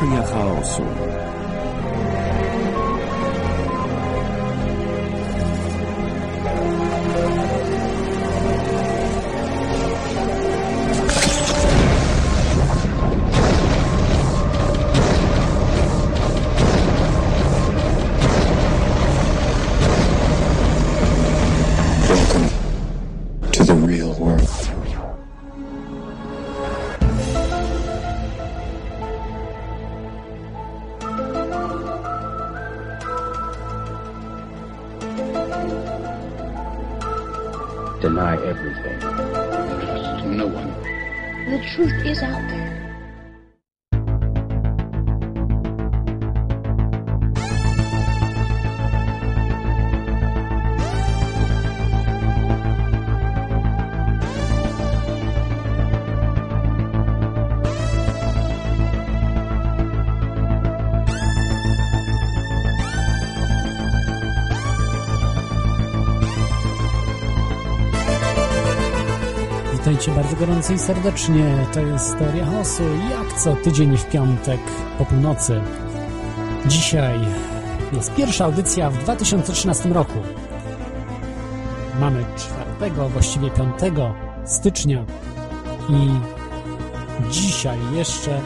Teoria chaosu. Witajcie bardzo gorąco i serdecznie. To jest Teoria Chaosu. Jak co tydzień w piątek po północy. Dzisiaj jest pierwsza audycja w 2013 roku. Mamy 4, właściwie 5 stycznia i dzisiaj jeszcze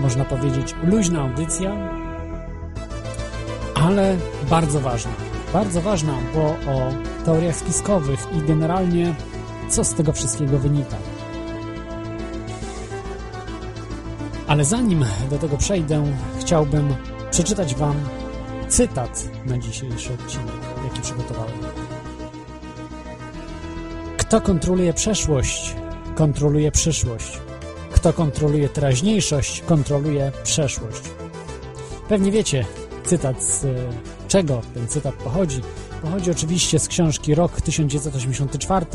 można powiedzieć luźna audycja, ale bardzo ważna. Bardzo ważna, bo o teoriach spiskowych i generalnie co z tego wszystkiego wynika. Ale zanim do tego przejdę, chciałbym przeczytać Wam cytat na dzisiejszy odcinek, jaki przygotowałem. Kto kontroluje przeszłość, kontroluje przyszłość. Kto kontroluje teraźniejszość, kontroluje przeszłość. Pewnie wiecie, cytat z czego ten cytat pochodzi. Pochodzi oczywiście z książki Rok 1984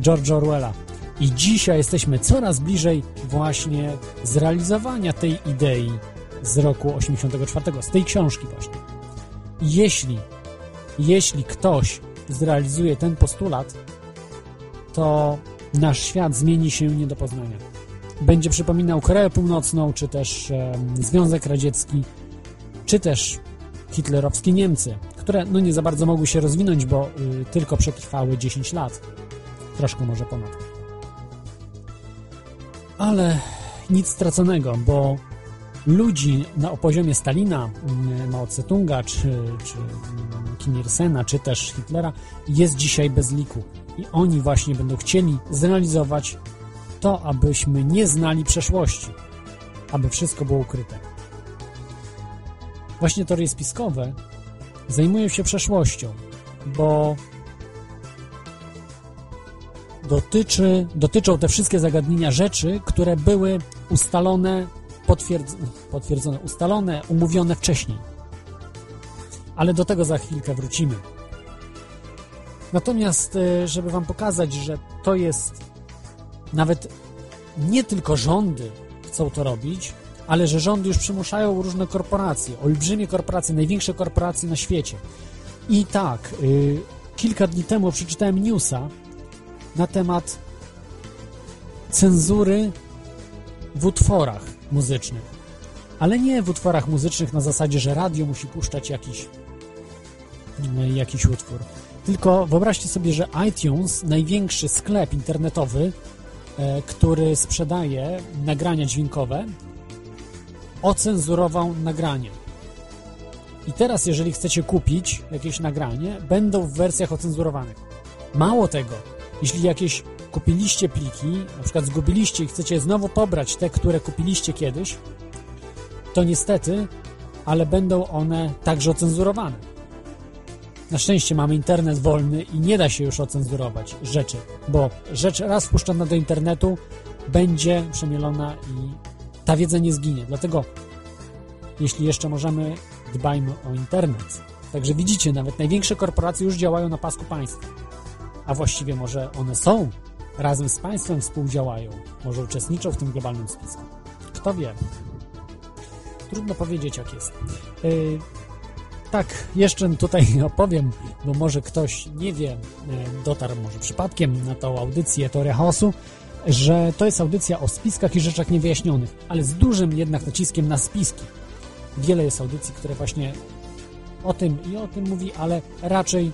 George'a Orwella. I dzisiaj jesteśmy coraz bliżej właśnie zrealizowania tej idei z roku 84, z tej książki właśnie. Jeśli, jeśli ktoś zrealizuje ten postulat, to nasz świat zmieni się nie do poznania. Będzie przypominał Koreę Północną, czy też e, Związek Radziecki, czy też hitlerowskie Niemcy, które no nie za bardzo mogły się rozwinąć, bo y, tylko przetrwały 10 lat. Troszkę może ponad. Ale nic straconego, bo ludzi na poziomie Stalina, y, Mao Tse-tunga, czy, czy y, Kim Il-sena, czy też Hitlera jest dzisiaj bez liku. I oni właśnie będą chcieli zrealizować to, abyśmy nie znali przeszłości, aby wszystko było ukryte. Właśnie teorie spiskowe zajmują się przeszłością, bo dotyczy, dotyczą te wszystkie zagadnienia rzeczy, które były ustalone, potwierdz, potwierdzone, ustalone, umówione wcześniej. Ale do tego za chwilkę wrócimy. Natomiast, e, żeby Wam pokazać, że to jest nawet nie tylko rządy chcą to robić, ale że rządy już przymuszają różne korporacje, olbrzymie korporacje, największe korporacje na świecie. I tak, y, kilka dni temu przeczytałem newsa na temat cenzury w utworach muzycznych. Ale nie w utworach muzycznych na zasadzie, że radio musi puszczać jakiś, y, jakiś utwór. Tylko wyobraźcie sobie, że iTunes, największy sklep internetowy, e, który sprzedaje nagrania dźwiękowe, ocenzurował nagranie. I teraz, jeżeli chcecie kupić jakieś nagranie, będą w wersjach ocenzurowanych. Mało tego, jeśli jakieś kupiliście pliki, na przykład zgubiliście i chcecie znowu pobrać te, które kupiliście kiedyś, to niestety, ale będą one także ocenzurowane. Na szczęście mamy internet wolny i nie da się już ocenzurować rzeczy, bo rzecz raz wpuszczona do internetu będzie przemielona i ta wiedza nie zginie. Dlatego, jeśli jeszcze możemy, dbajmy o internet. Także widzicie, nawet największe korporacje już działają na pasku państwa. A właściwie może one są, razem z państwem współdziałają, może uczestniczą w tym globalnym spisku. Kto wie? Trudno powiedzieć, jak jest. Yy, tak, jeszcze tutaj opowiem, bo może ktoś nie wie, yy, dotarł może przypadkiem na tą audycję Teoria Chaosu. że to jest audycja o spiskach i rzeczach niewyjaśnionych, ale z dużym jednak naciskiem na spiski. Wiele jest audycji, które właśnie o tym i o tym mówi, ale raczej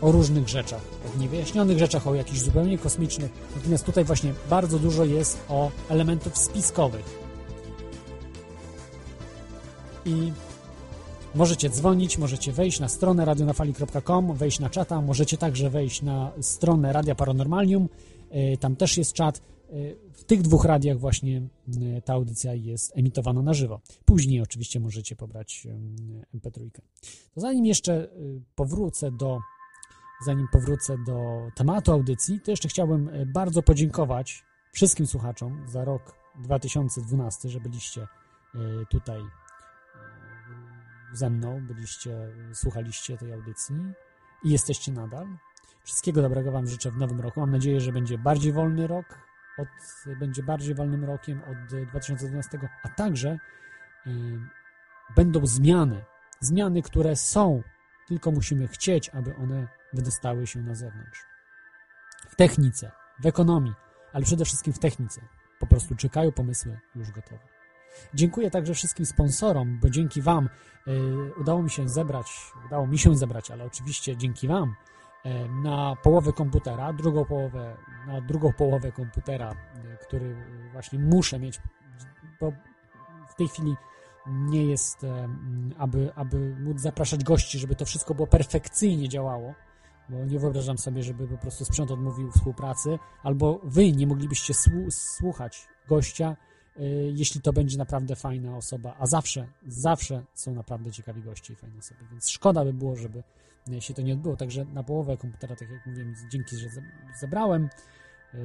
o różnych rzeczach, o niewyjaśnionych rzeczach, o jakichś zupełnie kosmicznych. Natomiast tutaj właśnie bardzo dużo jest o elementów spiskowych. I możecie dzwonić, możecie wejść na stronę radionafali.com, wejść na czata, możecie także wejść na stronę Radia Paranormalium, e, tam też jest czat. E, w tych dwóch radiach właśnie e, ta audycja jest emitowana na żywo. Później oczywiście możecie pobrać MP3. To zanim jeszcze powrócę do zanim powrócę do tematu audycji, to jeszcze chciałbym bardzo podziękować wszystkim słuchaczom za rok 2012, że byliście tutaj ze mną, byliście, słuchaliście tej audycji i jesteście nadal. Wszystkiego dobrego Wam życzę w nowym roku. Mam nadzieję, że będzie bardziej wolny rok, od, będzie bardziej wolnym rokiem od 2012, a także y, będą zmiany. Zmiany, które są, tylko musimy chcieć, aby one wydostały się na zewnątrz. W technice, w ekonomii, ale przede wszystkim w technice. Po prostu czekają pomysły już gotowe. Dziękuję także wszystkim sponsorom, bo dzięki Wam y, udało mi się zebrać, udało mi się zebrać, ale oczywiście dzięki Wam y, na połowę komputera, drugą połowę, na drugą połowę komputera, y, który właśnie muszę mieć, bo w tej chwili nie jest, aby, aby móc zapraszać gości, żeby to wszystko było perfekcyjnie działało, bo nie wyobrażam sobie, żeby po prostu sprzęt odmówił współpracy, albo wy nie moglibyście słuchać gościa, Y, jeśli to będzie naprawdę fajna osoba, a zawsze, zawsze są naprawdę ciekawi goście i fajne osoby, więc szkoda by było, żeby się to nie odbyło, także na połowę komputera, tak jak mówiłem, dzięki, że zebrałem, y,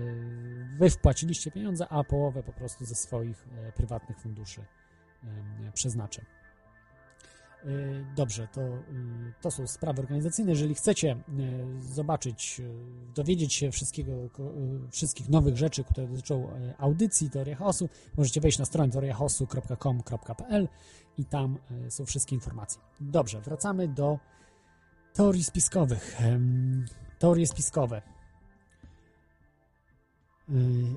wy wpłaciliście pieniądze, a połowę po prostu ze swoich prywatnych funduszy przeznaczę. Y, dobrze, to, y, to są sprawy organizacyjne. Jeżeli chcecie y, zobaczyć, dowiedzieć się wszystkiego, wszystkich nowych rzeczy, które dotyczą audycji Teoria Chaosu, możecie wejść na stronę teoriachaosu.com.pl i tam są wszystkie informacje. Dobrze, wracamy do teorii spiskowych. Teorie spiskowe.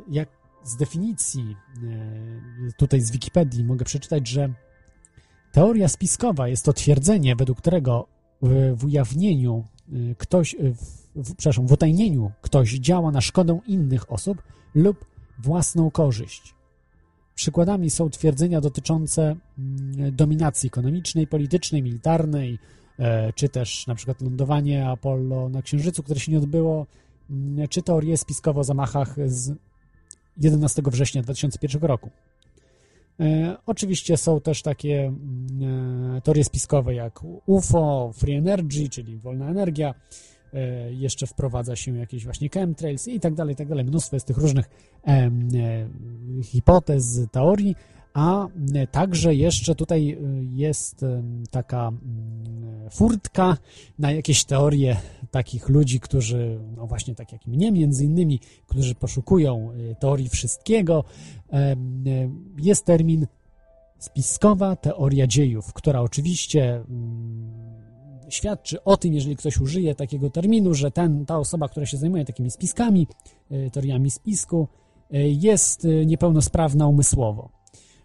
Jak z definicji tutaj z Wikipedii mogę przeczytać, że Teoria spiskowa jest to twierdzenie, według którego w ujawnieniu y, ktoś, y, w, przepraszam, w utajnieniu ktoś działa na szkodę innych osób lub własną korzyść. Przykładami są twierdzenia dotyczące mm, dominacji ekonomicznej, politycznej, militarnej, e, czy też na przykład lądowanie Apollo na Księżycu, które się nie odbyło, mm, czy teorie spiskowe o zamachach z 11 września 2001 roku. E, oczywiście są też takie mm, e, teorie spiskowe jak UFO, Free Energy, czyli wolna energia, e, jeszcze wprowadza się jakieś właśnie chemtrails i tak dalej, tak dalej. Mnóstwo jest tych różnych hipotez, teorii, a także jeszcze tutaj jest taka mm, furtka na jakieś teorie takich ludzi, którzy, no właśnie tak jak mnie między innymi, którzy poszukują teorii wszystkiego. Jest termin spiskowa teoria dziejów, która oczywiście mm, świadczy o tym, jeżeli ktoś użyje takiego terminu, że ten, ta osoba, która się zajmuje takimi spiskami, teoriami spisku, jest niepełnosprawna umysłowo.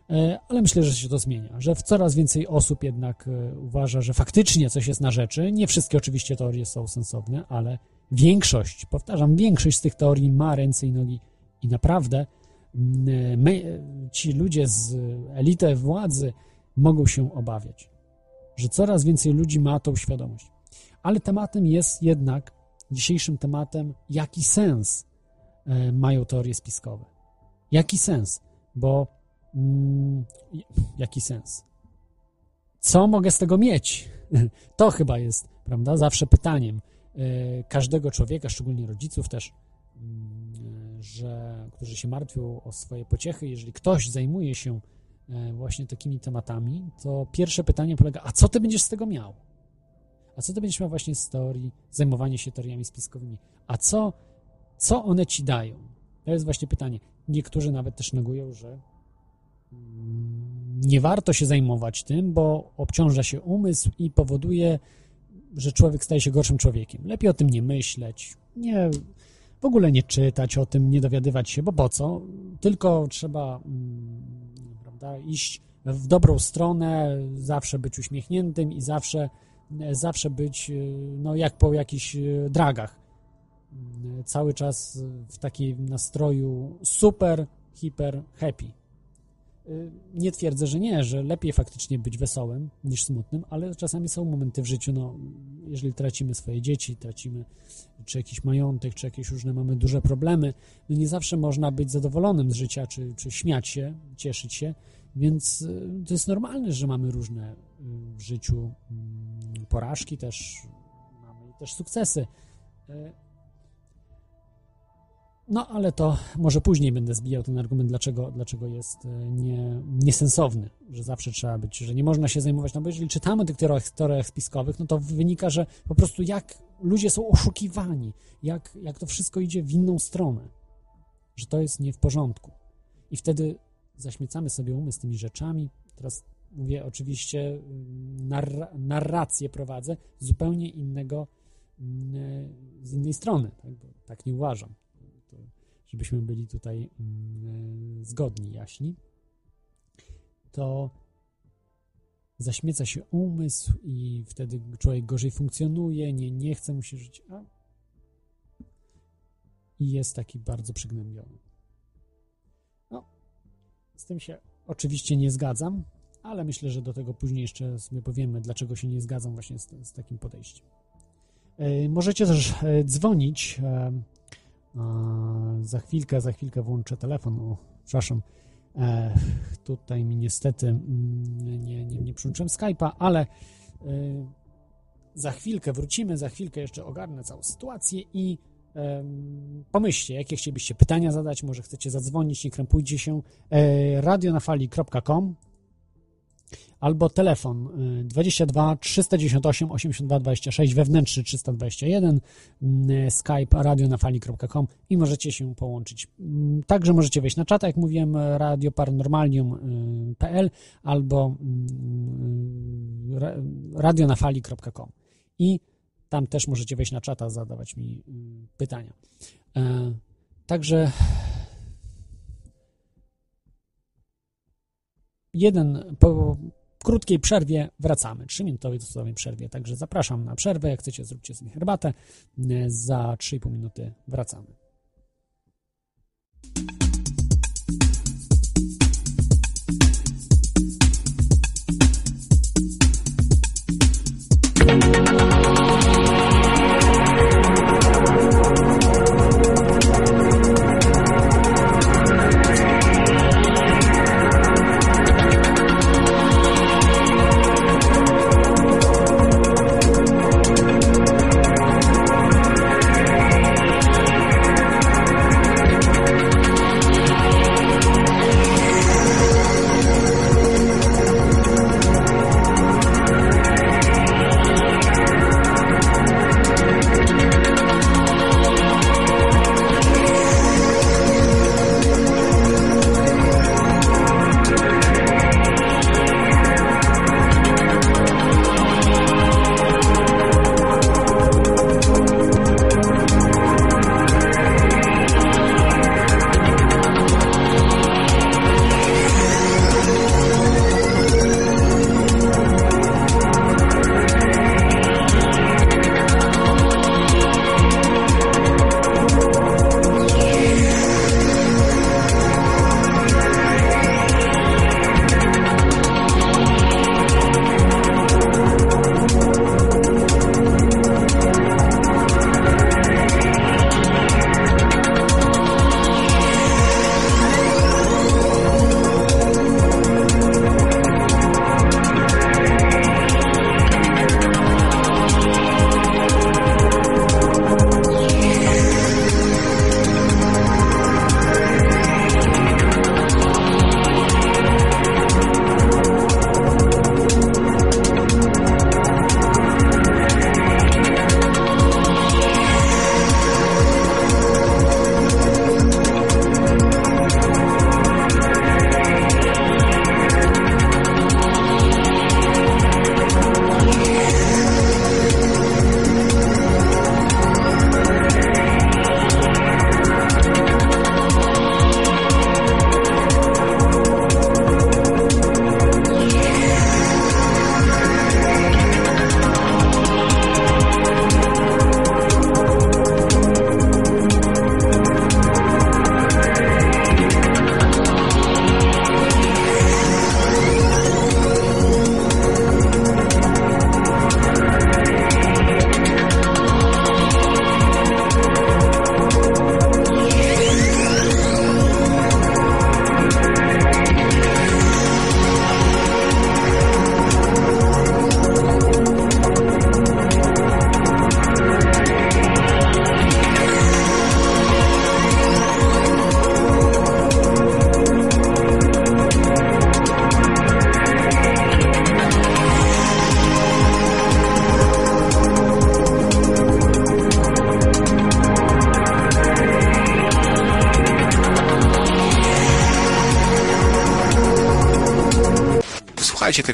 E, ale myślę, że się to zmienia, że coraz więcej osób jednak e, uważa, że faktycznie coś jest na rzeczy. Nie wszystkie oczywiście teorie są sensowne, ale większość, powtarzam, większość z tych teorii ma ręce i nogi i naprawdę mm, e, my, ci ludzie z elity władzy mogą się obawiać, że coraz więcej ludzi ma tą świadomość. Ale tematem jest jednak, dzisiejszym tematem, jaki sens mają teorie spiskowe. Jaki sens? Bo Mm, jaki sens? Co mogę z tego mieć? To chyba jest, prawda, zawsze pytaniem e, każdego człowieka, szczególnie rodziców też, mm, że, którzy się martwią o swoje pociechy. Jeżeli ktoś zajmuje się e, właśnie takimi tematami, to pierwsze pytanie polega, a co ty będziesz z tego miał? A co ty będziesz miał właśnie z teorii, zajmowanie się teoriami spiskowymi? A co, co one ci dają? To jest właśnie pytanie. Niektórzy nawet też negują, że nie warto się zajmować tym, bo obciąża się umysł i powoduje, że człowiek staje się gorszym człowiekiem. Lepiej o tym nie myśleć, nie w ogóle nie czytać o tym, nie dowiadywać się, bo po co? Tylko trzeba mm, prawda, iść w dobrą stronę, zawsze być uśmiechniętym i zawsze, zawsze być no, jak po jakichś dragach. Cały czas w takim nastroju super, hiper, happy. Nie twierdzę, że nie, że lepiej faktycznie być wesołym niż smutnym, ale czasami są momenty w życiu, no, jeżeli tracimy swoje dzieci, tracimy czy jakiś majątek, czy jakieś różne mamy duże problemy, no nie zawsze można być zadowolonym z życia, czy, czy śmiać się, cieszyć się, więc y, to jest normalne, że mamy różne y, w życiu mm, porażki też, mamy też sukcesy. No, ale to może później będę zbijał ten argument, dlaczego, dlaczego jest nie, niesensowny, że zawsze trzeba być, że nie można się zajmować, no bo jeżeli czytamy o tych teoriach, spiskowych, no to wynika, że po prostu jak ludzie są oszukiwani, jak, jak to wszystko idzie w inną stronę, że to jest nie w porządku. I wtedy zaśmiecamy sobie umysł tymi rzeczami. Teraz mówię oczywiście, mm, narra narrację prowadzę zupełnie innego, mm, z innej strony, tak, bo tak nie uważam. Żebyśmy byli tutaj mm, zgodni, jaśni. To zaśmieca się umysł i wtedy człowiek gorzej funkcjonuje, nie, nie chce mu się żyć, a i jest taki bardzo przygnębiony. No, z tym się oczywiście nie zgadzam, ale myślę, że do tego później jeszcze sobie powiemy, dlaczego się nie zgadzam właśnie z, z takim podejściem. E, możecie też e, dzwonić. Za chwilkę, za chwilkę włączę telefon. O, przepraszam, E, tutaj mi niestety mm, nie, nie, nie przyłączyłem Skype'a, ale e, za chwilkę wrócimy, za chwilkę jeszcze ogarnę całą sytuację i pomyślcie, jakie chcielibyście pytania zadać, może chcecie zadzwonić, nie krępujcie się. E, radionafali.com albo telefon 22 398 82 26 wewnętrzny 321 mm, skype radionafali.com i możecie się połączyć. Mm, także możecie wejść na czat, jak mówiłem, radioparanormalium.pl albo mm, radionafali.com i tam też możecie wejść na czata, zadawać mi pytania. Także jeden po, krótkiej przerwie wracamy. Trzyminutowej dosłownej przerwie. Także zapraszam na przerwę. Jak chcecie, zróbcie sobie herbatę. Za 3,5 minuty wracamy.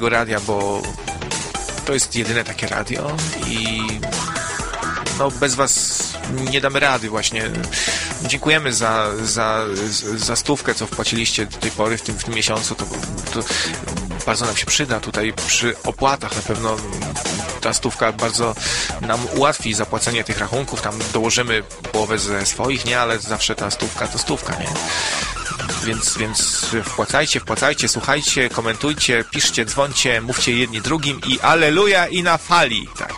Tego radia, bo to jest jedyne takie radio i no bez was nie damy rady właśnie. Dziękujemy za, za, za stówkę, co wpłaciliście do tej pory w tym, w tym miesiącu. To, to bardzo nam się przyda tutaj przy opłatach. Na pewno ta stówka bardzo nam ułatwi zapłacenie tych rachunków. Tam dołożymy połowę ze swoich, nie? Ale zawsze ta stówka to stówka, nie? Więc, więc wpłacajcie, wpłacajcie, słuchajcie, komentujcie, piszcie, dzwońcie, mówcie jedni drugim i aleluja i na fali. Tak.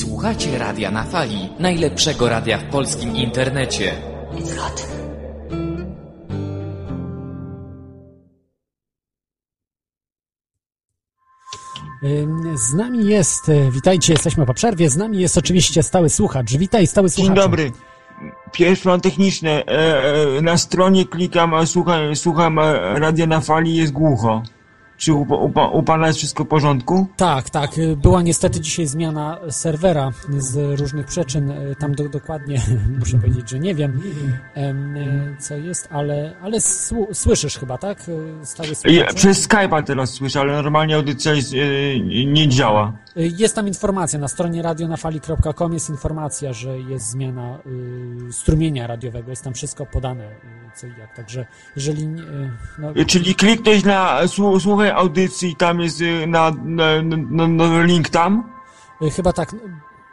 Słuchacie Radia na Fali, najlepszego radia w polskim internecie. Z nami jest, e, witajcie, jesteśmy po przerwie, z nami jest oczywiście stały słuchacz. Witaj, stały Dzień słuchacz. dobry. Pierwszy plan techniczny. E, e, na stronie klikam, słucham, słucham radia na fali, jest głucho. Czy u, u, u pana jest wszystko w porządku? Tak, tak. Była niestety dzisiaj zmiana serwera z różnych przyczyn. Tam do, dokładnie muszę powiedzieć, że nie wiem, em, co jest, ale, ale słu- słyszysz chyba, tak? Y, słuchacz. przez Skype'a teraz słyszę, ale normalnie audycja jest, e, nie działa. Jest tam informacja, na stronie radionafali.com jest informacja, że jest zmiana y, strumienia radiowego, jest tam wszystko podane, i jak, także jeżeli... Y, no, E, Czyli kliknąć na słu, słuchaj audycji, tam jest e, na, na, na, na link tam. y, chyba tak,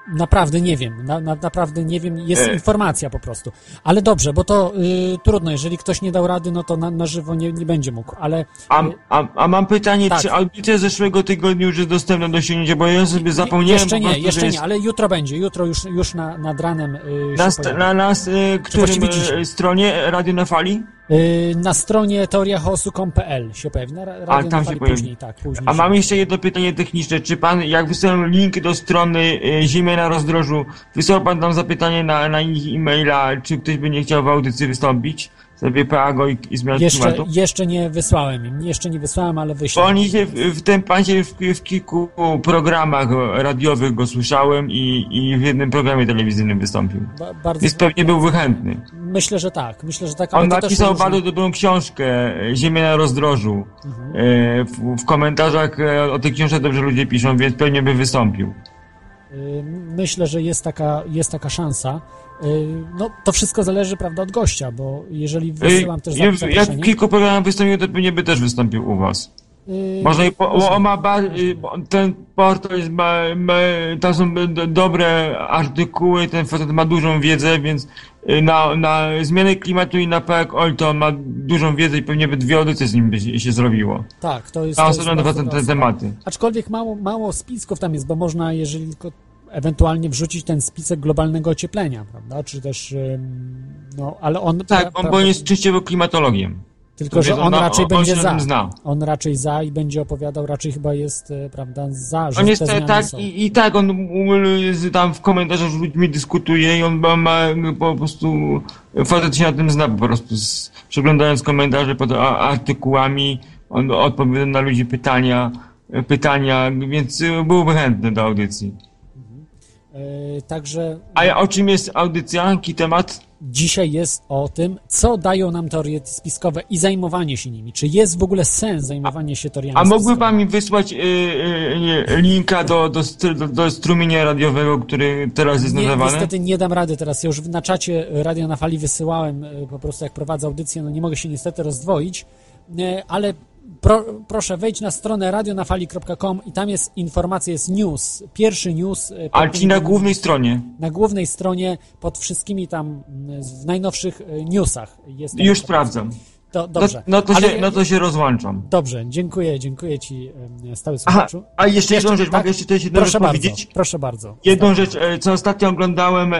naprawdę nie wiem, na, na, naprawdę nie wiem, jest E. informacja po prostu, ale dobrze, bo to y, trudno, jeżeli ktoś nie dał rady, no to na, na żywo nie, nie będzie mógł, ale... A, y, a, a mam pytanie, Tak. czy audycja zeszłego tygodnia już jest dostępna do osiągnięcia, bo ja sobie zapomniałem Jeszcze nie, prostu, jeszcze jest... nie, ale jutro będzie, jutro już, już na, nad ranem y, Na, st- na nas, e, którym e, stronie? Radio na Fali? Y, Na stronie teoriachaosu.pl się pojawi. Na A, tam się pojawi. później, tak, później. A się- mam jeszcze jedno pytanie techniczne. Czy pan, jak wysłałem link do strony e, Ziemia na rozdrożu, wysłał pan tam zapytanie na, na ich e-maila, czy ktoś by nie chciał w audycji wystąpić? Sobie PAGO i, i zmian Jeszcze, klimatu? jeszcze nie wysłałem im, jeszcze nie wysłałem, ale wyślę. oni się w, w tym pan się w, w kilku programach radiowych go słyszałem i, i w jednym programie telewizyjnym wystąpił. Ba, bardzo, Więc pewnie byłby chętny. Myślę, że tak, myślę, że tak, On napisał bardzo dobrą książkę Ziemia na rozdrożu. Mhm. E, W, w komentarzach e, o tej książce dobrze ludzie piszą, więc pewnie by wystąpił. Y, Myślę, że jest taka, jest taka szansa. Y, No, to wszystko zależy, prawda, od gościa, bo jeżeli wysyłam też Ja, zaproszenie... w kilku programach wystąpił, to pewnie by też wystąpił u was. y, Może i po, ma bar, y, ten portal jest, ma, ma, tam są dobre artykuły, ten facet ma dużą wiedzę, więc y, na, na zmianę klimatu i na PEK OL to ma dużą wiedzę i pewnie by dwie audycje z nim by się, się zrobiło. Tak, to jest... Jest osobne dwa te, tematy. Aczkolwiek mało, mało spisków tam jest, bo można, jeżeli tylko ewentualnie wrzucić ten spisek globalnego ocieplenia, prawda? Czy też, no, ale on... Tak, on pra- bo on jest czyściowo klimatologiem. Tylko, że on raczej on- on będzie za. zna. On raczej za i będzie opowiadał, raczej chyba jest, e, prawda, za, że On jest zmiany tak są. i, i tak, on tam w komentarzach z ludźmi dyskutuje i on ma, ma po prostu, facet się na tym zna po prostu, z, przeglądając komentarze pod artykułami, on odpowiada na ludzi pytania, pytania, więc byłby chętny do audycji. E, Także A o czym jest audycja? Jaki temat? dzisiaj jest o tym, co dają nam teorie spiskowe i zajmowanie się nimi. Czy jest w ogóle sens zajmowanie się teoriami A mógłby spiskowymi? pan mi wysłać y, y, y, linka do, do, do, do strumienia radiowego, który teraz jest Nie, nadawany? niestety nie dam rady teraz. Ja już na czacie Radio na Fali wysyłałem po prostu jak prowadzę audycję, no nie mogę się niestety rozdwoić, ale pro, proszę wejdź na stronę radionafali.com i tam jest informacja, jest news. Pierwszy news. e, pod A tym- ci na głównej stronie? na głównej stronie pod wszystkimi tam mm, w najnowszych e, newsach jest. Już sprawdzam. To, No, dobrze. no, to Ale- się, no to się rozłączam. Dobrze, dziękuję, dziękuję Ci stały Aha, słuchaczu. a jeszcze jedną rzecz, tak? mogę jeszcze coś jedną Proszę rzecz bardzo, powiedzieć? proszę bardzo. Jedną rzecz, e, co ostatnio oglądałem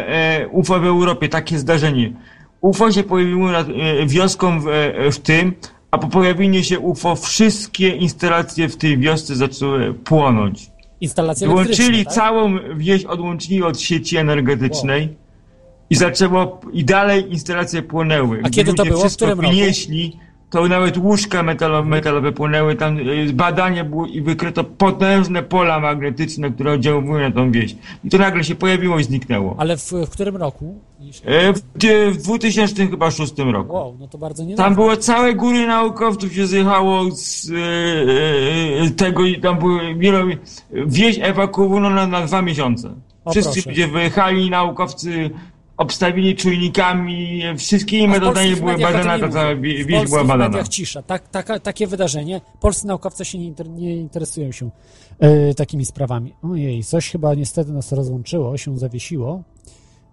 UFO w Europie, takie zdarzenie. UFO się pojawiło nad wioską w, w tym, a po pojawieniu się UFO wszystkie instalacje w tej wiosce zaczęły płonąć. Instalacja Wyłączyli tak? całą wieś, odłączyli od sieci energetycznej i zaczęło, i dalej instalacje płonęły. A kiedy to było? W którym roku? wynieśli, to nawet łóżka metalowe, metalowe płynęły, tam y, badanie było i wykryto potężne pola magnetyczne, które oddziałują na tą wieś. I to nagle się pojawiło i zniknęło. Ale w, w którym roku? E, W, w 2006 roku. Wow, no to bardzo niedawno. Tam było całe góry naukowców się zjechało z e, e, e, tego i tam były wielo, wieś ewakuowano na, na dwa miesiące. O, Wszyscy proszę. ludzie wyjechali, naukowcy obstawili czujnikami, wszystkimi w metodami były mediach o tym badana, nie ta mówią. cała W wie- wieś była badana. mediach cisza. Tak, taka, takie wydarzenie. Polscy naukowcy się nie, inter, nie interesują się e, takimi sprawami. Ojej, coś chyba niestety nas rozłączyło, się zawiesiło.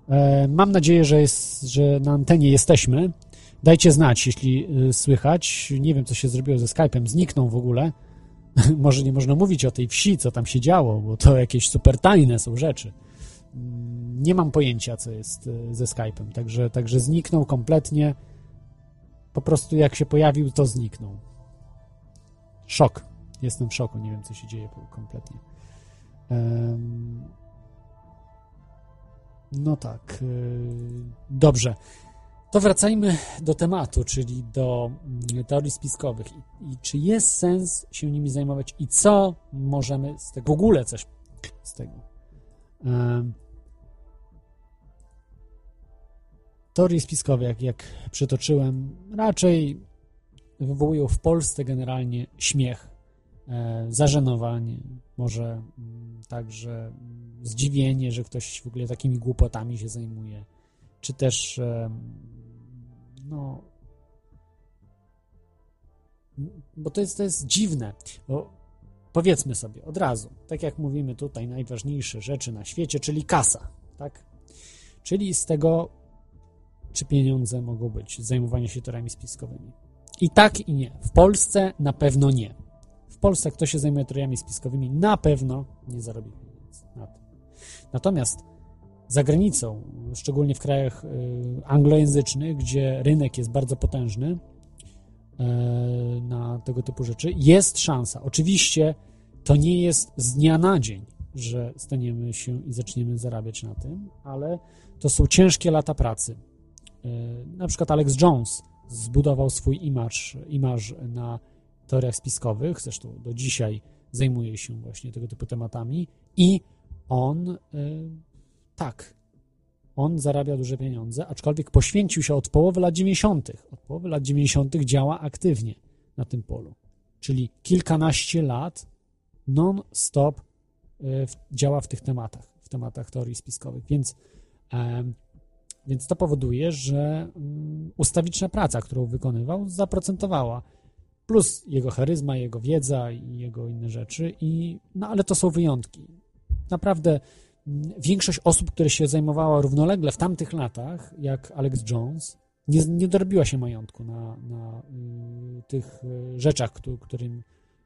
E, mam nadzieję, że, jest, że na antenie jesteśmy. Dajcie znać, jeśli e, słychać. Nie wiem, co się zrobiło ze Skype'em. Zniknął w ogóle. Może nie można mówić o tej wsi, co tam się działo, bo to jakieś super tajne są rzeczy. Nie mam pojęcia, co jest e, ze Skype'em, także, także zniknął kompletnie. Po prostu jak się pojawił, to zniknął. Szok. Jestem w szoku, nie wiem, co się dzieje kompletnie. No tak. y, Dobrze. To wracajmy do tematu, czyli do mm, teorii spiskowych. I, czy jest sens się nimi zajmować i co możemy z tego, w ogóle coś z tego. Teorie spiskowe, jak, jak przytoczyłem, raczej wywołują w Polsce generalnie śmiech, e, zażenowanie, może mm, także mm, zdziwienie, że ktoś w ogóle takimi głupotami się zajmuje, czy też em, no bo to jest, to jest dziwne, bo powiedzmy sobie od razu, tak jak mówimy tutaj, najważniejsze rzeczy na świecie, czyli kasa, tak? Czyli z tego, czy pieniądze mogą być, zajmowanie się teoriami spiskowymi. I tak i nie. W Polsce na pewno nie. W Polsce kto się zajmuje teoriami spiskowymi, na pewno nie zarobi pieniędzy na tym. Natomiast za granicą, szczególnie w krajach y, anglojęzycznych, gdzie rynek jest bardzo potężny, e, na tego typu rzeczy, jest szansa. Oczywiście to nie jest z dnia na dzień, że staniemy się i zaczniemy zarabiać na tym, ale to są ciężkie lata pracy. E, Na przykład Alex Jones zbudował swój imaż, imaż na teoriach spiskowych, zresztą do dzisiaj zajmuje się właśnie tego typu tematami i on e, tak, on zarabia duże pieniądze, aczkolwiek poświęcił się od połowy lat 90. Od połowy lat 90. działa aktywnie na tym polu. Czyli kilkanaście lat non-stop e, działa w tych tematach, w tematach teorii spiskowych. Więc, więc to powoduje, że mm, ustawiczna praca, którą wykonywał, zaprocentowała. Plus jego charyzma, jego wiedza i jego inne rzeczy. I, no ale to są wyjątki. Naprawdę mm, większość osób, które się zajmowała równolegle w tamtych latach, jak Alex Jones, nie, nie dorobiła się majątku na, na y, tych y, rzeczach, któ- którym,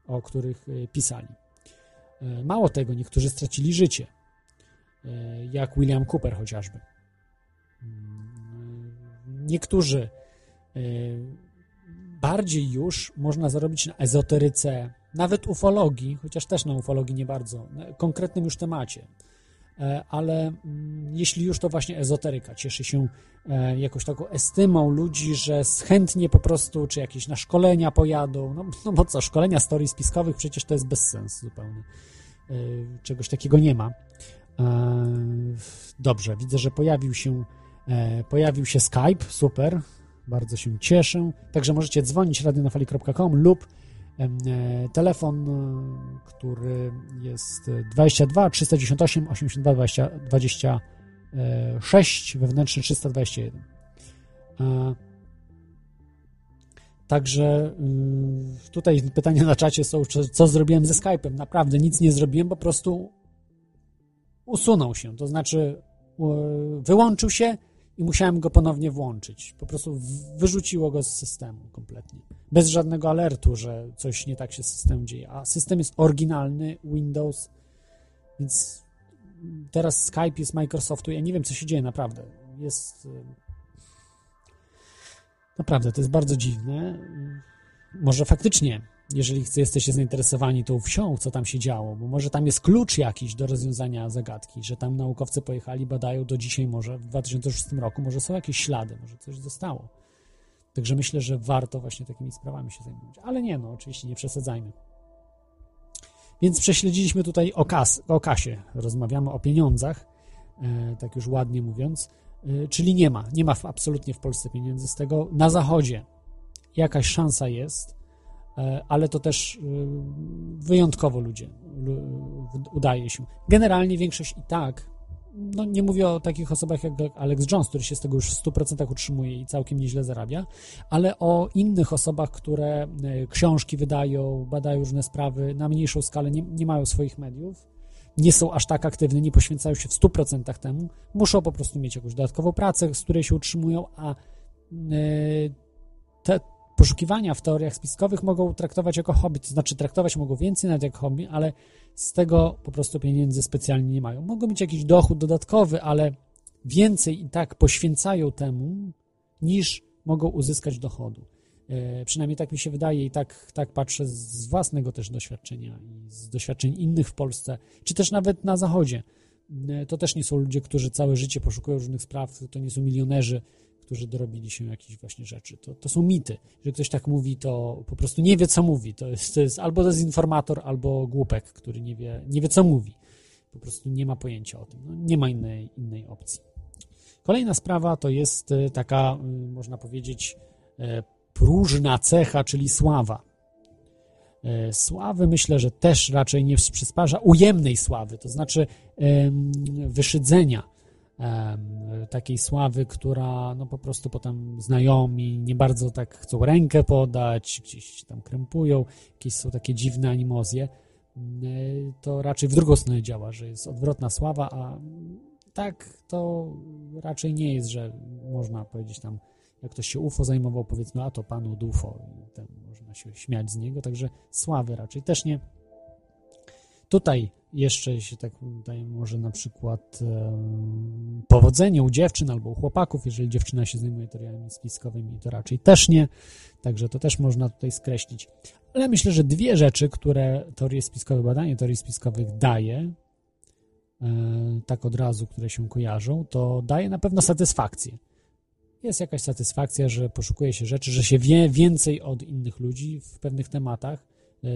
o których y, pisali. E, Mało tego, niektórzy stracili życie, e, jak William Cooper chociażby. Mm, Niektórzy e, bardziej już można zarobić na ezoteryce, nawet ufologii, chociaż też na ufologii nie bardzo, konkretnym już temacie. E, Ale mm, jeśli już to właśnie ezoteryka cieszy się e, jakąś taką estymą ludzi, że chętnie po prostu, czy jakieś na szkolenia pojadą, no, no bo co, szkolenia z teorii spiskowych przecież to jest bez sensu zupełnie. E, Czegoś takiego nie ma. Dobrze, widzę, że pojawił się, pojawił się Skype, super, bardzo się cieszę. Także możecie dzwonić radionafali.com lub e, telefon, e, który jest e, 22 398 82 20, 26, wewnętrzny 321. E, Także y, tutaj pytania na czacie są, co zrobiłem ze Skype'em. Naprawdę nic nie zrobiłem, po prostu usunął się. To znaczy wyłączył się i musiałem go ponownie włączyć. Po prostu wyrzuciło go z systemu kompletnie. Bez żadnego alertu, że coś nie tak się z systemem dzieje. A system jest oryginalny, Windows, więc teraz Skype jest Microsoftu. Ja nie wiem, co się dzieje naprawdę. Jest. y, Naprawdę, to jest bardzo dziwne. Może faktycznie, jeżeli jesteście zainteresowani tą wsią, co tam się działo, bo może tam jest klucz jakiś do rozwiązania zagadki, że tam naukowcy pojechali, badają do dzisiaj może, w 2006 roku, może są jakieś ślady, może coś zostało. Także myślę, że warto właśnie takimi sprawami się zajmować. Ale nie, no oczywiście nie przesadzajmy. Więc prześledziliśmy tutaj o, kas, o kasie, rozmawiamy o pieniądzach, e, tak już ładnie mówiąc, e, czyli nie ma, nie ma absolutnie w Polsce pieniędzy z tego. Na zachodzie jakaś szansa jest, ale to też e, wyjątkowo ludzie lu- udaje się. Generalnie większość i tak, no nie mówię o takich osobach jak Alex Jones, który się z tego już w 100% utrzymuje i całkiem nieźle zarabia, ale o innych osobach, które e, książki wydają, badają różne sprawy na mniejszą skalę, nie, nie mają swoich mediów, nie są aż tak aktywne, nie poświęcają się w 100% temu, muszą po prostu mieć jakąś dodatkową pracę, z której się utrzymują, a e, te poszukiwania w teoriach spiskowych mogą traktować jako hobby, to znaczy traktować mogą więcej nawet jak hobby, ale z tego po prostu pieniędzy specjalnie nie mają. Mogą mieć jakiś dochód dodatkowy, ale więcej i tak poświęcają temu, niż mogą uzyskać dochodu. E, przynajmniej tak mi się wydaje i tak, tak patrzę z własnego też doświadczenia i z doświadczeń innych w Polsce, czy też nawet na Zachodzie. E, to też nie są ludzie, którzy całe życie poszukują różnych spraw, to nie są milionerzy, którzy dorobili się jakichś właśnie rzeczy. To, to są mity. Jeżeli ktoś tak mówi, to po prostu nie wie, co mówi. To jest, to jest albo dezinformator, albo głupek, który nie wie, nie wie, co mówi. Po prostu nie ma pojęcia o tym. No, nie ma innej, innej opcji. Kolejna sprawa to jest e, taka, y, można powiedzieć, e, próżna cecha, czyli sława. E, Sławy myślę, że też raczej nie przysparza ujemnej sławy, to znaczy wyszydzenia takiej sławy, która no po prostu potem znajomi nie bardzo tak chcą rękę podać, gdzieś tam krępują, jakieś są takie dziwne animozje, Mm, e, to raczej w drugą stronę działa, że jest odwrotna sława, a tak to raczej nie jest, że można powiedzieć tam, jak ktoś się UFO zajmował, powiedzmy, a to panu od UFO, i można się śmiać z niego, także sławy raczej też nie. Tutaj jeszcze się tak tutaj może na przykład powodzenie u dziewczyn albo u chłopaków, jeżeli dziewczyna się zajmuje teoriami spiskowymi, to raczej też nie, także to też można tutaj skreślić. Ale myślę, że dwie rzeczy, które teorie spiskowe, badanie teorii spiskowych daje, e, tak od razu, które się kojarzą, to daje na pewno satysfakcję. Jest jakaś satysfakcja, że poszukuje się rzeczy, że się wie więcej od innych ludzi w pewnych tematach,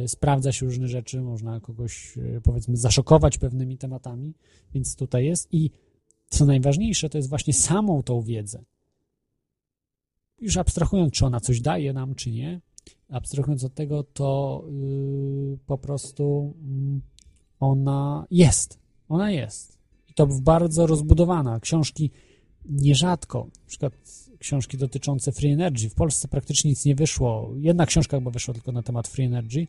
sprawdza się różne rzeczy, można kogoś, e, powiedzmy, zaszokować pewnymi tematami, więc tutaj jest. I co najważniejsze, to jest właśnie samą tą wiedzę. Już abstrahując, czy ona coś daje nam, czy nie, abstrahując od tego, to yy, po prostu mm, ona jest. Ona jest. I to bardzo rozbudowana. Książki nierzadko, na przykład książki dotyczące free energy. W Polsce praktycznie nic nie wyszło. Jedna książka chyba wyszła tylko na temat free energy,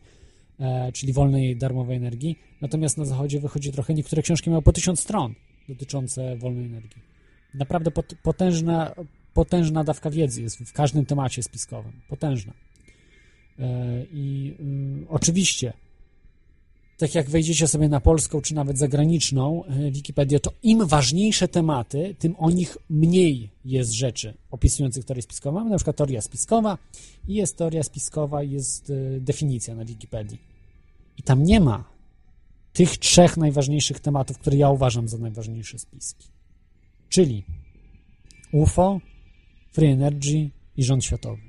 e, czyli wolnej, darmowej energii. Natomiast na zachodzie wychodzi trochę, niektóre książki mają po tysiąc stron dotyczące wolnej energii. Naprawdę pot, potężna, potężna dawka wiedzy jest w każdym temacie spiskowym. Potężna. E, I y, oczywiście, tak jak wejdziecie sobie na polską czy nawet zagraniczną e, Wikipedię, to im ważniejsze tematy, tym o nich mniej jest rzeczy opisujących teorię spiskową. Mamy na przykład teoria spiskowa i jest teoria spiskowa, jest e, definicja na Wikipedii. I tam nie ma tych trzech najważniejszych tematów, które ja uważam za najważniejsze spiski. Czyli UFO, Free Energy i rząd światowy.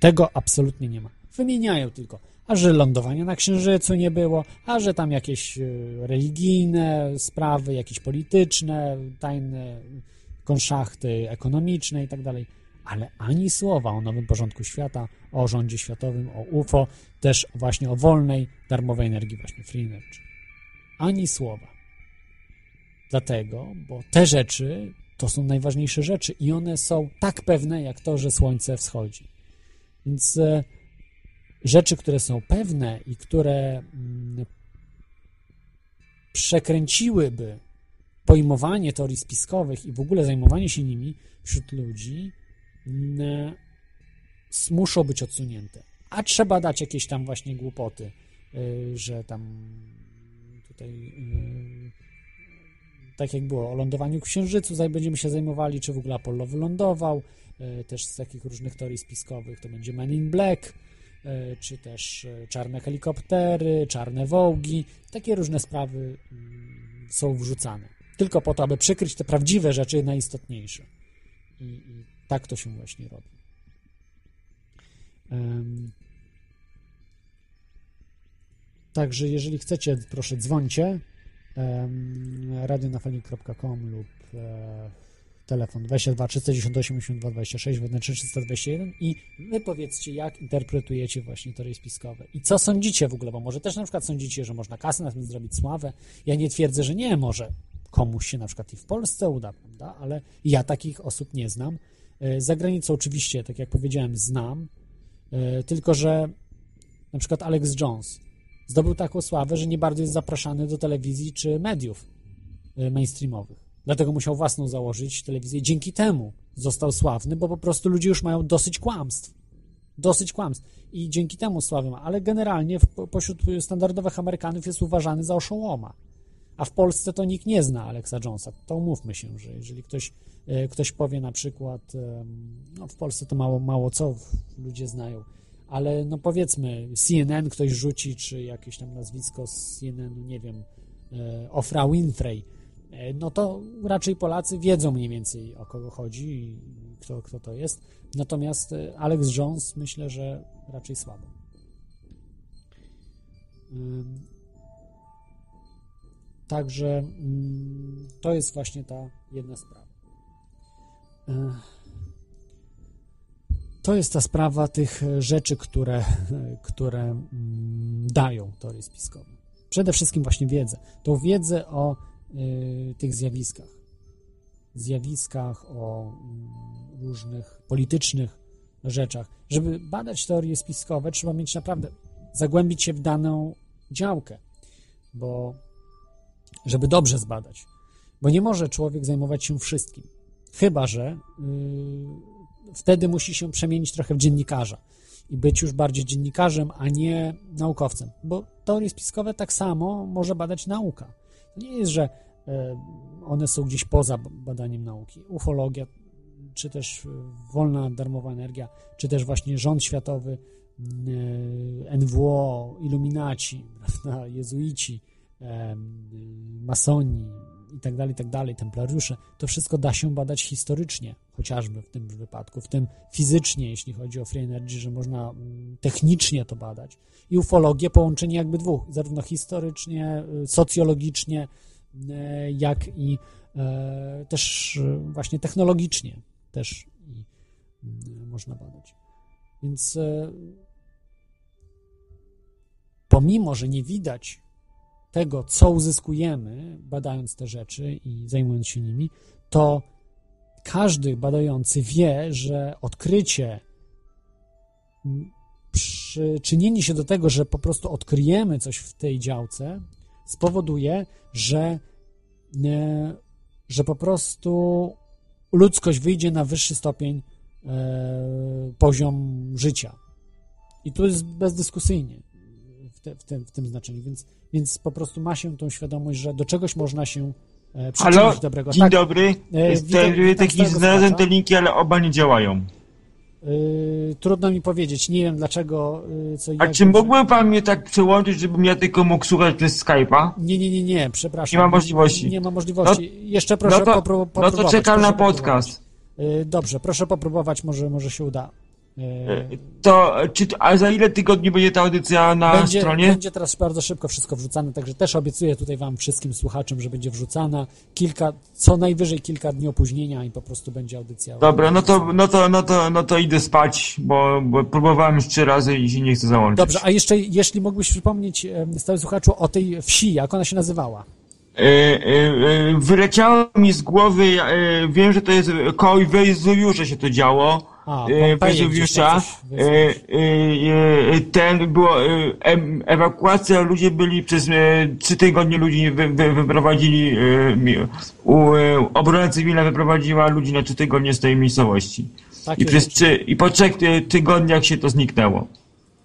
Tego absolutnie nie ma. Wymieniają tylko, a że lądowania na Księżycu nie było, a że tam jakieś e, religijne sprawy, jakieś polityczne, tajne konszachty ekonomiczne i tak dalej. Ale ani słowa o nowym porządku świata, o rządzie światowym, o UFO, też właśnie o wolnej, darmowej energii, właśnie free energy. Ani słowa. Dlatego, bo te rzeczy to są najważniejsze rzeczy i one są tak pewne, jak to, że słońce wschodzi. Więc e, rzeczy, które są pewne i które mm, przekręciłyby pojmowanie teorii spiskowych i w ogóle zajmowanie się nimi wśród ludzi, mm, muszą być odsunięte. A trzeba dać jakieś tam właśnie głupoty, y, że tam tutaj y, tak jak było o lądowaniu Księżycu, będziemy się zajmowali, czy w ogóle Apollo wylądował, y, też z takich różnych teorii spiskowych to będzie Men in Black, czy też y, czarne helikoptery, czarne wołgi, takie różne sprawy mm, są wrzucane. Tylko po to, aby przykryć te prawdziwe rzeczy najistotniejsze. I, i tak to się właśnie robi. Także jeżeli chcecie, proszę dzwońcie em, radionafalnik.com lub e, telefon 22 398 82 26 wewnętrzny 321 i wy powiedzcie, jak interpretujecie właśnie teorie spiskowe i co sądzicie w ogóle, bo może też na przykład sądzicie, że można kasę na tym zrobić sławę. Ja nie twierdzę, że nie, może komuś się na przykład i w Polsce uda, prawda, ale ja takich osób nie znam. E, Za granicą oczywiście, tak jak powiedziałem, znam, e, tylko że na przykład Alex Jones zdobył taką sławę, że nie bardzo jest zapraszany do telewizji czy mediów e, mainstreamowych. Dlatego musiał własną założyć telewizję. Dzięki temu został sławny, bo po prostu ludzie już mają dosyć kłamstw. Dosyć kłamstw. I dzięki temu sławę ma. Ale generalnie w, pośród standardowych Amerykanów jest uważany za oszołoma. A w Polsce to nikt nie zna Alexa Jonesa. To umówmy się, że jeżeli ktoś, e, ktoś powie na przykład, no w Polsce to mało, mało co ludzie znają, ale no powiedzmy CNN ktoś rzuci, czy jakieś tam nazwisko z CNN, nie wiem, e, Ofra Winfrey, no to raczej Polacy wiedzą mniej więcej o kogo chodzi i kto, kto to jest. Natomiast e, Alex Jones myślę, że raczej słabo. Także to jest właśnie ta jedna sprawa. To jest ta sprawa tych e, rzeczy, które, które dają teorie spiskowe. Przede wszystkim właśnie wiedzę. Tą wiedzę o tych zjawiskach. Zjawiskach, o mm, różnych politycznych rzeczach. Żeby badać teorie spiskowe, trzeba mieć naprawdę, zagłębić się w daną działkę, bo żeby dobrze zbadać. Bo nie może człowiek zajmować się wszystkim. Chyba, że yy, wtedy musi się przemienić trochę w dziennikarza i być już bardziej dziennikarzem, a nie naukowcem. Bo teorie spiskowe tak samo może badać nauka. Nie jest, że yy, one są gdzieś poza badaniem nauki. Ufologia, czy też yy, wolna darmowa energia, czy też właśnie rząd światowy, yy, NWO, iluminaci, prawda, jezuici, masoni i tak dalej, i tak dalej, templariusze, to wszystko da się badać historycznie, chociażby w tym wypadku, w tym fizycznie, jeśli chodzi o free energy, że można mm, technicznie to badać. I ufologię połączenie jakby dwóch, zarówno historycznie, y, socjologicznie, y, jak i e, też y, właśnie technologicznie też y, można badać. Więc e, pomimo, że nie widać tego, co uzyskujemy, badając te rzeczy i zajmując się nimi, to każdy badający wie, że odkrycie, przyczynienie się do tego, że po prostu odkryjemy coś w tej działce, spowoduje, że, e, że po prostu ludzkość wyjdzie na wyższy stopień, e, poziom życia. I tu jest bezdyskusyjnie te, w, tym, w tym znaczeniu, więc, więc po prostu ma się tą świadomość, że do czegoś można się e, przyczynić Halo, dobrego. dzień tak, dobry. E, witam- taki znalazłem te linki, ale oba nie działają. y, trudno mi powiedzieć, nie wiem dlaczego, y, co A czy mógłby pan mnie tak przełączyć, żebym ja tylko mógł słuchać przez Skype'a? Nie, nie, nie, nie, przepraszam. Nie ma możliwości. Nie ma możliwości. Jeszcze proszę no to, popró- no popróbować. to czekam na popróbować. podcast. Y, Dobrze, proszę popróbować, może, może się uda. Y, To, czy, a za ile tygodni będzie ta audycja na będzie, stronie? będzie teraz bardzo szybko wszystko wrzucane, także też obiecuję tutaj wam wszystkim słuchaczom, że będzie wrzucana kilka, co najwyżej kilka dni opóźnienia i po prostu będzie audycja. Dobra, no to, no to, no to, no to idę spać, bo, bo próbowałem już trzy razy i się nie chcę załączyć. Dobrze, a jeszcze jeśli mógłbyś przypomnieć stały słuchaczu o tej wsi, jak ona się nazywała? E, e, e, wyleciało mi z głowy, wiem, że to jest koło Wezuwiusza się to działo. Wezuwiusza. Ten było, ewakuacja, ludzie byli przez trzy tygodnie ludzi wy, wy, wyprowadzili, obrona cywilna wyprowadziła ludzi na trzy tygodnie z tej miejscowości. Takie I, przez trzy, I po trzech ty, tygodniach się to zniknęło.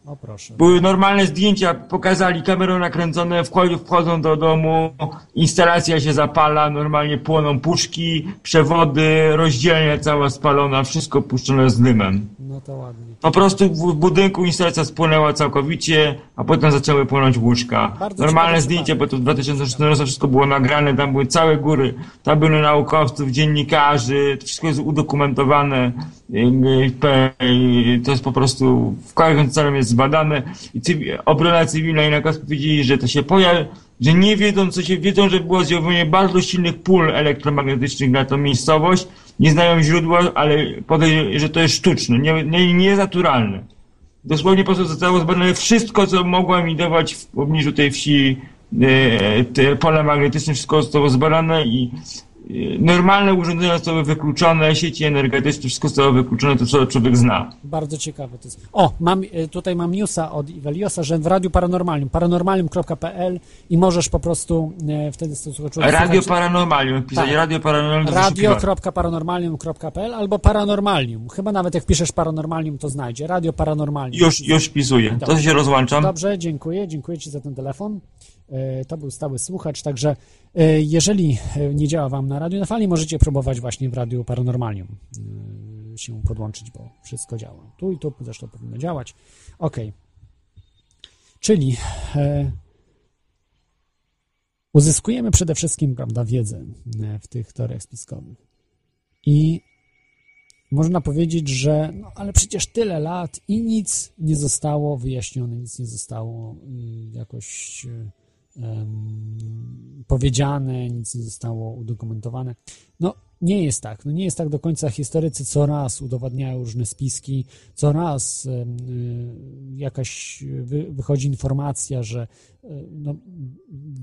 O proszę. Były normalne zdjęcia, pokazali kamerą nakręcone, wchodzą, wchodzą do domu, instalacja się zapala, normalnie płoną puszki, przewody, rozdzielnia cała spalona, wszystko puszczone z dymem. No No to ładnie. Po prostu w budynku instalacja spłynęła całkowicie, a potem zaczęły płynąć łóżka. Bardzo Normalne zdjęcie, bo to w 2014 wszystko było nagrane, tam były całe góry, tam były naukowców, dziennikarzy, to wszystko jest udokumentowane, to jest po prostu w każdym celem jest zbadane i cywi- obrona cywilna i nakaz powiedzieli, że to się pojawi, że nie wiedzą, co się wiedzą, że było zjawienie bardzo silnych pól elektromagnetycznych na tą miejscowość, nie znają źródła, ale podejrzewam, że to jest sztuczne, nie, nie, jest naturalne. Dosłownie po prostu zostało zbadane wszystko, co mogło emitować w pobliżu tej wsi, e, te pole magnetyczne, wszystko zostało zbadane i normalne urządzenia zostały wykluczone, sieci energetyczne, wszystko zostało wykluczone, to co człowiek zna. Bardzo ciekawe to jest. O, mam, e, tutaj mam newsa od Iweliosa, że w Radiu Paranormalium, paranormalium.pl i możesz po prostu e, wtedy słuchaczu Radio Paranormalium, pisać Tak. Radio Paranormalium radio.paranormalium.pl albo paranormalium. Chyba nawet jak piszesz paranormalium, to znajdzie. Radio Paranormalium. Już, już pisuję. To się rozłączam. Dobrze, dziękuję. Dziękuję Ci za ten telefon. E, To był stały słuchacz, także e, jeżeli e, nie działa Wam na radiu na fali, możecie próbować właśnie w Radiu Paranormalium się podłączyć, bo wszystko działa. Tu i tu zresztą powinno działać. Ok. Czyli uzyskujemy przede wszystkim, prawda, wiedzę w tych teoriach spiskowych. I można powiedzieć, że no ale przecież tyle lat i nic nie zostało wyjaśnione, nic nie zostało y, jakoś y, powiedziane, nic nie zostało udokumentowane. No nie jest tak, no nie jest tak do końca. Historycy co raz udowadniają różne spiski, co raz y, jakaś wy, wychodzi informacja, że y, no,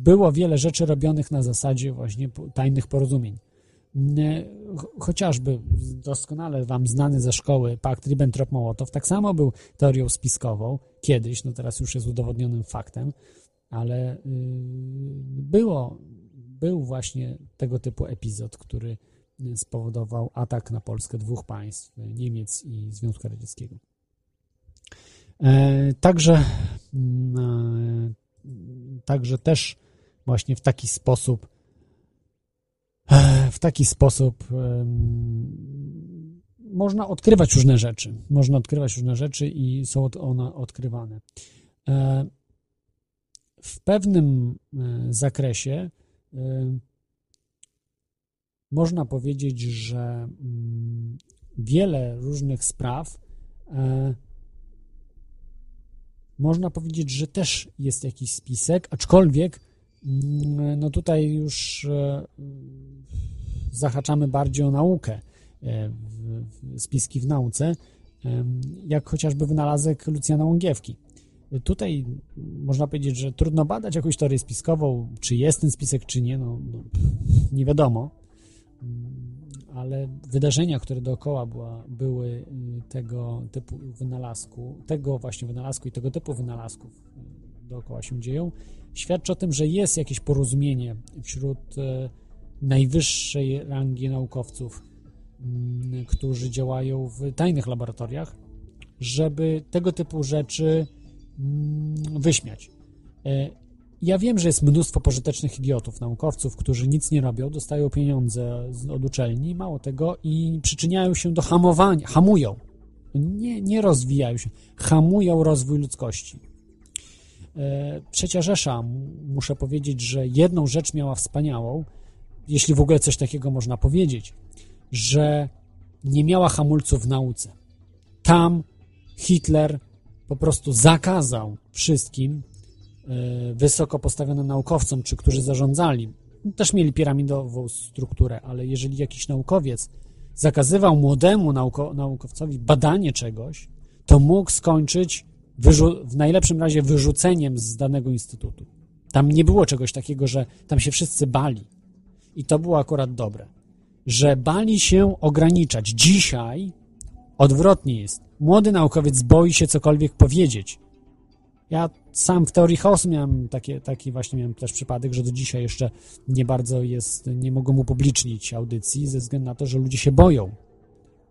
było wiele rzeczy robionych na zasadzie właśnie tajnych porozumień. Chociażby doskonale wam znany ze szkoły pakt Ribbentrop-Mołotow tak samo był teorią spiskową kiedyś, no teraz już jest udowodnionym faktem, ale y, było, był właśnie tego typu epizod, który spowodował atak na Polskę dwóch państw, Niemiec i Związku Radzieckiego. E, Także, mm, e, także też właśnie w taki sposób w taki sposób em, można odkrywać różne rzeczy. Można odkrywać różne rzeczy i są one odkrywane. W pewnym e, zakresie e, można powiedzieć, że mm, wiele różnych spraw e, można powiedzieć, że też jest jakiś spisek, aczkolwiek mm, no tutaj już zahaczamy bardziej o naukę, spiski w nauce, jak chociażby wynalazek Lucjana Łągiewki. Tutaj można powiedzieć, że trudno badać jakąś teorię spiskową, czy jest ten spisek, czy nie, no, no nie wiadomo. Mm, Ale wydarzenia, które dookoła była, były y, tego typu wynalazku, tego właśnie wynalazku i tego typu wynalazków y, dookoła się dzieją, świadczy o tym, że jest jakieś porozumienie wśród e, najwyższej rangi naukowców, mm, którzy działają w tajnych laboratoriach, żeby tego typu rzeczy wyśmiać. E, Ja wiem, że jest mnóstwo pożytecznych idiotów, naukowców, którzy nic nie robią, dostają pieniądze od uczelni, mało tego, i przyczyniają się do hamowania, hamują. Nie, nie rozwijają się, hamują rozwój ludzkości. E, Trzecia Rzesza, muszę powiedzieć, że jedną rzecz miała wspaniałą, jeśli w ogóle coś takiego można powiedzieć, że nie miała hamulców w nauce. Tam Hitler po prostu zakazał wszystkim e, wysoko postawionym naukowcom, czy którzy zarządzali, też mieli piramidową strukturę, ale jeżeli jakiś naukowiec zakazywał młodemu nauko, naukowcowi badanie czegoś, to mógł skończyć w najlepszym razie wyrzuceniem z danego instytutu. Tam nie było czegoś takiego, że tam się wszyscy bali. I to było akurat dobre. Że bali się ograniczać. Dzisiaj odwrotnie jest. Młody naukowiec boi się cokolwiek powiedzieć. Ja sam w teorii chaosu miałem takie, taki właśnie miałem też przypadek, że do dzisiaj jeszcze nie bardzo jest, nie mogą upublicznić audycji ze względu na to, że ludzie się boją.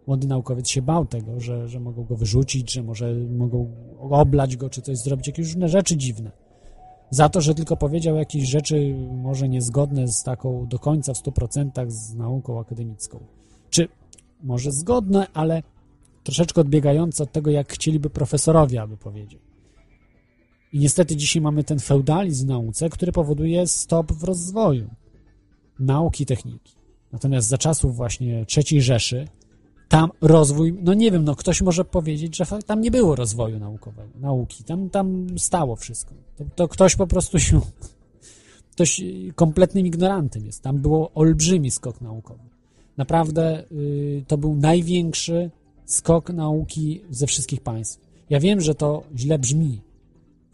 Młody naukowiec się bał tego, że, że mogą go wyrzucić, że może mogą oblać go, czy coś zrobić, jakieś różne rzeczy dziwne. Za to, że tylko powiedział jakieś rzeczy może niezgodne z taką do końca w 100% z nauką akademicką. Czy może zgodne, ale troszeczkę odbiegające od tego, jak chcieliby profesorowie, aby powiedzieć. I niestety dzisiaj mamy ten feudalizm w nauce, który powoduje stop w rozwoju nauki i techniki. Natomiast za czasów właśnie III Rzeszy tam rozwój, no nie wiem, no ktoś może powiedzieć, że tam nie było rozwoju naukowego, nauki, tam, tam stało wszystko. To, to ktoś po prostu się, ktoś kompletnym ignorantem jest. Tam było olbrzymi skok naukowy. Naprawdę y, to był największy skok nauki ze wszystkich państw. Ja wiem, że to źle brzmi,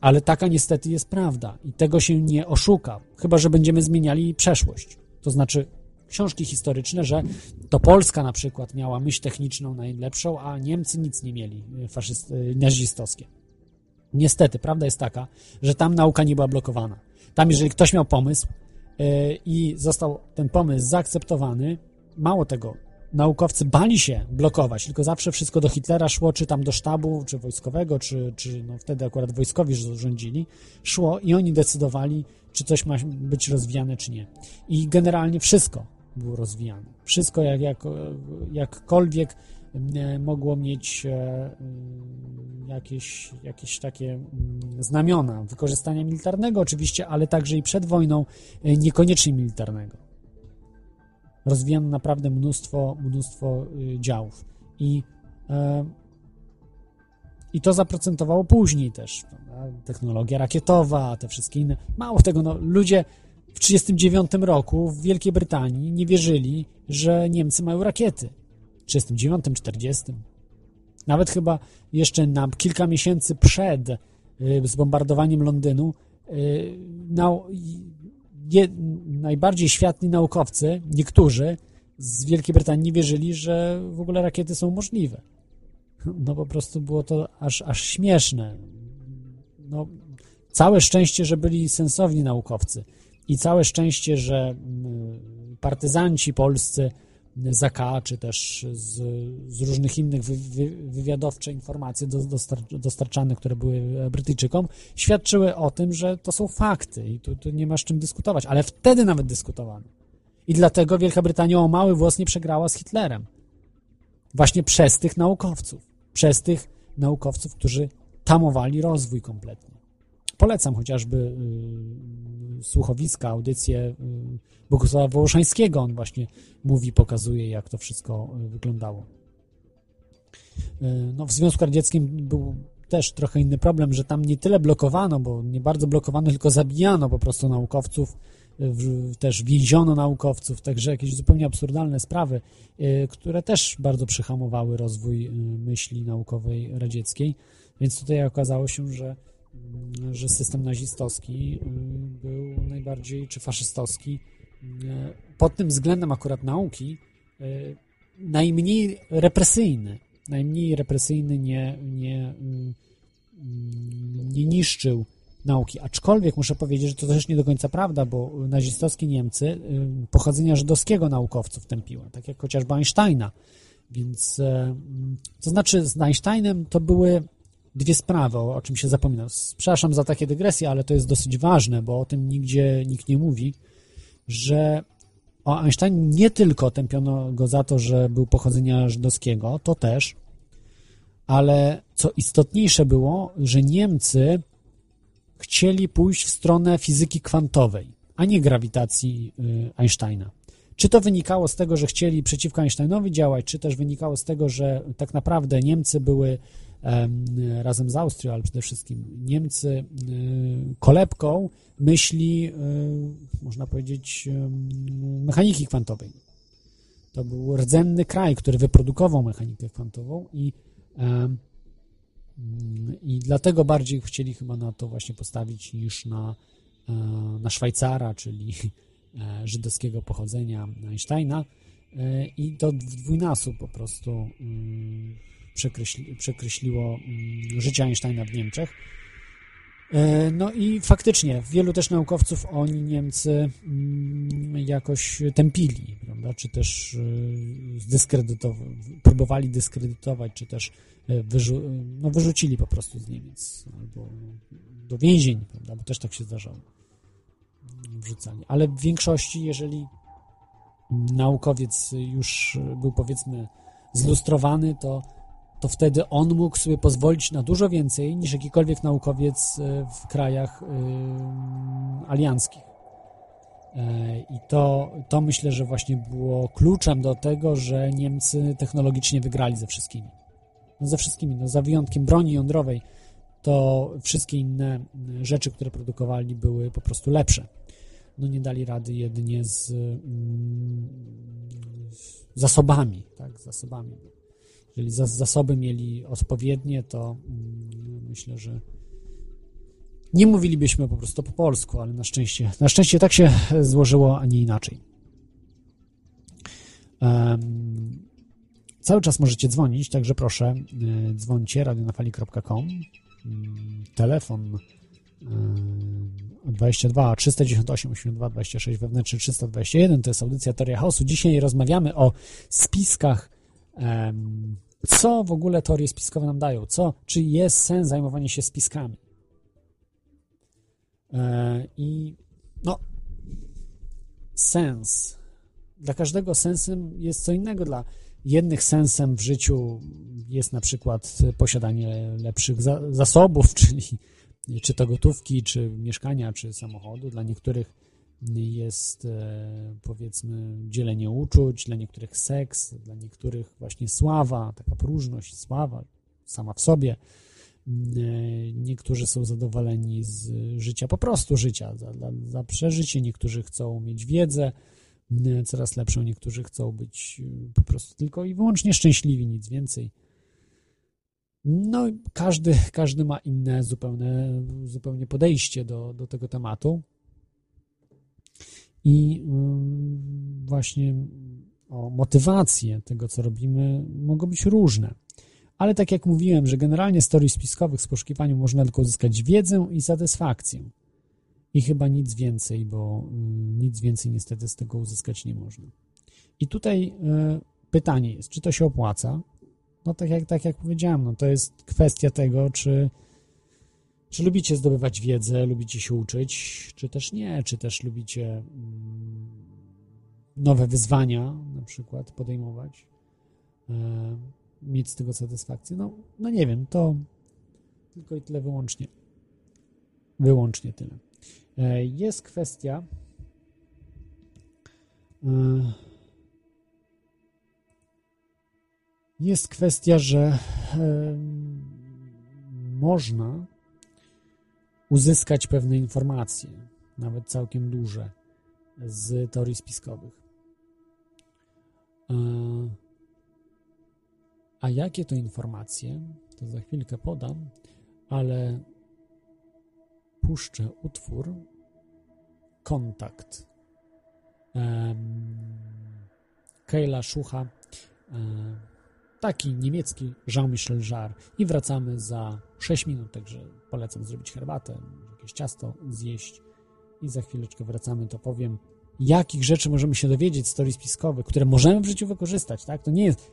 ale taka niestety jest prawda i tego się nie oszuka, chyba że będziemy zmieniali przeszłość. To znaczy książki historyczne, że to Polska na przykład miała myśl techniczną najlepszą, a Niemcy nic nie mieli y, faszyst, y, nazistowskie. Niestety, prawda jest taka, że tam nauka nie była blokowana. Tam, jeżeli ktoś miał pomysł yy, i został ten pomysł zaakceptowany, mało tego, naukowcy bali się blokować, tylko zawsze wszystko do Hitlera szło, czy tam do sztabu, czy wojskowego, czy, czy no wtedy akurat wojskowi rządzili, szło i oni decydowali, czy coś ma być rozwijane, czy nie. I generalnie wszystko było rozwijane. Wszystko jak, jak, jakkolwiek e, mogło mieć e, e, jakieś, jakieś takie mm, znamiona wykorzystania militarnego oczywiście, ale także i przed wojną niekoniecznie militarnego. Rozwijano naprawdę mnóstwo, mnóstwo działów. I, i to zaprocentowało później też. Prawda? Technologia rakietowa, te wszystkie inne. Mało tego, no, ludzie w 1939 roku w Wielkiej Brytanii nie wierzyli, że Niemcy mają rakiety. W 1939, 40. Nawet chyba jeszcze na kilka miesięcy przed y, zbombardowaniem Londynu y, je, najbardziej światli naukowcy, niektórzy z Wielkiej Brytanii nie wierzyli, że w ogóle rakiety są możliwe. No po prostu było to aż, aż śmieszne. No, całe szczęście, że byli sensowni naukowcy i całe szczęście, że mm, partyzanci polscy z AK, czy też z, z różnych innych wy, wy, wywiadowcze informacji dostar, dostarczane, które były Brytyjczykom, świadczyły o tym, że to są fakty i tu, tu nie ma z czym dyskutować. Ale wtedy nawet dyskutowano. I dlatego Wielka Brytania o mały włos nie przegrała z Hitlerem. Właśnie przez tych naukowców. Przez tych naukowców, którzy tamowali rozwój kompletnie. Polecam chociażby y, słuchowiska, audycję y, Bogusława Wołoszańskiego. On właśnie mówi, pokazuje, jak to wszystko y, wyglądało. No, w Związku Radzieckim był też trochę inny problem, że tam nie tyle blokowano, bo nie bardzo blokowano, tylko zabijano po prostu naukowców, też więziono naukowców, także jakieś zupełnie absurdalne sprawy, które też bardzo przyhamowały rozwój myśli naukowej radzieckiej. Więc tutaj okazało się, że że system nazistowski y, był najbardziej, czy faszystowski, y, pod tym względem akurat nauki, y, najmniej represyjny. Najmniej represyjny nie, nie, nie niszczył nauki. Aczkolwiek muszę powiedzieć, że to też nie do końca prawda, bo nazistowskie Niemcy pochodzenia żydowskiego naukowców tępiły, tak jak chociażby Einsteina. Więc to znaczy z Einsteinem to były dwie sprawy, o czym się zapomina. Przepraszam za takie dygresje, ale to jest dosyć ważne, bo o tym nigdzie nikt nie mówi, że o Einstein nie tylko tępiono go za to, że był pochodzenia żydowskiego, to też, ale co istotniejsze było, że Niemcy chcieli pójść w stronę fizyki kwantowej, a nie grawitacji y, Einsteina. Czy to wynikało z tego, że chcieli przeciwko Einsteinowi działać, czy też wynikało z tego, że tak naprawdę Niemcy były razem z Austrią, ale przede wszystkim Niemcy e, kolebką myśli, e, można powiedzieć, mechaniki kwantowej. To był rdzenny kraj, który wyprodukował mechanikę kwantową i, i dlatego bardziej chcieli chyba na to właśnie postawić niż na, e, na Szwajcara, czyli żydowskiego pochodzenia Einsteina i to w dwójnasób po prostu przekreśli, przekreśliło mm, życie Einsteina w Niemczech. E, no i faktycznie wielu też naukowców oni Niemcy mm, jakoś tępili, prawda? czy też e, próbowali dyskredytować, czy też e, wyrzu no, wyrzucili po prostu z Niemiec albo do więzień, prawda? bo też tak się zdarzało. Wrzucali. Ale w większości, jeżeli naukowiec już był powiedzmy zlustrowany, to to wtedy on mógł sobie pozwolić na dużo więcej niż jakikolwiek naukowiec e, w krajach e, alianckich. E, I to, to myślę, że właśnie było kluczem do tego, że Niemcy technologicznie wygrali ze wszystkimi. No ze wszystkimi, no za wyjątkiem broni jądrowej, to wszystkie inne rzeczy, które produkowali, były po prostu lepsze. No nie dali rady jedynie z mm, zasobami, tak, z zasobami. Jeżeli zasoby mieli odpowiednie, to mm, myślę, że nie mówilibyśmy po prostu po polsku, ale na szczęście, na szczęście tak się złożyło, a nie inaczej. Cały czas możecie dzwonić, także proszę, y, dzwońcie radionafali.com mm, telefon y, 22 398 82 26 wewnętrzny 321 to jest audycja Teoria Chaosu. Dzisiaj rozmawiamy o spiskach co w ogóle teorie spiskowe nam dają? Co, czy jest sens zajmowania się spiskami? E, I no, sens. Dla każdego sensem jest co innego. Dla jednych sensem w życiu jest na przykład posiadanie lepszych za zasobów, czyli czy to gotówki, czy mieszkania, czy samochodu. Dla niektórych jest e, powiedzmy dzielenie uczuć, dla niektórych seks, dla niektórych właśnie sława, taka próżność, sława sama w sobie. E, niektórzy są zadowoleni z życia, po prostu życia, za, za, przeżycie. Niektórzy chcą mieć wiedzę e, coraz lepszą, niektórzy chcą być po prostu tylko i wyłącznie szczęśliwi, nic więcej. No, każdy, każdy ma inne zupełnie, zupełnie podejście do, do tego tematu i y, właśnie o motywacje tego, co robimy, mogą być różne. Ale tak jak mówiłem, że generalnie z spiskowych z poszukiwaniu można tylko uzyskać wiedzę i satysfakcję. I chyba nic więcej, bo y, nic więcej niestety z tego uzyskać nie można. I tutaj y, pytanie jest, czy to się opłaca? No tak jak, tak jak powiedziałem, no to jest kwestia tego, czy czy lubicie zdobywać wiedzę, lubicie się uczyć, czy też nie, czy też lubicie mm, nowe wyzwania na przykład podejmować, e, mieć z tego satysfakcję? No, no nie wiem, to tylko i tyle wyłącznie. Wyłącznie tyle. E, jest kwestia e, jest kwestia, że można uzyskać pewne informacje, nawet całkiem duże, z teorii spiskowych. E, a jakie to informacje, to za chwilkę podam, ale puszczę utwór Kontakt. Kejla Szucha, e, taki niemiecki Jean-Michel Jarre i wracamy za 6 minut, także polecam zrobić herbatę, jakieś ciasto zjeść i za chwileczkę wracamy, to powiem, jakich rzeczy możemy się dowiedzieć z teorii spiskowych, które możemy w życiu wykorzystać, tak? To nie jest,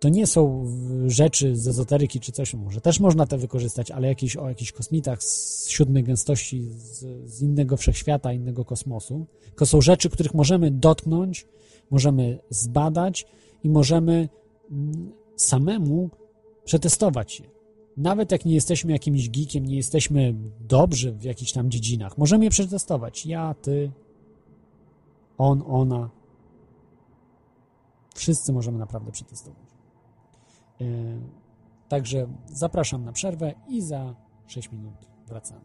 to nie są rzeczy z ezoteryki czy coś, może też można te wykorzystać, ale jakieś o jakichś kosmitach z siódmej gęstości, z, z innego wszechświata, innego kosmosu, to są rzeczy, których możemy dotknąć, możemy zbadać i możemy mm, samemu przetestować je. Nawet jak nie jesteśmy jakimś geekiem, nie jesteśmy dobrzy w jakichś tam dziedzinach, możemy je przetestować. Ja, ty, on, ona. Wszyscy możemy naprawdę przetestować. E, także zapraszam na przerwę i za 6 minut wracamy.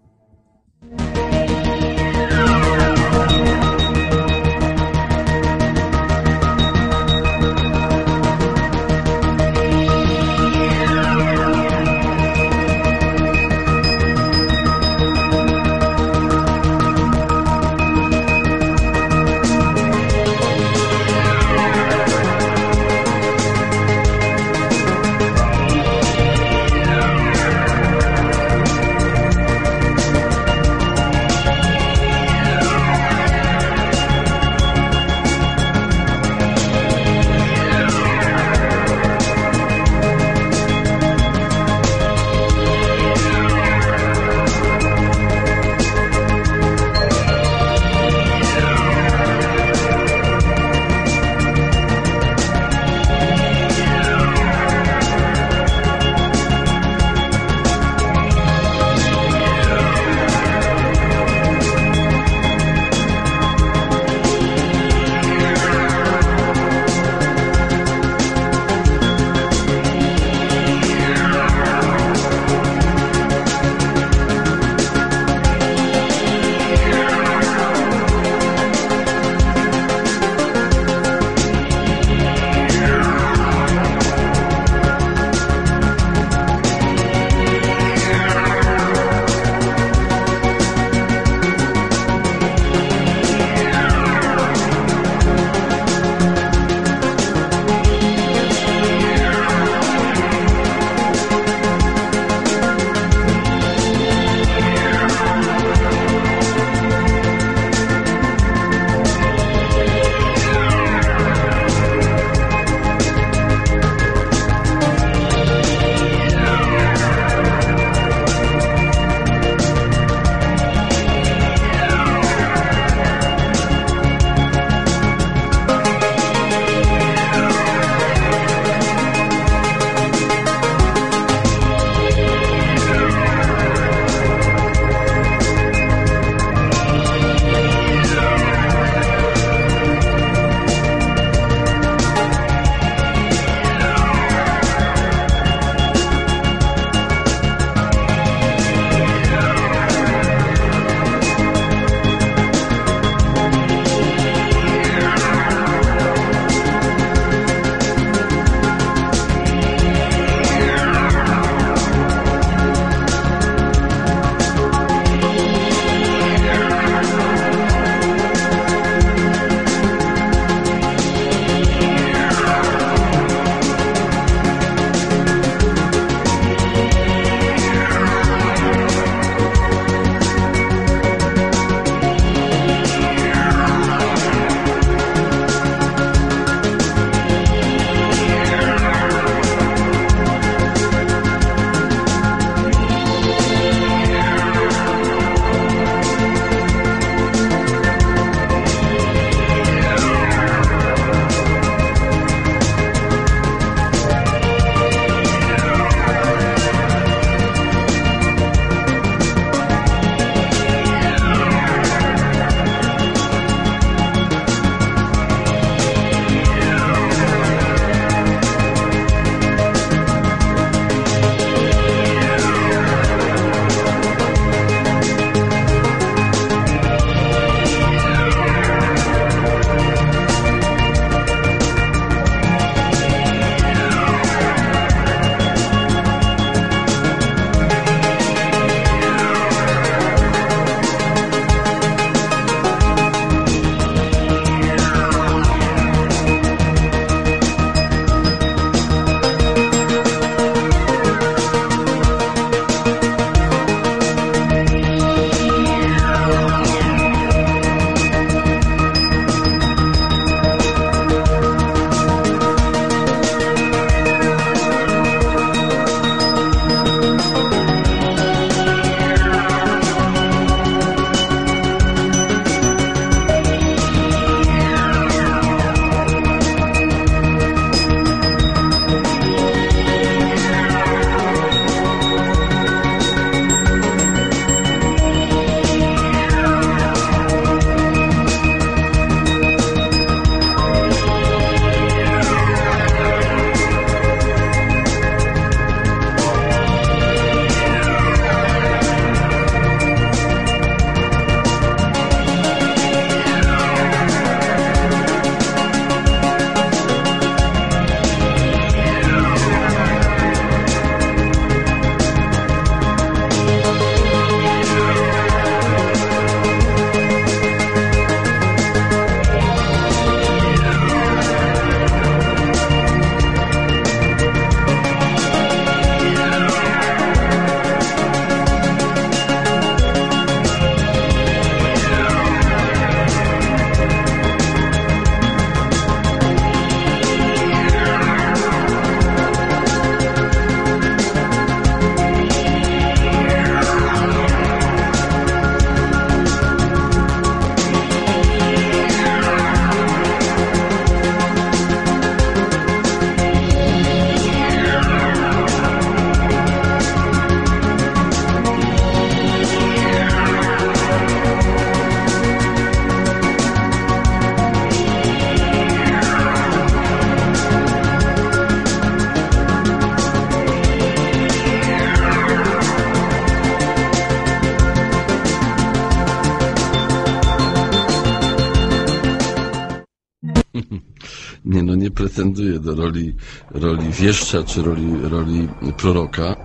Nie pretenduję do roli, roli wieszcza czy roli, roli proroka.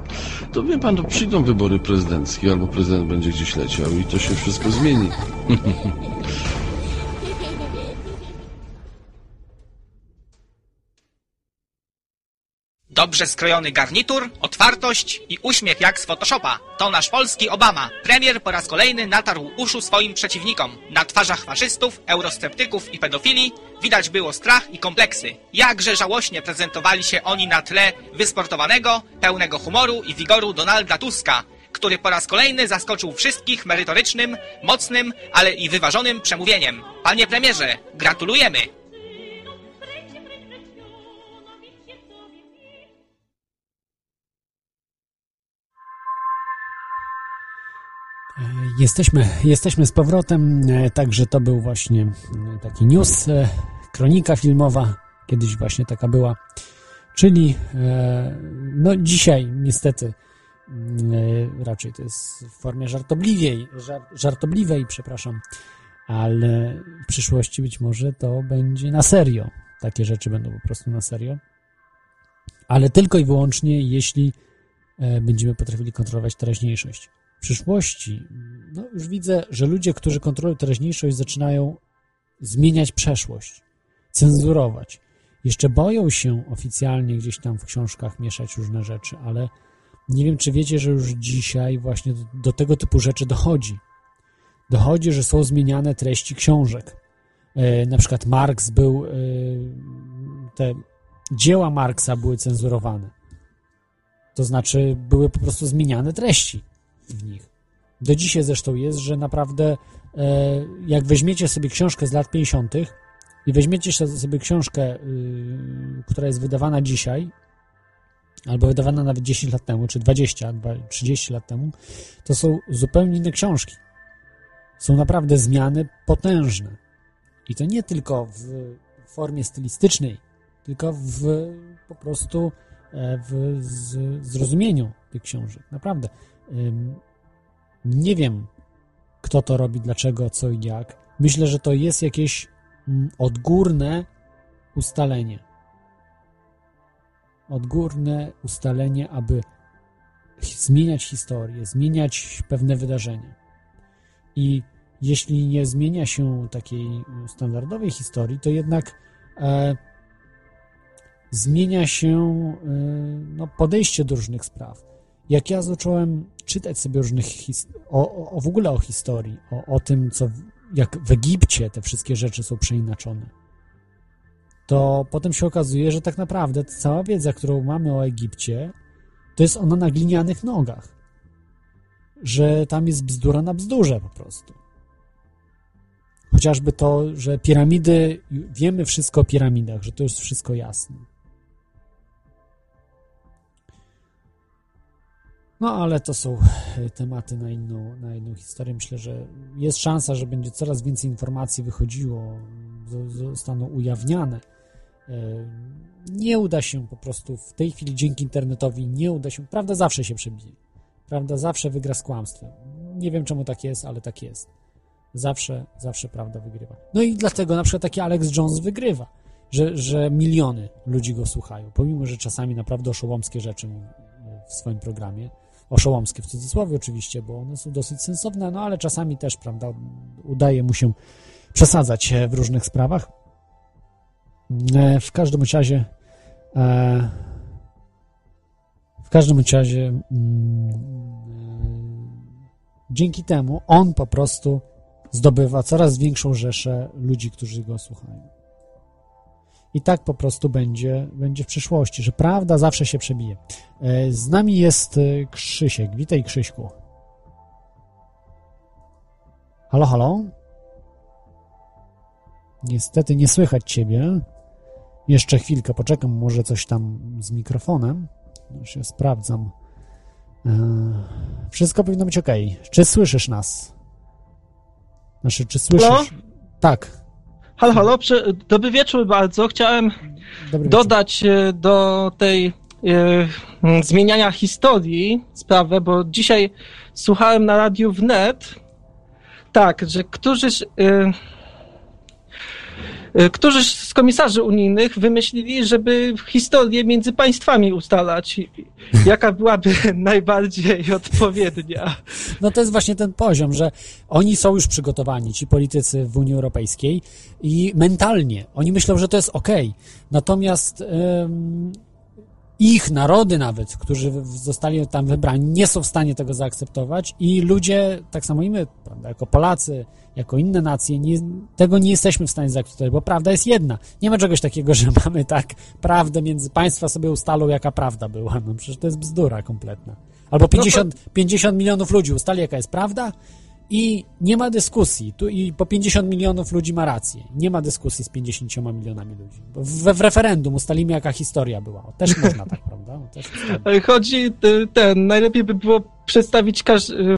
To wie pan, to przyjdą wybory prezydenckie, albo prezydent będzie gdzieś leciał i to się wszystko zmieni. Dobrze skrojony garnitur, otwartość i uśmiech jak z Photoshopa. To nasz polski Obama. Premier po raz kolejny natarł uszu swoim przeciwnikom. Na twarzach faszystów, eurosceptyków i pedofili widać było strach i kompleksy. Jakże żałośnie prezentowali się oni na tle wysportowanego, pełnego humoru i wigoru Donalda Tuska, który po raz kolejny zaskoczył wszystkich merytorycznym, mocnym, ale i wyważonym przemówieniem. Panie premierze, gratulujemy! Jesteśmy, jesteśmy z powrotem, e, także to był właśnie e, taki news, e, kronika filmowa, kiedyś właśnie taka była, czyli no dzisiaj niestety raczej to jest w formie żartobliwej, żartobliwej, przepraszam, ale w przyszłości być może to będzie na serio. Takie rzeczy będą po prostu na serio. Ale tylko i wyłącznie, jeśli będziemy potrafili kontrolować teraźniejszość przyszłości, no już widzę, że ludzie, którzy kontrolują teraźniejszość, zaczynają zmieniać przeszłość, cenzurować. Jeszcze boją się oficjalnie gdzieś tam w książkach mieszać różne rzeczy, ale nie wiem, czy wiecie, że już dzisiaj właśnie do, do tego typu rzeczy dochodzi. Dochodzi, że są zmieniane treści książek. E, na przykład Marx był, e, te dzieła Marksa były cenzurowane. To znaczy, były po prostu zmieniane treści w nich. Do dzisiaj zresztą jest, że naprawdę e, jak weźmiecie sobie książkę z lat 50. i weźmiecie sobie książkę, y, która jest wydawana dzisiaj, albo wydawana nawet 10 lat temu, czy 20, 30 lat temu, to są zupełnie inne książki. Są naprawdę zmiany potężne. I to nie tylko w formie stylistycznej, tylko w po prostu e, w zrozumieniu tych książek. Naprawdę. Nie wiem, kto to robi, dlaczego, co i jak. Myślę, że to jest jakieś mm, odgórne ustalenie. Odgórne ustalenie, aby zmieniać historię, zmieniać pewne wydarzenia. I jeśli nie zmienia się takiej standardowej historii, to jednak e, zmienia się e, no, podejście do różnych spraw. Jak ja zacząłem czytać sobie różnych o, o, w ogóle o historii, o, o tym, co jak w Egipcie te wszystkie rzeczy są przeinaczone, to potem się okazuje, że tak naprawdę cała wiedza, którą mamy o Egipcie, to jest ona na glinianych nogach. Że tam jest bzdura na bzdurze po prostu. Chociażby to, że piramidy, wiemy wszystko o piramidach, że to jest wszystko jasne. No ale to są e, tematy na inną, na inną historię. Myślę, że jest szansa, że będzie coraz więcej informacji wychodziło, zostaną ujawniane. E, nie uda się po prostu w tej chwili dzięki internetowi, nie uda się. Prawda zawsze się przebije. Prawda zawsze wygra z kłamstwem. Nie wiem czemu tak jest, ale tak jest. Zawsze, zawsze prawda wygrywa. No i dlatego na przykład taki Alex Jones wygrywa, że, że miliony ludzi go słuchają, pomimo, że czasami naprawdę oszołomskie rzeczy w swoim programie oszołomskie w cudzysłowie oczywiście, bo one są dosyć sensowne, no ale czasami też, prawda, udaje mu się przesadzać w różnych sprawach. E, w każdym razie e, w każdym razie mm, e, dzięki temu on po prostu zdobywa coraz większą rzeszę ludzi, którzy go słuchają. I tak po prostu będzie, będzie w przyszłości, że prawda zawsze się przebije. E, z nami jest e, Krzysiek. Witaj, Krzyśku. Halo, halo? Niestety nie słychać ciebie. Jeszcze chwilkę poczekam, może coś tam z mikrofonem. Już ja sprawdzam. E, wszystko powinno być ok. Czy słyszysz nas? Znaczy, czy słyszysz? Halo? Tak. Halo, halo, dobry wieczór bardzo. Chciałem dobry dodać wieczór. do tej e, zmieniania historii sprawę, bo dzisiaj słuchałem na radiu wnet, tak, że którzyś e, y, którzy z komisarzy unijnych wymyślili, żeby historię między państwami ustalać. Jaka byłaby najbardziej odpowiednia? No to jest właśnie ten poziom, że oni są już przygotowani, ci politycy w Unii Europejskiej i mentalnie oni myślą, że to jest ok. Natomiast ym, ich narody nawet, którzy zostali tam wybrani, nie są w stanie tego zaakceptować i ludzie, tak samo i my, prawda, jako Polacy, jako inne nacje, nie, tego nie jesteśmy w stanie zaakceptować, bo prawda jest jedna. Nie ma czegoś takiego, że mamy tak prawdę między państwa sobie ustalą, jaka prawda była. No przecież to jest bzdura kompletna. Albo 50, no to... 50 milionów ludzi ustali, jaka jest prawda, i nie ma dyskusji. Tu i po 50 milionów ludzi ma rację. Nie ma dyskusji z 50 milionami ludzi. Bo w, referendum ustalimy, jaka historia była. O, też można tak, prawda? Też Chodzi ten, najlepiej by było przedstawić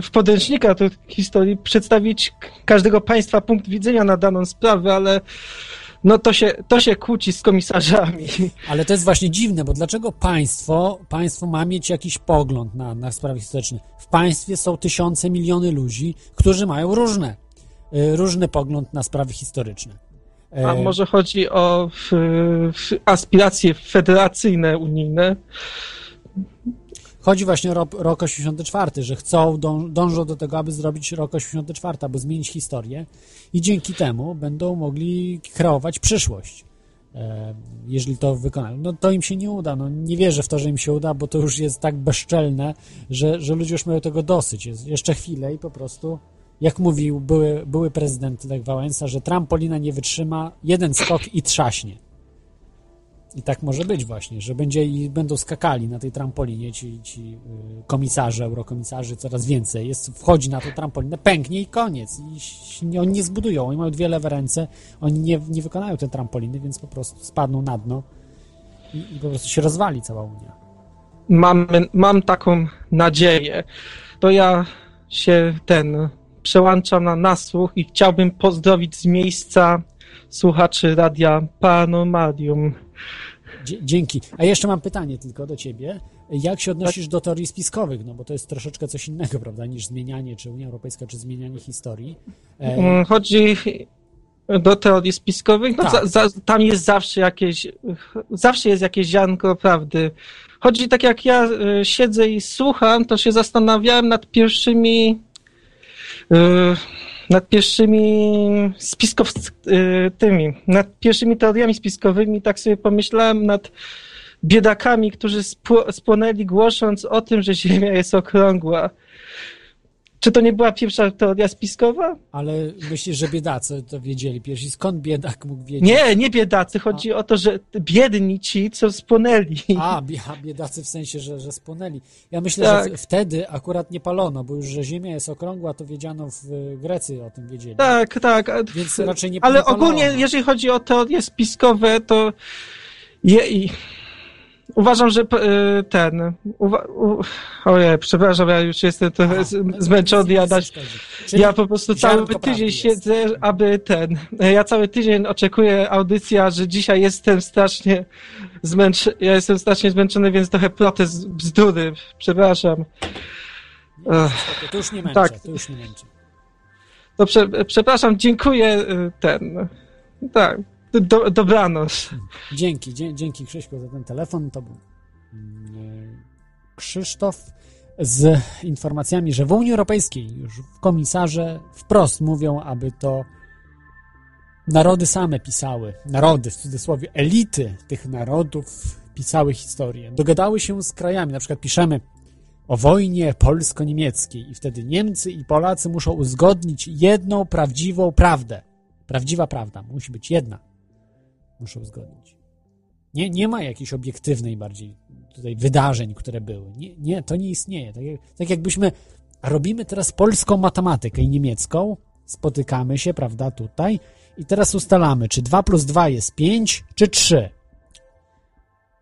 w podręcznika tej historii, przedstawić każdego państwa punkt widzenia na daną sprawę, ale no to się, to się kłóci z komisarzami. Ale to jest właśnie dziwne, bo dlaczego państwo, państwo ma mieć jakiś pogląd na, na sprawy historyczne? W państwie są tysiące, miliony ludzi, którzy mają różne, y, różny pogląd na sprawy historyczne. A e, może chodzi o aspiracje federacyjne unijne? Chodzi właśnie o rok, rok 84, że chcą, dąż, dążą do tego, aby zrobić rok 84, aby zmienić historię i dzięki temu będą mogli kreować przyszłość. E, jeżeli to wykonają. No to im się nie uda. No, nie wierzę w to, że im się uda, bo to już jest tak bezczelne, że, że ludzie już mają tego dosyć. Jest jeszcze chwilę i po prostu, jak mówił były, były prezydent Lech Wałęsa, że trampolina nie wytrzyma, jeden skok i trzaśnie. I tak może być właśnie, że będzie i będą skakali na tej trampolinie ci, ci y, komisarze, eurokomisarzy, coraz więcej. Jest, wchodzi na tą trampolinę, pęknie i koniec. I oni nie zbudują, oni mają dwie lewe ręce, oni nie, nie wykonają tej trampoliny, więc po prostu spadną na dno i, i po prostu się rozwali cała Unia. Mam, mam taką nadzieję. To ja się ten przełączam na nasłuch i chciałbym pozdrowić z miejsca słuchaczy radia Paranormalium Dzięki. A jeszcze mam pytanie tylko do ciebie. Jak się odnosisz do teorii spiskowych? No bo to jest troszeczkę coś innego, prawda, niż zmienianie, czy Unia Europejska, czy zmienianie historii. E... Mm, chodzi do teorii spiskowych, no tak. za, za, tam jest zawsze jakieś, zawsze jest jakieś ziarnko prawdy. Chodzi tak jak ja y, siedzę i słucham, to się zastanawiałem nad pierwszymi y, nad pierwszymi spiskow... Y, tymi, nad pierwszymi teoriami spiskowymi, tak sobie pomyślałem nad biedakami, którzy spłonęli głosząc o tym, że Ziemia jest okrągła. Czy to nie była pierwsza teoria spiskowa? Ale myślisz, że biedacy to wiedzieli pierwsi. Skąd biedak mógł wiedzieć? Nie, nie biedacy. Chodzi A. o to, że biedni ci, co spłonęli. A, biedacy w sensie, że, że spłonęli. Ja myślę, tak. że wtedy akurat nie palono, bo już, że Ziemia jest okrągła, to wiedziano w Grecy o tym wiedzieli. Tak, tak. Więc raczej nie Ale nie ogólnie, jeżeli chodzi o teorie spiskowe, to je, Uważam, że e, ten. Uwa, u, ojej, przepraszam, ja już jestem trochę Aha, zmęczony. Ja, dać, ja po prostu cały tydzień siedzę, aby ten. Ja cały tydzień oczekuję audycja, że dzisiaj jestem strasznie zmęczony. Ja jestem strasznie zmęczony, więc trochę protest bzdury. Przepraszam. to już nie męczę, tak. to już nie męczę. To prze, przepraszam, dziękuję e, ten. Tak. Do, dobranoc. Dzięki, dzięki Krzyśku za ten telefon. To był mm, Krzysztof z informacjami, że w Unii Europejskiej już komisarze wprost mówią, aby to narody same pisały, narody w cudzysłowie, elity tych narodów pisały historię. Dogadały się z krajami, na przykład piszemy o wojnie polsko-niemieckiej i wtedy Niemcy i Polacy muszą uzgodnić jedną prawdziwą prawdę. Prawdziwa prawda, musi być jedna muszę uzgodnić. Nie, nie ma jakiejś obiektywnej bardziej tutaj wydarzeń, które były. Nie, nie to nie istnieje. Tak, jak, tak jakbyśmy robimy teraz polską matematykę i niemiecką, spotykamy się, prawda, tutaj i teraz ustalamy, czy 2 plus 2 jest 5, czy 3.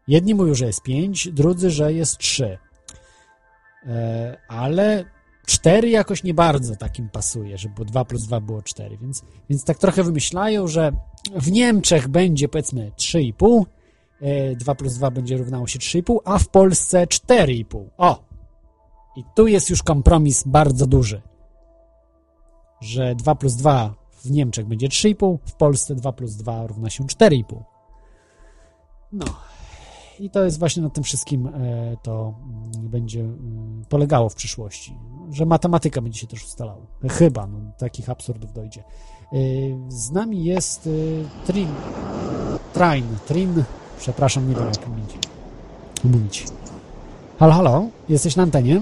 Jedni mówią, że jest 5, drudzy, że jest 3. E, ale 4 jakoś nie bardzo takim pasuje, żeby 2 plus 2 było 4, więc, więc tak trochę wymyślają, że w Niemczech będzie powiedzmy 3,5, 2 e, plus 2 będzie równało się 3,5, a w Polsce 4,5. O! I tu jest już kompromis bardzo duży, że 2 plus 2 w Niemczech będzie 3,5, w Polsce 2 plus 2 równa się 4,5. No. I to jest właśnie na tym wszystkim e, to mm, będzie mm, polegało w przyszłości, że matematyka będzie się też ustalała. Chyba, no, takich absurdów dojdzie. E, z nami jest e, Trin, Train, Trin, przepraszam, nie wiem jak mówić. mówić. Halo, halo, jesteś na antenie?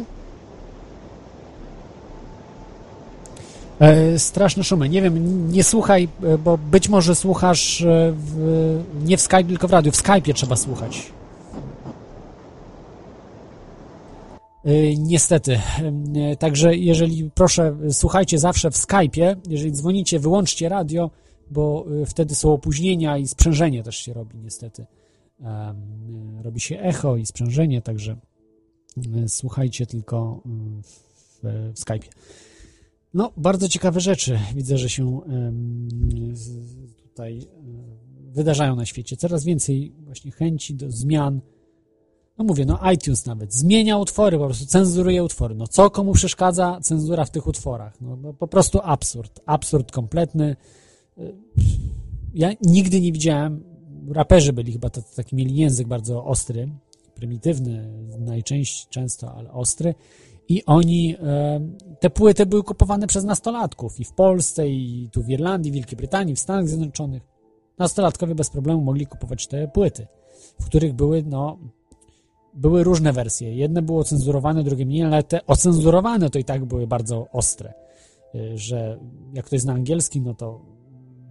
E, straszne szumy. Nie wiem, nie słuchaj, e, bo być może słuchasz e, w, nie w Skype, tylko w radiu. W Skype'ie trzeba słuchać. Niestety. Także jeżeli, proszę, słuchajcie zawsze w Skype'ie. Jeżeli dzwonicie, wyłączcie radio, bo wtedy są opóźnienia i sprzężenie też się robi niestety. Robi się echo i sprzężenie, także słuchajcie tylko w, w Skype'ie. No, bardzo ciekawe rzeczy widzę, że się tutaj wydarzają na świecie. Coraz więcej właśnie chęci do zmian. No mówię, no iTunes nawet zmienia utwory, po prostu cenzuruje utwory. No co komu przeszkadza cenzura w tych utworach? No, no po prostu absurd. Absurd kompletny. Ja nigdy nie widziałem, raperzy byli chyba taki, mieli język bardzo ostry, prymitywny, najczęściej, często, ale ostry i oni, e, te płyty były kupowane przez nastolatków i w Polsce, i tu w Irlandii, w Wielkiej Brytanii, w Stanach Zjednoczonych. Nastolatkowie bez problemu mogli kupować te płyty, w których były, no, były różne wersje. Jedne było cenzurowane, drugie mniej, ale te ocenzurowane to i tak były bardzo ostre, e, że jak ktoś zna angielski, no to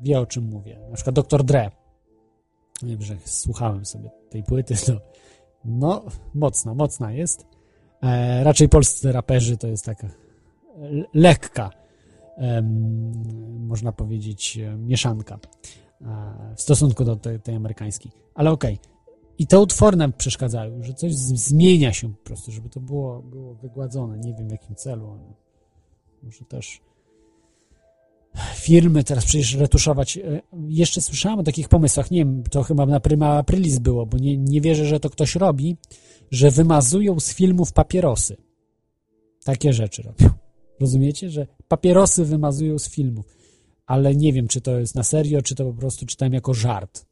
wie o czym mówię. Na przykład Dr. Dre. Wiem, że słuchałem sobie tej płyty, to no, mocna, mocna jest. E, raczej polscy raperzy to jest taka lekka, można powiedzieć, mieszanka e, w stosunku do tej, tej amerykańskiej. Ale okej. Okay. I te utwory nam przeszkadzają, że coś zmienia się po prostu, żeby to było, było wygładzone. Nie wiem w jakim celu, ale może też firmy teraz przecież retuszować. E, jeszcze słyszałem o takich pomysłach, nie wiem, to chyba na Prima Aprilis było, bo nie, nie wierzę, że to ktoś robi, że wymazują z filmów papierosy. Takie rzeczy robią. Rozumiecie, że papierosy wymazują z filmów. Ale nie wiem, czy to jest na serio, czy to po prostu czytałem jako żart.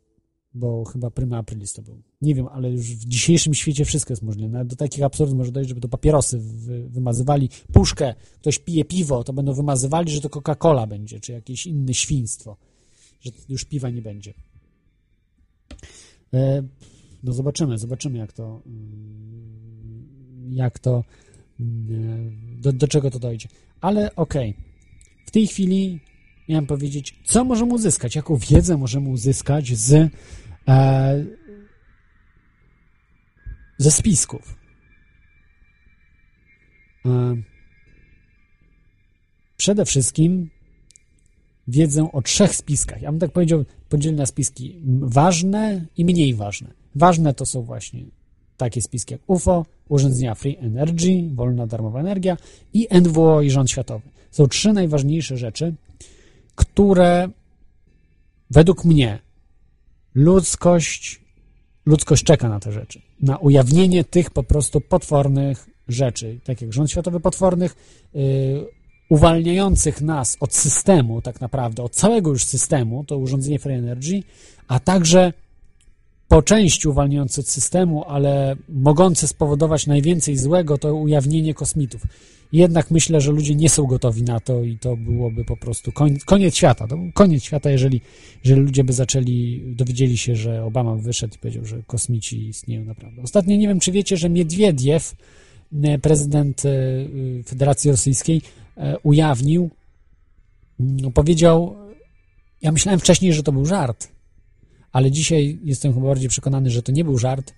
Bo chyba Prima Aprilis to był. Nie wiem, ale już w dzisiejszym świecie wszystko jest możliwe. Nawet do takich absurdów może dojść, żeby to papierosy wy, wymazywali. Puszkę, ktoś pije piwo, to będą wymazywali, że to Coca-Cola będzie, czy jakieś inne świństwo. Że już piwa nie będzie. E, no zobaczymy, zobaczymy jak to mm, jak to mm, do, do czego to dojdzie. Ale okej, okay. w tej chwili miałem powiedzieć, co możemy uzyskać, jaką wiedzę możemy uzyskać z ze spisków. E, przede wszystkim wiedzę o trzech spiskach. Ja bym tak powiedział, podzielił na spiski ważne i mniej ważne. Ważne to są właśnie takie spiski jak UFO, urządzenia Free Energy, wolna darmowa energia i NWO i rząd światowy. Są trzy najważniejsze rzeczy, które według mnie ludzkość, ludzkość czeka na te rzeczy. Na ujawnienie tych po prostu potwornych rzeczy, tak jak rząd światowy potwornych, yy, uwalniających nas od systemu, tak naprawdę, od całego już systemu, to urządzenie Free Energy, a także po części uwalniające od systemu, ale mogące spowodować najwięcej złego, to ujawnienie kosmitów. Jednak myślę, że ludzie nie są gotowi na to i to byłoby po prostu koniec, koniec świata. To koniec świata, jeżeli, jeżeli ludzie by zaczęli, dowiedzieli się, że Obama wyszedł i powiedział, że kosmici istnieją naprawdę. Ostatnio nie wiem, czy wiecie, że Miedwiediew, e, prezydent e, Federacji Rosyjskiej, e, ujawnił, no, powiedział, ja myślałem wcześniej, że to był żart, ale dzisiaj jestem chyba bardziej przekonany, że to nie był żart,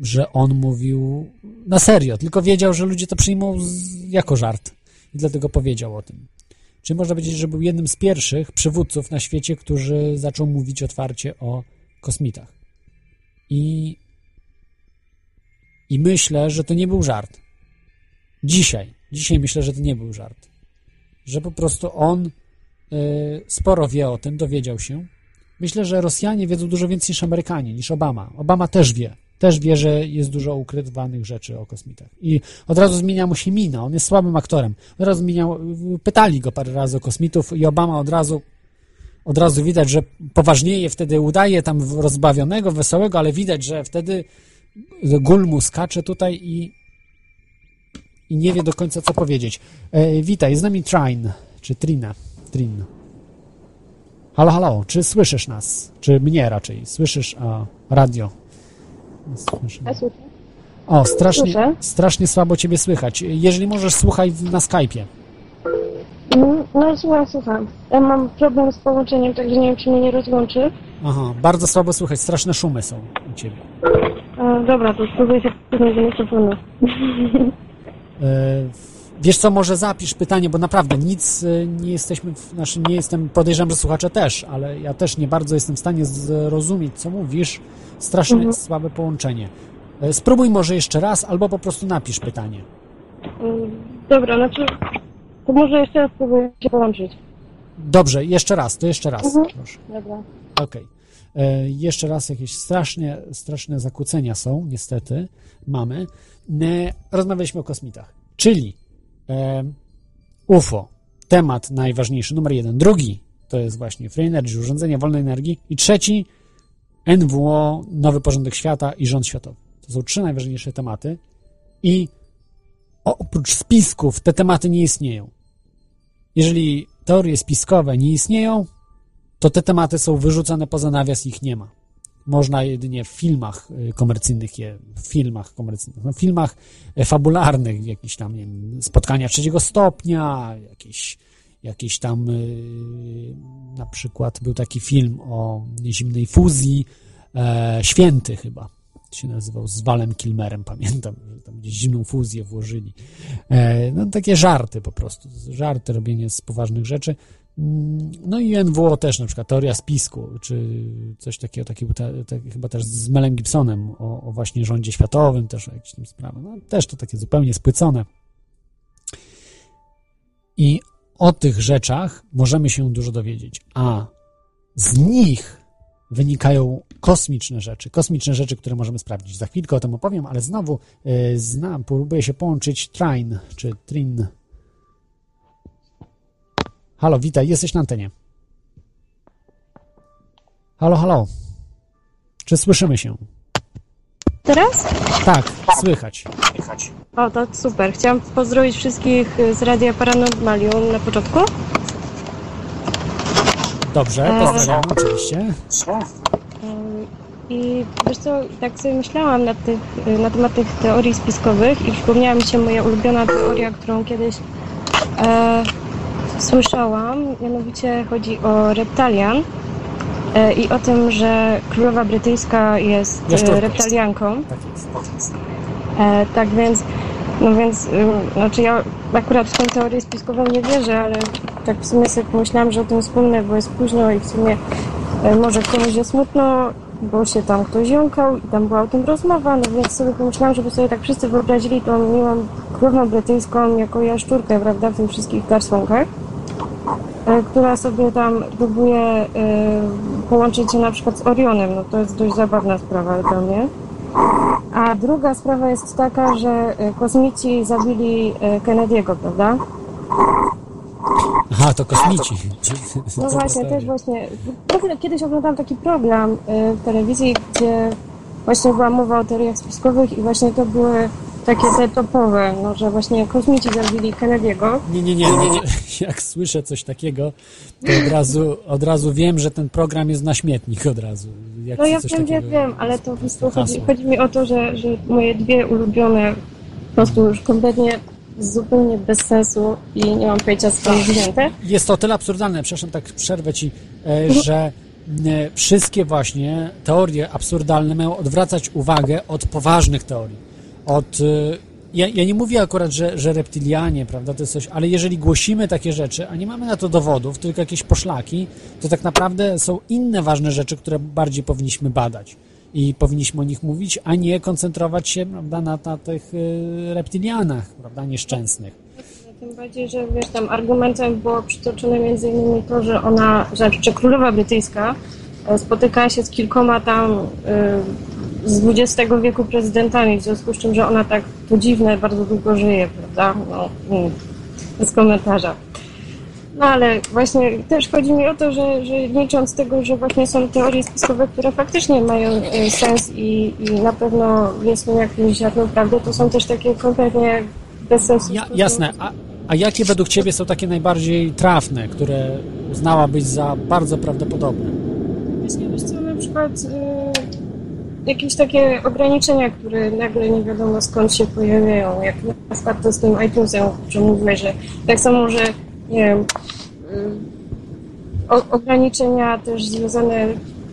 że on mówił na serio, tylko wiedział, że ludzie to przyjmą jako żart i dlatego powiedział o tym. Czyli można powiedzieć, że był jednym z pierwszych przywódców na świecie, którzy zaczął mówić otwarcie o kosmitach. I, i myślę, że to nie był żart. Dzisiaj, dzisiaj myślę, że to nie był żart. Że po prostu on y, sporo wie o tym, dowiedział się Myślę, że Rosjanie wiedzą dużo więcej niż Amerykanie, niż Obama. Obama też wie. też wie, że jest dużo ukrywanych rzeczy o kosmitach. I od razu zmienia mu się mina, on jest słabym aktorem. Od razu zmieniał, pytali go parę razy o kosmitów i Obama od razu od razu widać, że poważnieje wtedy udaje tam rozbawionego, wesołego, ale widać, że wtedy gul mu skacze tutaj i, i nie wie do końca, co powiedzieć. E, witaj, z nami Trine, czy Trina, Trin. Halo, halo, czy słyszysz nas? Czy mnie raczej? Słyszysz a, radio? Ja słyszę. O, strasznie, Słyszę. strasznie słabo ciebie słychać. Jeżeli możesz, słuchaj na Skype'ie. Mm, No słucham, słucham. Ja mam problem z połączeniem, także nie wiem, czy mnie nie rozłączy. Aha, bardzo słabo słychać, straszne szumy są u ciebie. E, dobra, to spróbuję się do mikrofonu. E, Wiesz co, może zapisz pytanie, bo naprawdę nic e, nie jesteśmy, w, znaczy nie jestem, podejrzewam, że słuchacze też, ale ja też nie bardzo jestem w stanie zrozumieć, co mówisz. Strasznie Mhm. słabe połączenie. E, Spróbuj może jeszcze raz, albo po prostu napisz pytanie. Mm, Dobra, znaczy... To może jeszcze raz spróbuję się połączyć. Dobrze, jeszcze raz, to jeszcze raz. Mhm. Proszę. Dobra. Okej. E, Jeszcze raz jakieś strasznie, straszne zakłócenia są, niestety, mamy. E, Rozmawialiśmy o kosmitach, czyli UFO, temat najważniejszy, numer jeden. Drugi to jest właśnie Free Energy, urządzenia wolnej energii. I trzeci NWO, nowy porządek świata i rząd światowy. To są trzy najważniejsze tematy i oprócz spisków te tematy nie istnieją. Jeżeli teorie spiskowe nie istnieją, to te tematy są wyrzucone poza nawias, ich nie ma. Można jedynie w filmach y, komercyjnych je, w filmach komercyjnych, no w filmach e, fabularnych, jakieś tam, nie wiem, spotkania trzeciego stopnia, jakieś, jakieś tam, y, na przykład był taki film o zimnej fuzji, e, Święty chyba, się nazywał, z Walem Kilmerem, pamiętam, że tam gdzieś zimną fuzję włożyli. E, no takie żarty po prostu, żarty, robienie z poważnych rzeczy. Mm, No i NWO też, na przykład teoria spisku, czy coś takiego, te, te, chyba też z Melem Gibsonem o, o właśnie rządzie światowym, też o jakieś tam sprawy. No, też to takie zupełnie spłycone. I o tych rzeczach możemy się dużo dowiedzieć, a z nich wynikają kosmiczne rzeczy, kosmiczne rzeczy, które możemy sprawdzić. Za chwilkę o tym opowiem, ale znowu y, znam, próbuję się połączyć Trine, czy Trin. Halo, witaj, jesteś na antenie. Halo, halo. Czy słyszymy się? Teraz? Tak, słychać. O, to super. Chciałam pozdrowić wszystkich z Radia Paranormalium na początku. Dobrze, Eee. pozdrawiam oczywiście. Ym, I wiesz co, tak sobie myślałam na, tych, na temat tych teorii spiskowych i przypomniała mi się moja ulubiona teoria, którą kiedyś e, słyszałam. Mianowicie chodzi o reptalian e, i o tym, że królowa brytyjska jest e, reptalianką. Tak jest. E, tak więc, no więc, y, znaczy ja akurat w tę teorię spiskową nie wierzę, ale tak w sumie sobie pomyślałam, że o tym wspomnę, bo jest późno i w sumie może komuś jest smutno, bo się tam ktoś jąkał i tam była o tym rozmowa, no więc sobie pomyślałam, żeby sobie tak wszyscy wyobrazili tą miłą królową brytyjską jako jaszczurkę, prawda, w tych wszystkich garszonkach, e, która sobie tam próbuje e, połączyć się na przykład z Orionem, no to jest dość zabawna sprawa dla mnie. A druga sprawa jest taka, że e, kosmici zabili Kennedy'ego, prawda? Aha, to kosmici. No właśnie, też właśnie. Kiedyś oglądałam taki program w telewizji, gdzie właśnie była mowa o teoriach spiskowych i właśnie to były takie te topowe, no, że właśnie kosmici zabili Kennedy'ego. Nie, nie, nie, nie, nie. Jak słyszę coś takiego, to od razu, od razu wiem, że ten program jest na śmietnik od razu. Jak No ja wiem, takiego- wiem, ale to po prostu chodzi, chodzi mi o to, że, że moje dwie ulubione po prostu już kompletnie zupełnie bez sensu i nie mam pojęcia skąd wzięte. Jest to o tyle absurdalne, przepraszam, tak przerwę ci, e, że e, wszystkie właśnie teorie absurdalne mają odwracać uwagę od poważnych teorii. Od, e, ja, ja nie mówię akurat, że, że reptilianie, prawda, to jest coś, ale jeżeli głosimy takie rzeczy, a nie mamy na to dowodów, tylko jakieś poszlaki, to tak naprawdę są inne ważne rzeczy, które bardziej powinniśmy badać i powinniśmy o nich mówić, a nie koncentrować się prawda, na, na tych e, reptilianach, prawda, nieszczęsnych. Tym bardziej, że wiesz, tam argumentem było przytoczone między innymi to, że ona, że, że królowa brytyjska e, spotykała się z kilkoma tam z XX wieku prezydentami, w związku z czym, że ona tak to dziwne, bardzo długo żyje, prawda? No, bez komentarza. No ale właśnie też chodzi mi o to, że, że licząc tego, że właśnie są teorie spiskowe, które faktycznie mają e, sens i, i na pewno jest w tym jakieś ziarno prawdy, to są też takie kompletnie bez sensu. Ja, jasne. A, a jakie według Ciebie są takie najbardziej trafne, które uznałabyś za bardzo prawdopodobne? Właśnie wiesz co, na przykład y, jakieś takie ograniczenia, które nagle nie wiadomo skąd się pojawiają, jak na przykład to z tym iTunesem, o czym mówiłeś, że tak samo, że nie wiem, y, o, ograniczenia też związane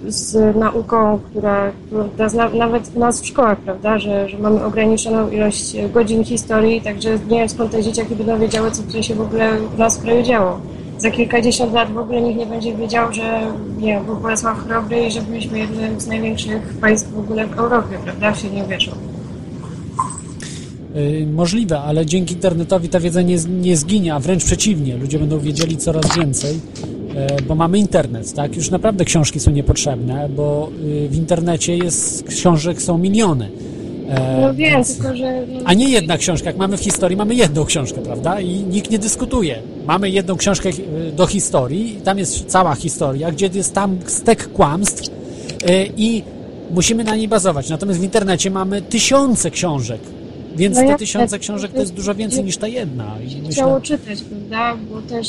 z nauką, która, zna, nawet u nas w szkołach, prawda, że, że mamy ograniczoną ilość godzin historii, także nie wiem skąd te dzieciaki będą wiedziały, co tutaj się w ogóle u nas w kraju działo. Za kilkadziesiąt lat w ogóle nikt nie będzie wiedział, że nie był Bolesław Chrobry i że byliśmy jednym z największych państw w ogóle w Europie, prawda, w średniowieczu. Yy, możliwe, ale dzięki internetowi ta wiedza nie, nie zginie, a wręcz przeciwnie, ludzie będą wiedzieli coraz więcej, yy, bo mamy internet, tak? Już naprawdę książki są niepotrzebne, bo yy, w internecie jest książek są miliony. No wiem, więc... tylko że... No... A nie jedna książka, jak mamy w historii, mamy jedną książkę, prawda? I nikt nie dyskutuje. Mamy jedną książkę do historii, tam jest cała historia, gdzie jest tam stek kłamstw i musimy na niej bazować. Natomiast w internecie mamy tysiące książek, więc no te tysiące książek to jest dużo więcej niż ta jedna. I myślę... Chciało czytać, prawda? Bo też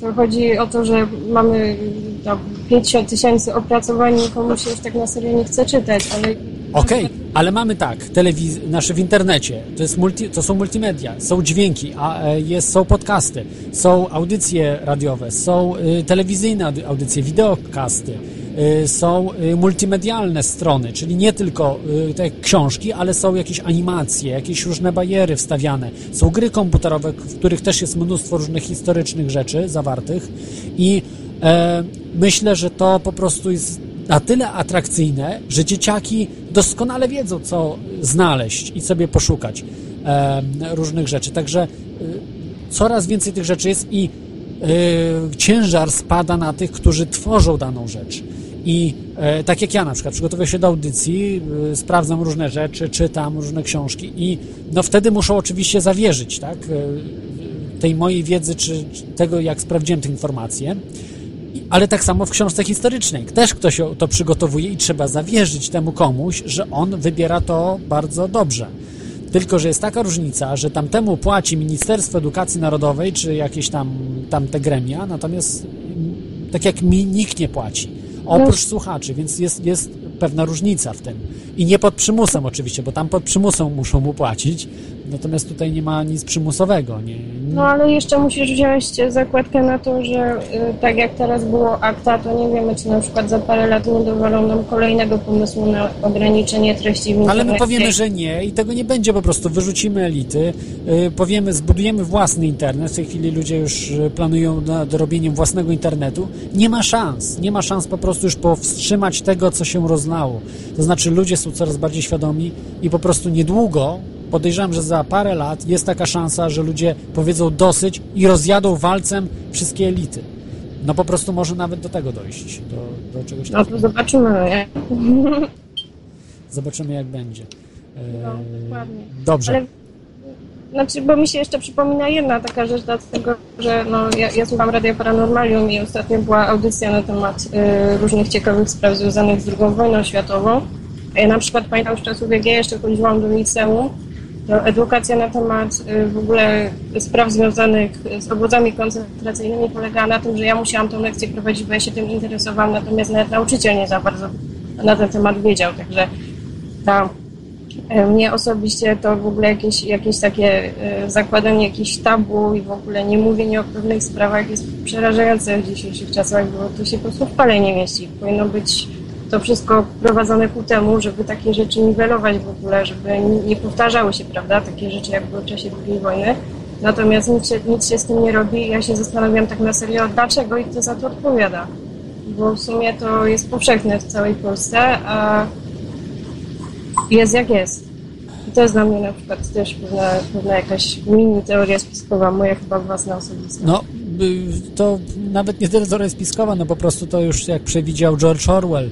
to chodzi o to, że mamy tam 50 tysięcy opracowań, komuś się już tak na serio nie chce czytać, ale... Okej, okay, ale mamy tak, telewiz- nasze w internecie, to, jest multi, to są multimedia, są dźwięki, a, e, jest, są podcasty, są audycje radiowe, są y, telewizyjne audycje, wideokasty, Y, są y, multimedialne strony, czyli nie tylko y, te książki, ale są jakieś animacje, jakieś różne bariery wstawiane. Są gry komputerowe, w których też jest mnóstwo różnych historycznych rzeczy zawartych i e, myślę, że to po prostu jest na tyle atrakcyjne, że dzieciaki doskonale wiedzą, co znaleźć i sobie poszukać różnych rzeczy. Także e, coraz więcej tych rzeczy jest i e, ciężar spada na tych, którzy tworzą daną rzecz. I e, tak jak ja na przykład przygotowuję się do audycji, e, sprawdzam różne rzeczy, czytam różne książki i no wtedy muszę oczywiście zawierzyć, tak, tej mojej wiedzy, czy, czy tego, jak sprawdziłem te informacje. Ale tak samo w książce historycznej. Też ktoś to przygotowuje i trzeba zawierzyć temu komuś, że on wybiera to bardzo dobrze. Tylko, że jest taka różnica, że tamtemu płaci Ministerstwo Edukacji Narodowej, czy jakieś tam, tam te gremia, natomiast tak jak mi nikt nie płaci oprócz słuchaczy, więc jest, jest pewna różnica w tym. I nie pod przymusem oczywiście, bo tam pod przymusem muszą mu płacić, natomiast tutaj nie ma nic przymusowego. Nie, nie... No ale jeszcze musisz wziąć zakładkę na to, że y, tak jak teraz było akta, to nie wiemy, czy na przykład za parę lat nie dowolą nam kolejnego pomysłu na ograniczenie treści w Ale my powiemy, że nie i tego nie będzie, po prostu wyrzucimy elity, y, powiemy, zbudujemy własny internet, w tej chwili ludzie już y, planują nad robieniem własnego internetu, nie ma szans, nie ma szans po prostu już powstrzymać tego, co się rozlało. To znaczy ludzie są coraz bardziej świadomi i po prostu niedługo podejrzewam, że za parę lat jest taka szansa, że ludzie powiedzą dosyć i rozjadą walcem wszystkie elity. No po prostu może nawet do tego dojść, do, do czegoś takiego. No to zobaczymy, nie? Zobaczymy, jak będzie. No, dokładnie. Dobrze. Ale, znaczy, bo mi się jeszcze przypomina jedna taka rzecz, dlatego, że no, ja, ja słucham Radio Paranormalium i ostatnio była audycja na temat y, różnych ciekawych spraw związanych z II wojną światową. Ja na przykład pamiętam z czasów, jak ja jeszcze chodziłam do liceum, to edukacja na temat y, w ogóle spraw związanych z obozami koncentracyjnymi polegała na tym, że ja musiałam tę lekcję prowadzić, bo ja się tym interesowałam, natomiast nawet nauczyciel nie za bardzo na ten temat wiedział, także ta, y, mnie osobiście to w ogóle jakieś, jakieś takie y, zakładanie jakichś tabu i w ogóle nie mówienie o pewnych sprawach jest przerażające w dzisiejszych czasach, bo to się po prostu w pale nie mieści. Powinno być to wszystko prowadzone ku temu, żeby takie rzeczy niwelować w ogóle, żeby nie powtarzały się, prawda, takie rzeczy jak były w czasie II wojny. Natomiast nic się, nic się z tym nie robi ja się zastanawiam tak na serio, dlaczego i kto za to odpowiada. Bo w sumie to jest powszechne w całej Polsce, a jest jak jest. I to jest dla mnie na przykład też pewna, pewna jakaś mini teoria spiskowa, moja chyba własna osobista. No, to nawet nie tyle teoria spiskowa, no po prostu to już jak przewidział George Orwell,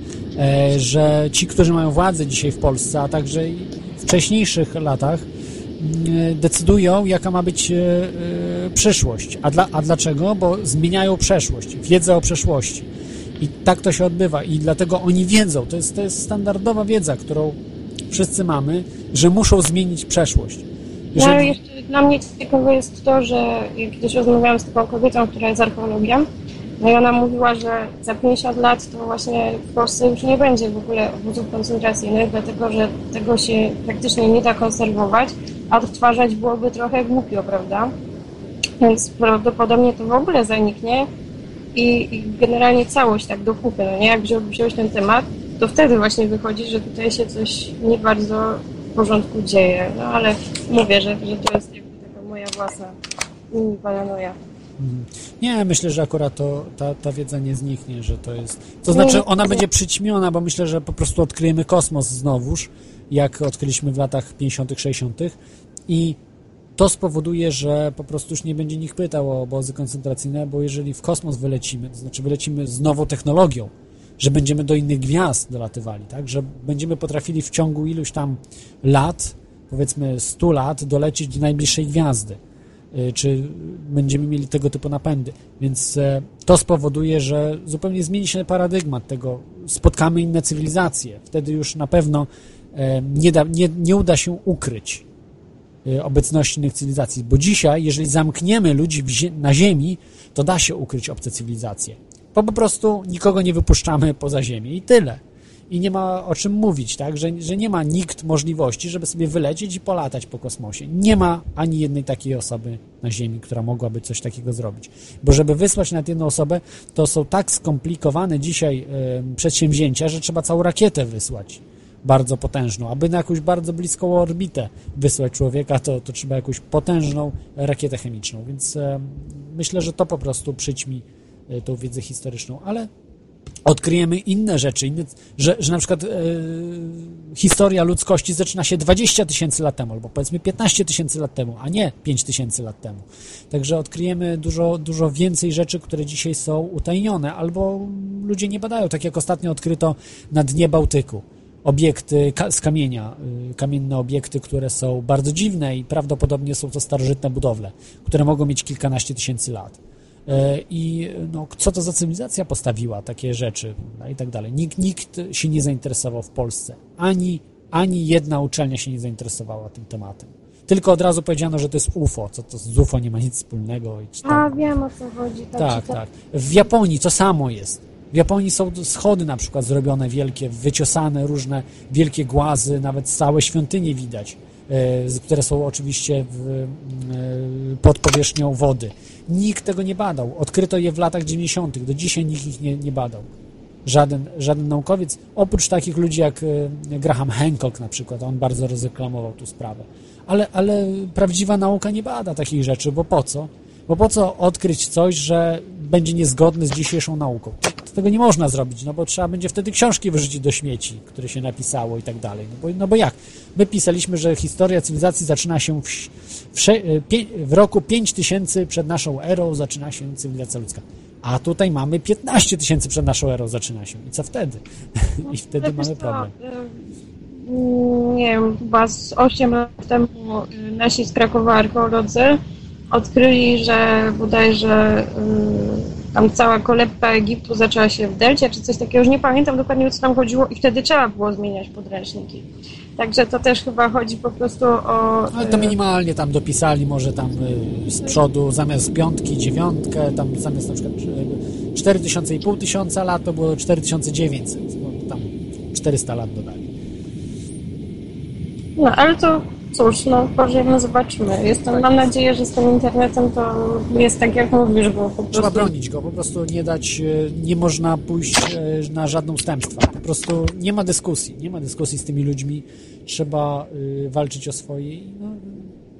że ci, którzy mają władzę dzisiaj w Polsce, a także w wcześniejszych latach, mm, decydują, jaka ma być e, e, przyszłość. A, dla, a dlaczego? Bo zmieniają przeszłość, wiedzę o przeszłości. I tak to się odbywa i dlatego oni wiedzą, to jest, to jest standardowa wiedza, którą wszyscy mamy, że muszą zmienić przeszłość. No ale jeszcze dla mnie ciekawe jest to, że kiedyś rozmawiałam z taką kobietą, która jest archeologiem, no i ona mówiła, że za 50 lat to właśnie w Polsce już nie będzie w ogóle obozów koncentracyjnych, dlatego że tego się praktycznie nie da konserwować, a odtwarzać byłoby trochę głupio, prawda? Więc prawdopodobnie to w ogóle zaniknie i, i generalnie całość tak do kupy, no nie? Jak wziąłeś ten temat, to wtedy właśnie wychodzi, że tutaj się coś nie bardzo w porządku dzieje. No ale mówię, że, że to jest jakby taka moja własna mini paranoja. Nie, myślę, że akurat to, ta, ta wiedza nie zniknie, że to jest... To znaczy, ona będzie przyćmiona, bo myślę, że po prostu odkryjemy kosmos znowuż, jak odkryliśmy w latach 50., 60. i to spowoduje, że po prostu już nie będzie nikt pytał o obozy koncentracyjne, bo jeżeli w kosmos wylecimy, to znaczy wylecimy z nową technologią, że będziemy do innych gwiazd dolatywali, tak? Że będziemy potrafili w ciągu iluś tam lat, powiedzmy 100 lat, dolecieć do najbliższej gwiazdy. Y, czy będziemy mieli tego typu napędy. Więc e, to spowoduje, że zupełnie zmieni się paradygmat tego. Spotkamy inne cywilizacje. Wtedy już na pewno e, nie, da, nie, nie uda się ukryć e, obecności innych cywilizacji. Bo dzisiaj, jeżeli zamkniemy ludzi na Ziemi, to da się ukryć obce cywilizacje. Bo po prostu nikogo nie wypuszczamy poza Ziemię i tyle i nie ma o czym mówić, tak? Że, że nie ma nikt możliwości, żeby sobie wylecieć i polatać po kosmosie. Nie ma ani jednej takiej osoby na Ziemi, która mogłaby coś takiego zrobić. Bo żeby wysłać nad jedną osobę, to są tak skomplikowane dzisiaj y, przedsięwzięcia, że trzeba całą rakietę wysłać bardzo potężną. Aby na jakąś bardzo bliską orbitę wysłać człowieka, to, to trzeba jakąś potężną rakietę chemiczną. Więc y, myślę, że to po prostu przyćmi y, tą wiedzę historyczną, ale odkryjemy inne rzeczy, inne, że, że na przykład e, historia ludzkości zaczyna się 20 tysięcy lat temu, albo powiedzmy 15 tysięcy lat temu, a nie 5 tysięcy lat temu. Także odkryjemy dużo, dużo więcej rzeczy, które dzisiaj są utajnione, albo ludzie nie badają, tak jak ostatnio odkryto na dnie Bałtyku obiekty z kamienia, y, kamienne obiekty, które są bardzo dziwne i prawdopodobnie są to starożytne budowle, które mogą mieć kilkanaście tysięcy lat. E, i no, co to za cywilizacja postawiła takie rzeczy no, i tak dalej. Nikt, nikt się nie zainteresował w Polsce. Ani, ani jedna uczelnia się nie zainteresowała tym tematem. Tylko od razu powiedziano, że to jest UFO, co to z UFO nie ma nic wspólnego. I A, wiem o co chodzi. Tak, tak, tak. W Japonii to samo jest. W Japonii są schody na przykład zrobione wielkie, wyciosane różne wielkie głazy, nawet całe świątynie widać, które są oczywiście w, e, pod powierzchnią wody. Nikt tego nie badał. Odkryto je w latach 90. Do dzisiaj nikt ich nie, nie badał. Żaden, żaden naukowiec, oprócz takich ludzi jak e, Graham Hancock na przykład, on bardzo rozreklamował tu sprawę. Ale, ale prawdziwa nauka nie bada takich rzeczy, bo po co? Bo po co odkryć coś, że będzie niezgodne z dzisiejszą nauką? Tego nie można zrobić, no bo trzeba będzie wtedy książki wyrzucić do śmieci, które się napisało i tak dalej. No bo, no bo jak? My pisaliśmy, że historia cywilizacji zaczyna się w, w, w roku 5000 przed naszą erą zaczyna się cywilizacja ludzka. A tutaj mamy 15 tysięcy przed naszą erą zaczyna się. I co wtedy? I wtedy mamy problem. Nie wiem, chyba z 8 lat temu y, nasi z Krakowa archeolodzy odkryli, że bodajże y, tam cała kolebka Egiptu zaczęła się w delcie, czy coś takiego, już nie pamiętam dokładnie o co tam chodziło i wtedy trzeba było zmieniać podręczniki. Także to też chyba chodzi po prostu o... Ale to minimalnie tam dopisali, może tam y, z przodu zamiast piątki, dziewiątkę, tam zamiast na przykład 4000 i pół tysiąca lat to było 4900, no, tam 400 lat dodali. No, ale to cóż, no pożyjemy, zobaczymy. Jestem, mam nadzieję, że z tym internetem to jest tak, jak mówisz, bo po prostu... Trzeba bronić go, po prostu nie dać, e, nie można pójść e, na żadne ustępstwa. Po prostu nie ma dyskusji, nie ma dyskusji z tymi ludźmi. Trzeba e, walczyć o swoje. No,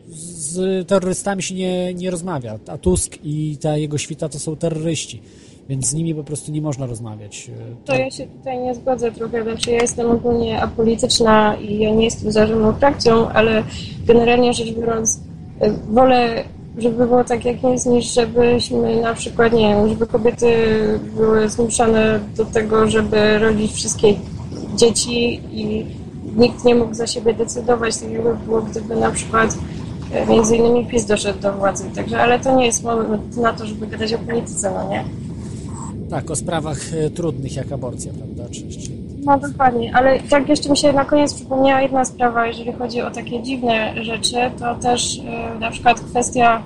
z terrorystami się nie, nie rozmawia, a Tusk i ta jego świta to są terroryści więc z nimi po prostu nie można rozmawiać. To ja się tutaj nie zgodzę trochę, znaczy ja jestem ogólnie apolityczna i ja nie jestem za żadną frakcją, ale generalnie rzecz biorąc e, wolę, żeby było tak jak jest, niż żebyśmy na przykład, nie wiem, żeby kobiety były zmuszane do tego, żeby rodzić wszystkie dzieci i nikt nie mógł za siebie decydować, tak jakby było, gdyby na przykład e, między innymi PiS doszedł do władzy. Także, ale to nie jest moment na to, żeby gadać o polityce, no nie? Tak, o sprawach e, trudnych jak aborcja, prawda? Czy, czy... No dokładnie, ale tak jeszcze mi się na koniec przypomniała jedna sprawa, jeżeli chodzi o takie dziwne rzeczy, to też e, na przykład kwestia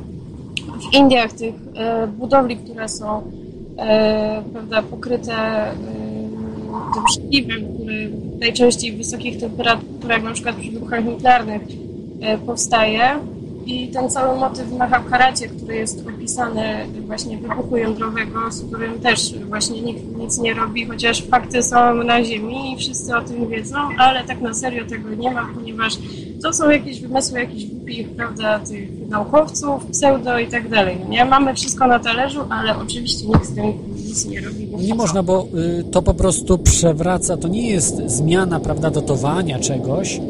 w Indiach tych e, budowli, które są prawda, pokryte tym szkliwem, który najczęściej w wysokich temperaturach, na przykład przy wybuchach nuklearnych powstaje i ten cały motyw Mahabharacie, który jest opisany właśnie wybuchu jądrowego, z którym też właśnie nikt nic nie robi, chociaż fakty są na ziemi i wszyscy o tym wiedzą, ale tak na serio tego nie ma, ponieważ to są jakieś wymysły jakichś głupich, prawda, tych naukowców, pseudo i tak dalej, nie? Mamy wszystko na talerzu, ale oczywiście nikt z tym nic nie robi. No nie można, bo y, to po prostu przewraca, to nie jest zmiana, prawda, dotowania czegoś,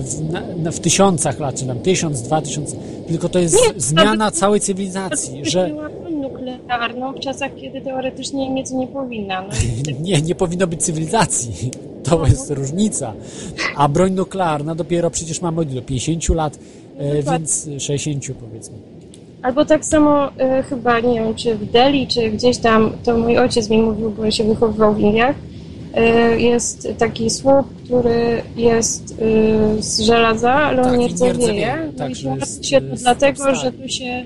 w, na, w, tysiącach lat, czy tam tysiąc, dwa tysiące, tylko to jest nie, zmiana to, całej cywilizacji, że... nuklearną w czasach, kiedy teoretycznie nic nie powinna. No nie, nie powinno być cywilizacji. To no. jest różnica. A broń nuklearna dopiero przecież mamy do 50 lat, no więc 60 powiedzmy. Albo tak samo y, chyba, nie wiem, czy w Delhi, czy gdzieś tam, to mój ojciec mi mówił, bo się wychowywał w Indiach, jest taki słup, który jest y, z żelaza, ale tak, on nie rdzewieje. Tak, I to jest świetne dlatego, że tu się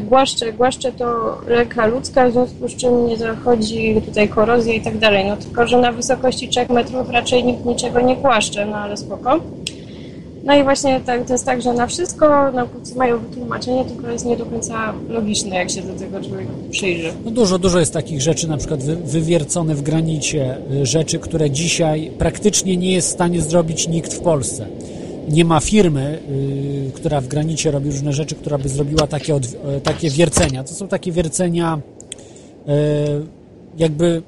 głaszcze, głaszcze to ręka ludzka, w związku z czym nie zachodzi tutaj korozja i tak dalej. No tylko, że na wysokości 3 metrów raczej nikt niczego nie głaszcze, no ale spoko. No i właśnie tak, to jest tak, że na wszystko naukowcy mają wytłumaczenie, tylko jest nie do końca logiczne, jak się do tego człowiek przyjrzy. No dużo, dużo jest takich rzeczy, na przykład wy, wywiercone w granicie, y, rzeczy, które dzisiaj praktycznie nie jest w stanie zrobić nikt w Polsce. Nie ma firmy, y, która w granicie robi różne rzeczy, która by zrobiła takie, y, takie wiercenia. To są takie wiercenia y, jakby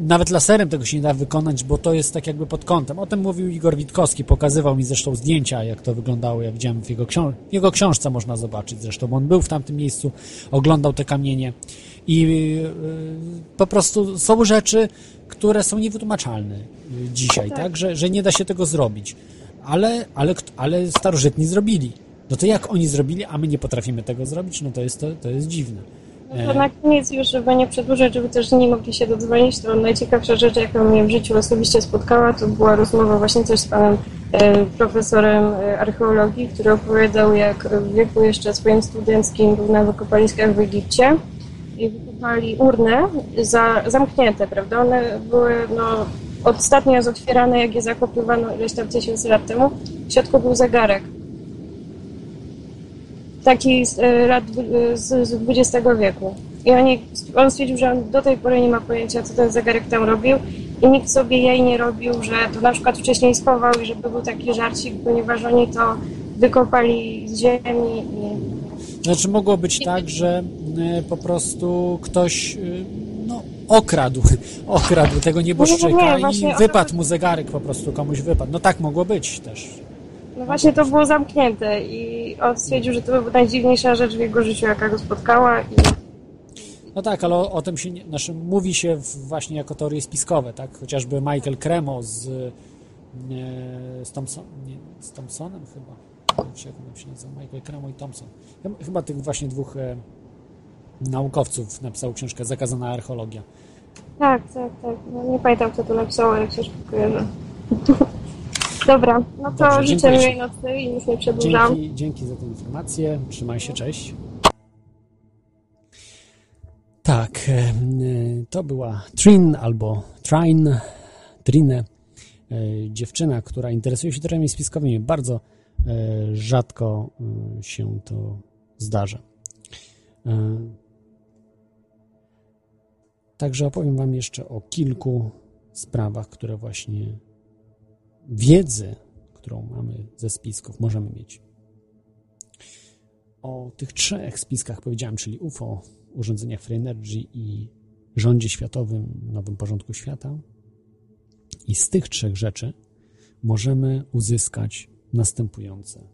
nawet laserem tego się nie da wykonać, bo to jest tak jakby pod kątem. O tym mówił Igor Witkowski, pokazywał mi zresztą zdjęcia, jak to wyglądało. Ja widziałem w jego, książ w jego książce, można zobaczyć zresztą, bo on był w tamtym miejscu, oglądał te kamienie i yy, po prostu są rzeczy, które są niewytłumaczalne dzisiaj, tak, tak że, że nie da się tego zrobić. Ale, ale, ale starożytni zrobili. No to jak oni zrobili, a my nie potrafimy tego zrobić, no to jest, to, to jest dziwne. No to na koniec już, żeby nie przedłużać, żeby też nie mogli się dodzwonić, to najciekawsza rzecz, jaką mnie w życiu osobiście spotkała, to była rozmowa właśnie też z panem e, profesorem e, archeologii, który opowiadał, jak w wieku jeszcze swoim studenckim był na wykopaliskach w Egipcie i wykopali urny za, zamknięte, prawda? One były, no, ostatnio otwierane, jak je zakopywano ileś tam tysięcy lat temu. W środku był zegarek taki z e, lat z, z XX wieku. I oni, on stwierdził, że on do tej pory nie ma pojęcia, co ten zegarek tam robił i nikt sobie jej nie robił, że to na przykład wcześniej schował i żeby był taki żarcik, ponieważ oni to wykopali z ziemi i... Znaczy mogło być tak, że e, po prostu ktoś e, no, okradł, okradł tego nieboszczyka nie, nie, i wypadł mu zegarek po prostu, komuś wypadł. No tak mogło być też. No właśnie to było zamknięte i on stwierdził, że to była najdziwniejsza rzecz w jego życiu, jaka go spotkała. I... No tak, ale o, o tym się, znaczy, mówi się właśnie jako teorie spiskowe, tak? Chociażby Michael Cremo z, nie, z, Thompson, nie, z Thompsonem chyba. Jak on się nazywa? Michael Cremo i Thompson. Chyba tych właśnie dwóch e, naukowców napisał książkę Zakazana archeologia. Tak, tak, tak. No, nie pamiętam, kto to napisał, ale książkę kojarzę. Dobra, no to Dobrze, życzę miłej nocy i już nie przedłużam. Dzięki, dzięki za tę informację. Trzymaj się, cześć. Tak, e, to była Trin albo Trine, dziewczyna, która interesuje się terenami spiskowymi. Bardzo e, rzadko e, się to zdarza. Także opowiem Wam jeszcze o kilku sprawach, które właśnie wiedzy, którą mamy ze spisków, możemy mieć. O tych trzech spiskach powiedziałem, czyli UFO, urządzeniach Free Energy i rządzie światowym, nowym porządku świata. I z tych trzech rzeczy możemy uzyskać następujące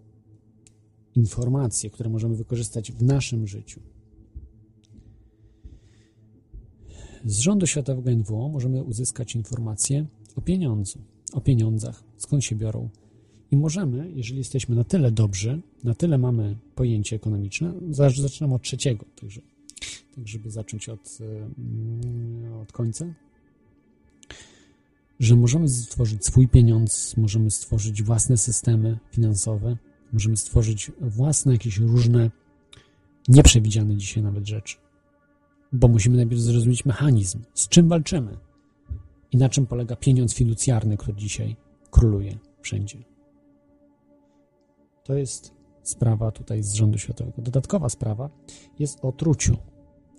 informacje, które możemy wykorzystać w naszym życiu. Z rządu światowego NWO możemy uzyskać informacje o pieniądzu o pieniądzach, skąd się biorą. I możemy, jeżeli jesteśmy na tyle dobrzy, na tyle mamy pojęcie ekonomiczne, zaczynam od trzeciego, także, tak żeby zacząć od, mm, od końca, że możemy stworzyć swój pieniądz, możemy stworzyć własne systemy finansowe, możemy stworzyć własne jakieś różne nieprzewidziane dzisiaj nawet rzeczy. Bo musimy najpierw zrozumieć mechanizm, z czym walczymy i na czym polega pieniądz fiducjarny, który dzisiaj króluje wszędzie. To jest sprawa tutaj z rządu światowego. Dodatkowa sprawa jest o truciu,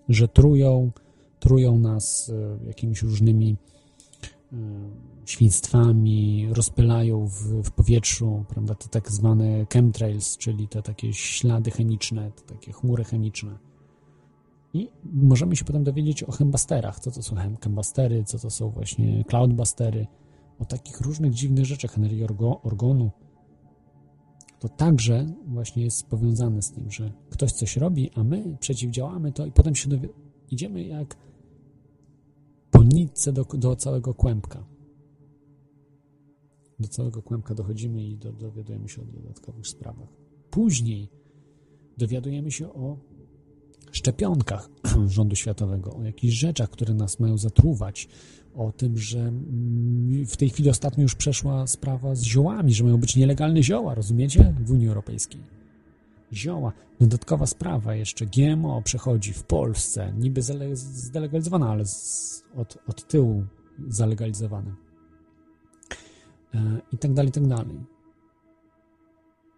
że trują, trują nas e, jakimiś różnymi e, świństwami, rozpylają w, w, powietrzu, prawda, te tak zwane chemtrails, czyli te takie ślady chemiczne, te takie chmury chemiczne. I możemy się potem dowiedzieć o chembasterach, co to są chembastery, co to są właśnie cloudbustery, o takich różnych dziwnych rzeczach, energii orgonu. To także właśnie jest powiązane z tym, że ktoś coś robi, a my przeciwdziałamy to i potem się dowi- idziemy jak po nitce do, do całego kłębka do całego kłębka dochodzimy i do, dowiadujemy się o dodatkowych sprawach. Później dowiadujemy się o szczepionkach rządu światowego, o jakichś rzeczach, które nas mają zatruwać, o tym, że mm, w tej chwili ostatnio już przeszła sprawa z ziołami, że mają być nielegalne zioła, rozumiecie? W Unii Europejskiej. Zioła. Dodatkowa sprawa jeszcze. GMO przechodzi w Polsce, niby zdelegalizowana, ale z, od, od tyłu zalegalizowane. E, i tak dalej, i tak dalej.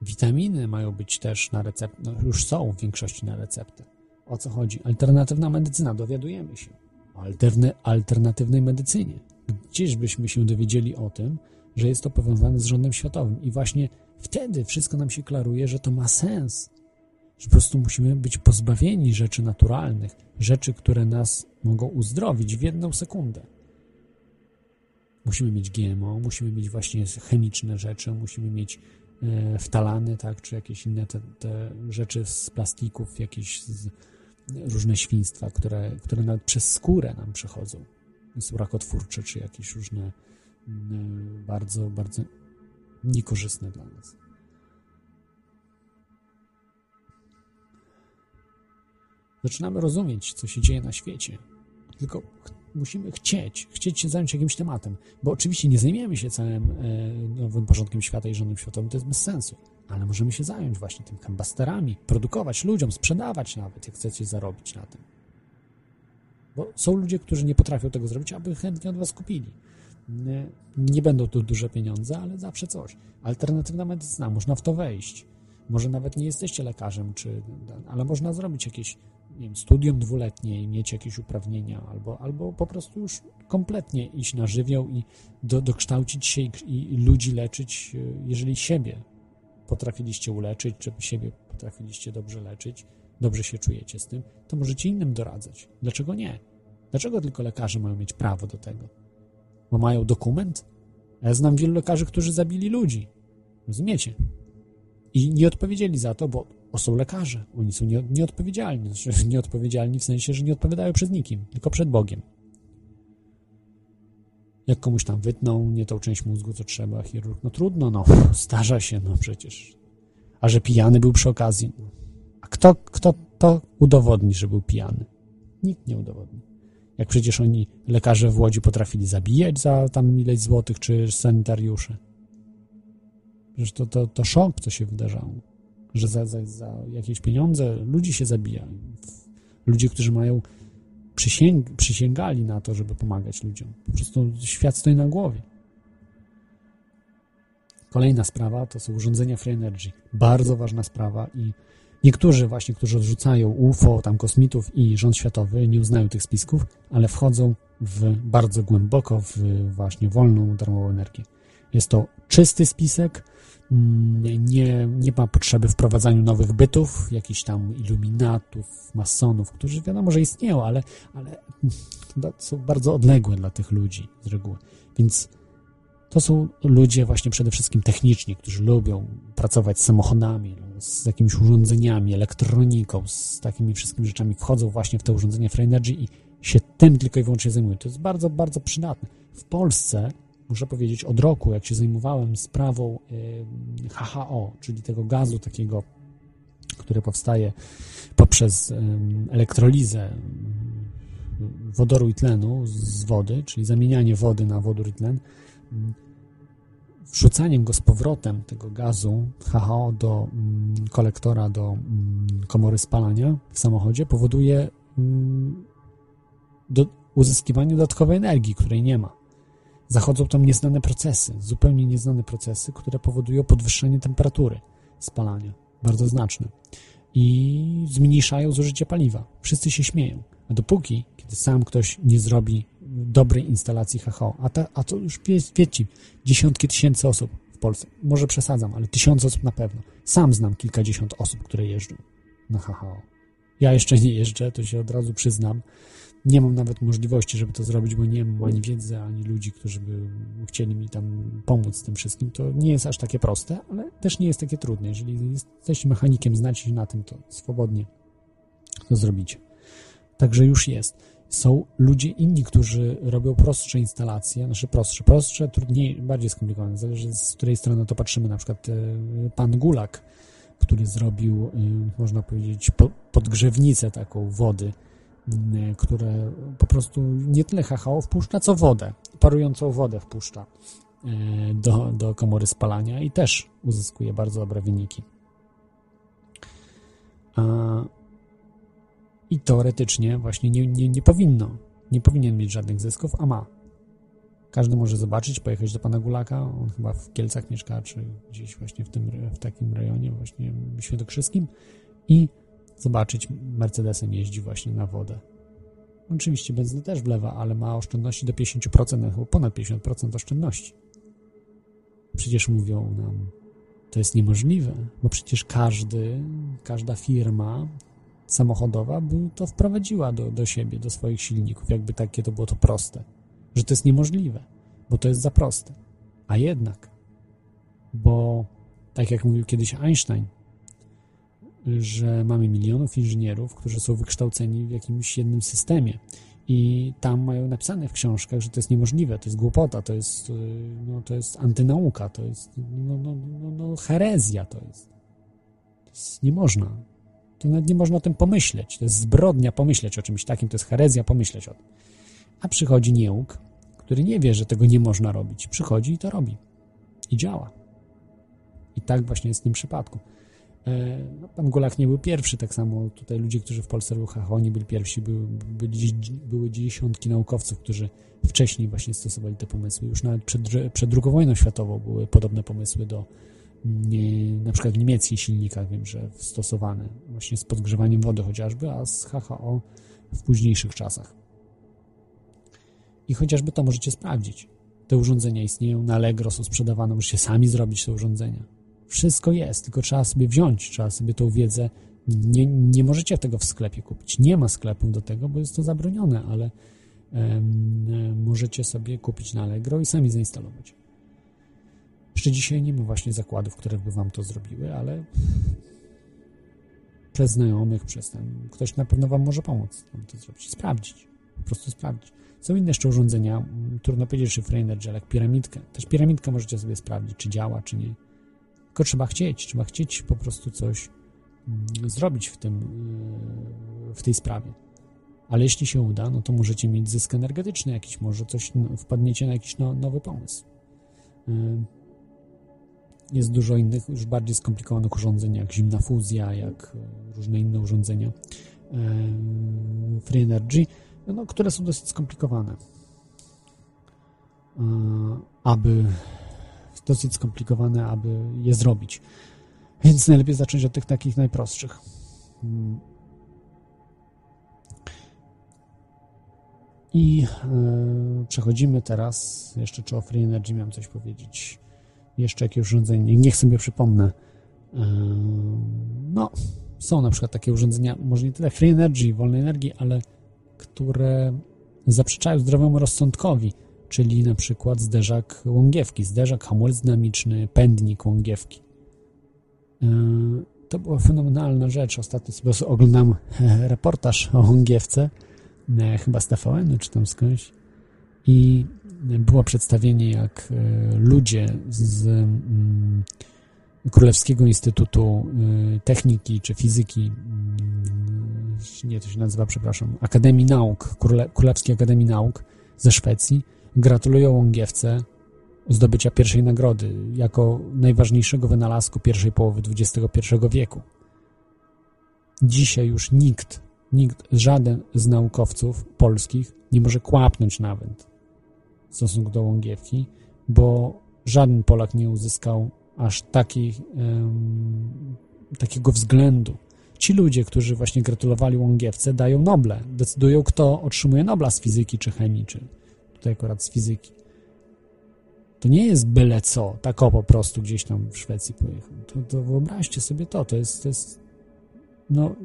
Witaminy mają być też na receptę, no już są w większości na receptę. O co chodzi? Alternatywna medycyna, dowiadujemy się o alternatywnej medycynie. Gdzieś byśmy się dowiedzieli o tym, że jest to powiązane z rządem światowym i właśnie wtedy wszystko nam się klaruje, że to ma sens, że po prostu musimy być pozbawieni rzeczy naturalnych, rzeczy, które nas mogą uzdrowić w jedną sekundę. Musimy mieć GMO, musimy mieć właśnie chemiczne rzeczy, musimy mieć e, wtalany, tak, czy jakieś inne te, te rzeczy z plastików, jakieś z, różne świństwa, które, które nawet przez skórę nam przechodzą. Są rakotwórcze, czy jakieś różne bardzo, bardzo niekorzystne dla nas. Zaczynamy rozumieć, co się dzieje na świecie. Tylko musimy chcieć, chcieć się zająć jakimś tematem, bo oczywiście nie zajmiemy się całym e, nowym porządkiem świata i rządem światowym, to jest bez sensu, ale możemy się zająć właśnie tym hambasterami, produkować ludziom, sprzedawać nawet, jak chcecie zarobić na tym. Bo są ludzie, którzy nie potrafią tego zrobić, aby chętnie od was kupili. Nie, nie będą to duże pieniądze, ale zawsze coś. Alternatywna medycyna, można w to wejść. Może nawet nie jesteście lekarzem, czy, ale można zrobić jakieś wiem, studium dwuletnie i mieć jakieś uprawnienia, albo, albo po prostu już kompletnie iść na żywioł i do, dokształcić się i, i ludzi leczyć, e, jeżeli siebie potrafiliście uleczyć, czy siebie potrafiliście dobrze leczyć, dobrze się czujecie z tym, to możecie innym doradzać. Dlaczego nie? Dlaczego tylko lekarze mają mieć prawo do tego? Bo mają dokument? Ja znam wielu lekarzy, którzy zabili ludzi. Rozumiecie? I nie odpowiedzieli za to, bo są lekarze. Oni są nie, nieodpowiedzialni. Znaczy, nieodpowiedzialni w sensie, że nie odpowiadają przed nikim, tylko przed Bogiem. Jak komuś tam wytną nie tą część mózgu, co trzeba, chirurg, no trudno, no, starza się, no przecież. A że pijany był przy okazji. No. A kto, kto to udowodni, że był pijany? Nikt nie udowodni. Jak przecież oni, lekarze w Łodzi, potrafili zabijać za tam ileś złotych, czy sanitariusze. Przecież to, to, to szok, co się wydarzało że za, za, za jakieś pieniądze ludzi się zabija. Ludzie, którzy mają przysięg, przysięgali na to, żeby pomagać ludziom. Po prostu świat stoi na głowie. Kolejna sprawa to są urządzenia Free Energy. Bardzo ważna sprawa i niektórzy właśnie, którzy odrzucają UFO, tam kosmitów i rząd światowy, nie uznają tych spisków, ale wchodzą w bardzo głęboko w właśnie wolną, darmową energię. Jest to czysty spisek, nie, nie ma potrzeby wprowadzania nowych bytów, jakichś tam iluminatów, masonów, którzy wiadomo, że istnieją, ale, ale są bardzo odległe dla tych ludzi z reguły. Więc to są ludzie właśnie przede wszystkim techniczni, którzy lubią pracować z samochodami, z jakimiś urządzeniami, elektroniką, z takimi wszystkimi rzeczami. Wchodzą właśnie w te urządzenia Free Energy i się tym tylko i wyłącznie zajmują. To jest bardzo, bardzo przydatne. W Polsce muszę powiedzieć, od roku, jak się zajmowałem sprawą HHO, czyli tego gazu takiego, który powstaje poprzez elektrolizę wodoru i tlenu z wody, czyli zamienianie wody na wodór i tlen, wrzucaniem go z powrotem, tego gazu HHO do kolektora, do komory spalania w samochodzie powoduje do uzyskiwanie dodatkowej energii, której nie ma. Zachodzą tam nieznane procesy, zupełnie nieznane procesy, które powodują podwyższenie temperatury spalania, bardzo znaczne. I zmniejszają zużycie paliwa. Wszyscy się śmieją. A dopóki, kiedy sam ktoś nie zrobi dobrej instalacji HHO, a, ta, a to już wiecie, dziesiątki tysięcy osób w Polsce, może przesadzam, ale tysiące osób na pewno. Sam znam kilkadziesiąt osób, które jeżdżą na HHO. Ja jeszcze nie jeżdżę, to się od razu przyznam, nie mam nawet możliwości, żeby to zrobić, bo nie mam ani wiedzy, ani ludzi, którzy by chcieli mi tam pomóc z tym wszystkim. To nie jest aż takie proste, ale też nie jest takie trudne. Jeżeli jesteście mechanikiem, znacie się na tym, to swobodnie to zrobicie. Także już jest. Są ludzie inni, którzy robią prostsze instalacje, znaczy prostsze, prostsze, trudniej, bardziej skomplikowane, zależy z której strony to patrzymy. Na przykład e, pan Gulak, który zrobił, e, można powiedzieć, podgrzewnicę taką wody, które po prostu nie tyle HHO wpuszcza, co wodę, parującą wodę wpuszcza y, do, do komory spalania i też uzyskuje bardzo dobre wyniki. I teoretycznie właśnie nie, nie, nie powinno, nie powinien mieć żadnych zysków, a ma. Każdy może zobaczyć, pojechać do pana Gulaka, on chyba w Kielcach mieszka, czy gdzieś właśnie w, tym, w takim rejonie, właśnie świętokrzyskim i zobaczyć, Mercedesem jeździ właśnie na wodę. Oczywiście benzynę też wlewa, ale ma oszczędności do 50%, albo ponad 50% oszczędności. Przecież mówią nam, to jest niemożliwe, bo przecież każdy, każda firma samochodowa by to wprowadziła do, do siebie, do swoich silników, jakby takie to było to proste. Że to jest niemożliwe, bo to jest za proste. A jednak, bo tak jak mówił kiedyś Einstein, że mamy milionów inżynierów, którzy są wykształceni w jakimś jednym systemie i tam mają napisane w książkach, że to jest niemożliwe, to jest głupota, to jest, y, no, to jest antynauka, to jest no, no, no, no, herezja, to jest. to jest. Nie można. To nawet nie można o tym pomyśleć. To jest zbrodnia pomyśleć o czymś takim, to jest herezja pomyśleć o tym. A przychodzi nieuk, który nie wie, że tego nie można robić. Przychodzi i to robi. I działa. I tak właśnie jest w tym przypadku. E, no, pan nie był pierwszy, tak samo tutaj ludzie, którzy w Polsce HHO, nie byli pierwsi, były, były dziesiątki naukowców, którzy wcześniej właśnie stosowali te pomysły. Już nawet przed, przed II wojną światową były podobne pomysły do nie, na przykład w niemieckich silnikach, wiem, że stosowane właśnie z podgrzewaniem wody chociażby, a z HHO w późniejszych czasach. I chociażby to możecie sprawdzić. Te urządzenia istnieją, na Allegro są sprzedawane, możecie sami zrobić te urządzenia wszystko jest, tylko trzeba sobie wziąć, trzeba sobie tą wiedzę. Nie, nie możecie tego w sklepie kupić. Nie ma sklepu do tego, bo jest to zabronione, ale um, możecie sobie kupić na Allegro i sami zainstalować. Jeszcze dzisiaj nie ma właśnie zakładów, które by wam to zrobiły, ale przez znajomych, przez ten, ktoś na pewno wam może pomóc wam to zrobić, sprawdzić, po prostu sprawdzić. Są inne jeszcze urządzenia, trudno powiedzieć, czy Frame jak piramidkę. Też piramidkę możecie sobie sprawdzić, czy działa, czy nie. Tylko trzeba chcieć, trzeba chcieć po prostu coś mm, zrobić w tym, y, w tej sprawie. Ale jeśli się uda, no to możecie mieć zysk energetyczny jakiś, może coś, wpadniecie na jakiś no, nowy pomysł. Y, jest dużo innych, już bardziej skomplikowanych urządzeń, jak zimna fuzja, jak y, różne inne urządzenia Free Energy, no, które są dosyć skomplikowane. Aby dosyć skomplikowane, aby je zrobić. Więc najlepiej zacząć od tych takich najprostszych. I e, przechodzimy teraz, jeszcze czy o Free Energy miałem coś powiedzieć. Jeszcze jakieś urządzenie, niech sobie przypomnę. E, no, są na przykład takie urządzenia, może nie tyle Free Energy, wolnej energii, ale które zaprzeczają zdrowemu rozsądkowi czyli na przykład zderzak łągiewki, zderzak, hamulec dynamiczny, pędnik łągiewki. E, to była fenomenalna rzecz. Ostatnio sobie oglądam reportaż o łągiewce, e, chyba z TVN czy tam skądś. i było przedstawienie, jak e, ludzie z mm, Królewskiego Instytutu Techniki czy Fizyki, mm, nie to się nazywa, przepraszam, Akademii Nauk, Królewskiej Akademii Nauk ze Szwecji, gratulują Łągiewce zdobycia pierwszej nagrody jako najważniejszego wynalazku pierwszej połowy XXI wieku. Dzisiaj już nikt, nikt, żaden z naukowców polskich nie może kłapnąć nawet w stosunku do Łągiewki, bo żaden Polak nie uzyskał aż taki, um, takiego względu. Ci ludzie, którzy właśnie gratulowali Łągiewce, dają Noble. Decydują, kto otrzymuje Nobla z fizyki czy chemii, czy tutaj akurat z fizyki. To nie jest byle co, tak o po prostu gdzieś tam w Szwecji pojechał. To, to wyobraźcie sobie to, to jest, to jest no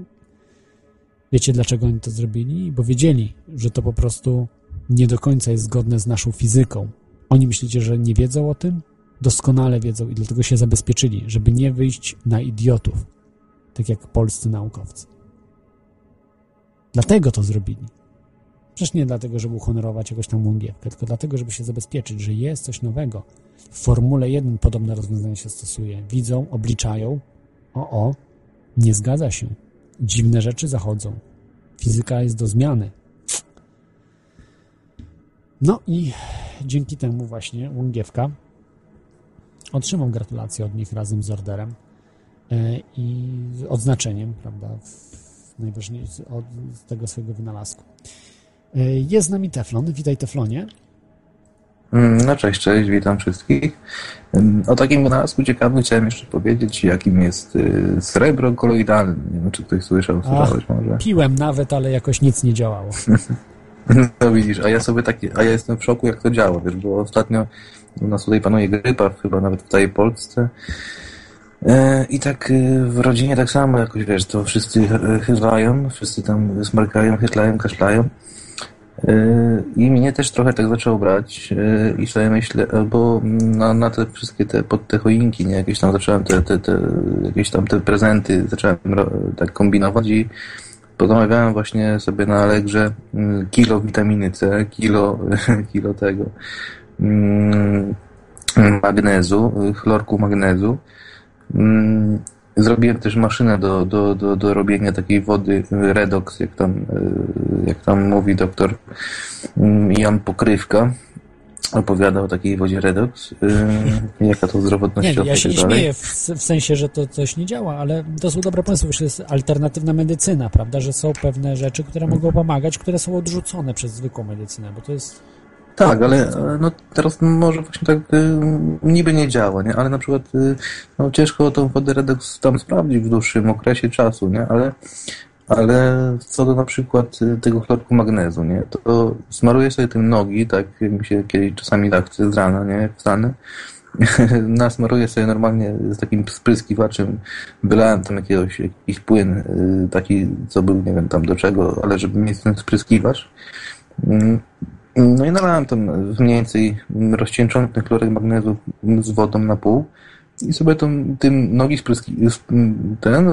wiecie dlaczego oni to zrobili? Bo wiedzieli, że to po prostu nie do końca jest zgodne z naszą fizyką. Oni myślicie, że nie wiedzą o tym? Doskonale wiedzą i dlatego się zabezpieczyli, żeby nie wyjść na idiotów, tak jak polscy naukowcy. Dlatego to zrobili. Przecież nie dlatego, żeby uhonorować jakoś tam łągiewkę, tylko dlatego, żeby się zabezpieczyć, że jest coś nowego. W Formule 1 podobne rozwiązanie się stosuje. Widzą, obliczają. O, o, nie zgadza się. Dziwne rzeczy zachodzą. Fizyka jest do zmiany. No i dzięki temu właśnie Łągiewka otrzymał gratulacje od nich razem z orderem e, i odznaczeniem, prawda, najważniejsze od tego swojego wynalazku. E, jest z nami Teflon. Witaj Teflonie. Mm, no cześć, cześć, witam wszystkich. Mm, o takim wynalazku ciekawym chciałem jeszcze powiedzieć, jakim jest y, srebro koloidalne. Nie wiem, czy ktoś słyszał, słyszałeś może? Piłem nawet, ale jakoś nic nie działało. No widzisz, a ja sobie taki, a ja jestem w szoku, jak to działa, wiesz, bo ostatnio u nas tutaj panuje grypa, chyba nawet w całej Polsce. E, I tak y, w rodzinie tak samo jakoś, wiesz, to wszyscy chylają, wszyscy tam smarkają, chytlają, kaszlają. E, I mnie też trochę tak zaczęło brać e, i sobie myślę, bo na, na te wszystkie te, pod te choinki, nie, jakieś tam zacząłem te, te, te jakieś tam te prezenty, zacząłem tak kombinować i pozamawiałem właśnie sobie na Allegrze mm, kilo witaminy C, kilo, kilo tego mm, magnezu, chlorku magnezu. Mm, zrobiłem też maszynę do, do, do, do robienia takiej wody redox, jak tam, jak tam mówi doktor Jan Pokrywka. Opowiada o takiej wodzie redox, yy, jaka to zdrowotność Nie, ja się nie śmieję w, w, sensie, że to coś nie działa, ale to są dobre pomysły, że jest alternatywna medycyna, prawda, że są pewne rzeczy, które mogą pomagać, które są odrzucone przez zwykłą medycynę, bo to jest... Tak, ale no, teraz może właśnie tak y, niby nie działa, nie? ale na przykład y, no, ciężko tą wodę redox tam sprawdzić w dłuższym okresie czasu, nie? ale ale co do na przykład tego chlorku magnezu, nie, to smaruję sobie tym nogi, tak mi się kiedyś czasami tak z rana, nie, wstanę, nasmaruję sobie normalnie z takim spryskiwaczem, wylałem tam jakiegoś, jakiś płyn, taki, co był, nie wiem tam do czego, ale żeby mieć ten spryskiwacz. No i nalałem tam mniej więcej rozcieńczony chlorek magnezu z wodą na pół i sobie tą, tym nogi spryski, ten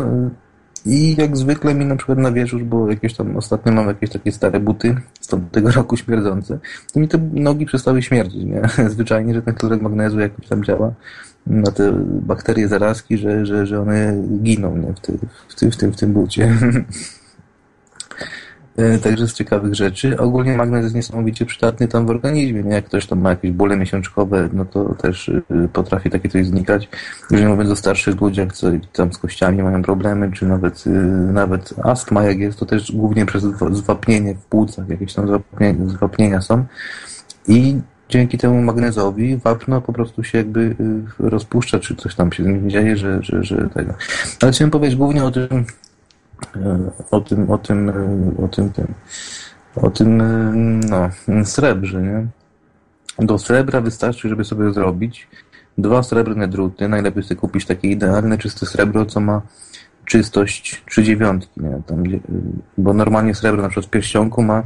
i jak zwykle mi na przykład na wieżu, bo jakieś tam ostatnio mam jakieś takie stare buty z tego roku śmierdzące, to mi te nogi przestały śmierdzić, nie? Zwyczajnie, że ten chlorek magnezu jakoś tam działa na te bakterie zarazki, że, że, że one giną nie? W, ty, w, ty, w, tym, w tym bucie. E, także z ciekawych rzeczy. Ogólnie magnez jest niesamowicie przydatny tam w organizmie. Jak ktoś tam ma jakieś bóle miesiączkowe, no to też y, potrafi takie coś znikać. Już nie mówiąc o starszych ludziach, co tam z kościami mają problemy, czy nawet, y, nawet astma jak jest, to też głównie przez zwapnienie w płucach, jakieś tam zwapnienia, zwapnienia są. I dzięki temu magnezowi wapno po prostu się jakby y, rozpuszcza, czy coś tam się dzieje, że, że, że tego. Ale chciałem powiedzieć głównie o tym, o tym, o tym, e, o tym, tym o tym, e, no, srebrze, nie? Do srebra wystarczy, żeby sobie zrobić dwa srebrne druty. Najlepiej sobie kupić takie idealne, czyste srebro, co ma czystość 3 dziewiątki, nie? Tam, bo normalnie srebro na przykład w pierścionku ma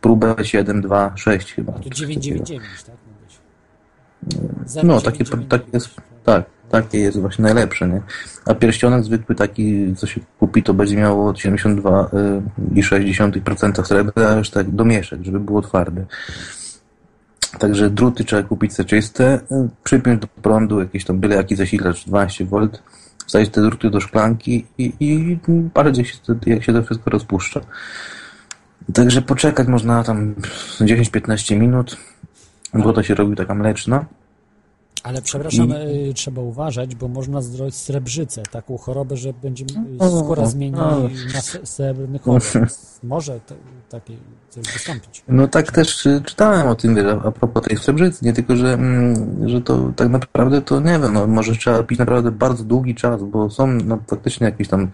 próbę 7, 2, 6 chyba. To 999, tak? No, takie, takie jest, tak takie jest właśnie najlepsze, nie? A pierścionek zwykły taki, co się kupi, to będzie miało 72,6% y, srebra, a już tak domieszek, żeby było twarde. Także druty trzeba kupić te czyste, przypiąć do prądu jakiś tam byle jaki zasilacz 12V, wstawić te druty do szklanki i, i patrzeć jak się, to, jak się to wszystko rozpuszcza. Także poczekać można tam 10-15 minut, bo to się robi taka mleczna. Ale przepraszam, I- y, trzeba uważać, bo można zrobić srebrzycę, taką chorobę, że będzie O, skóra o, zmieni o. na srebrny kolor. Może takie coś wystąpić. No tak też y, czytałem o tym, a propos tej srebrzycy, nie tylko, że, mm, że to tak naprawdę to nie wiem, no może trzeba pić naprawdę bardzo długi czas, bo są no, faktycznie jakieś tam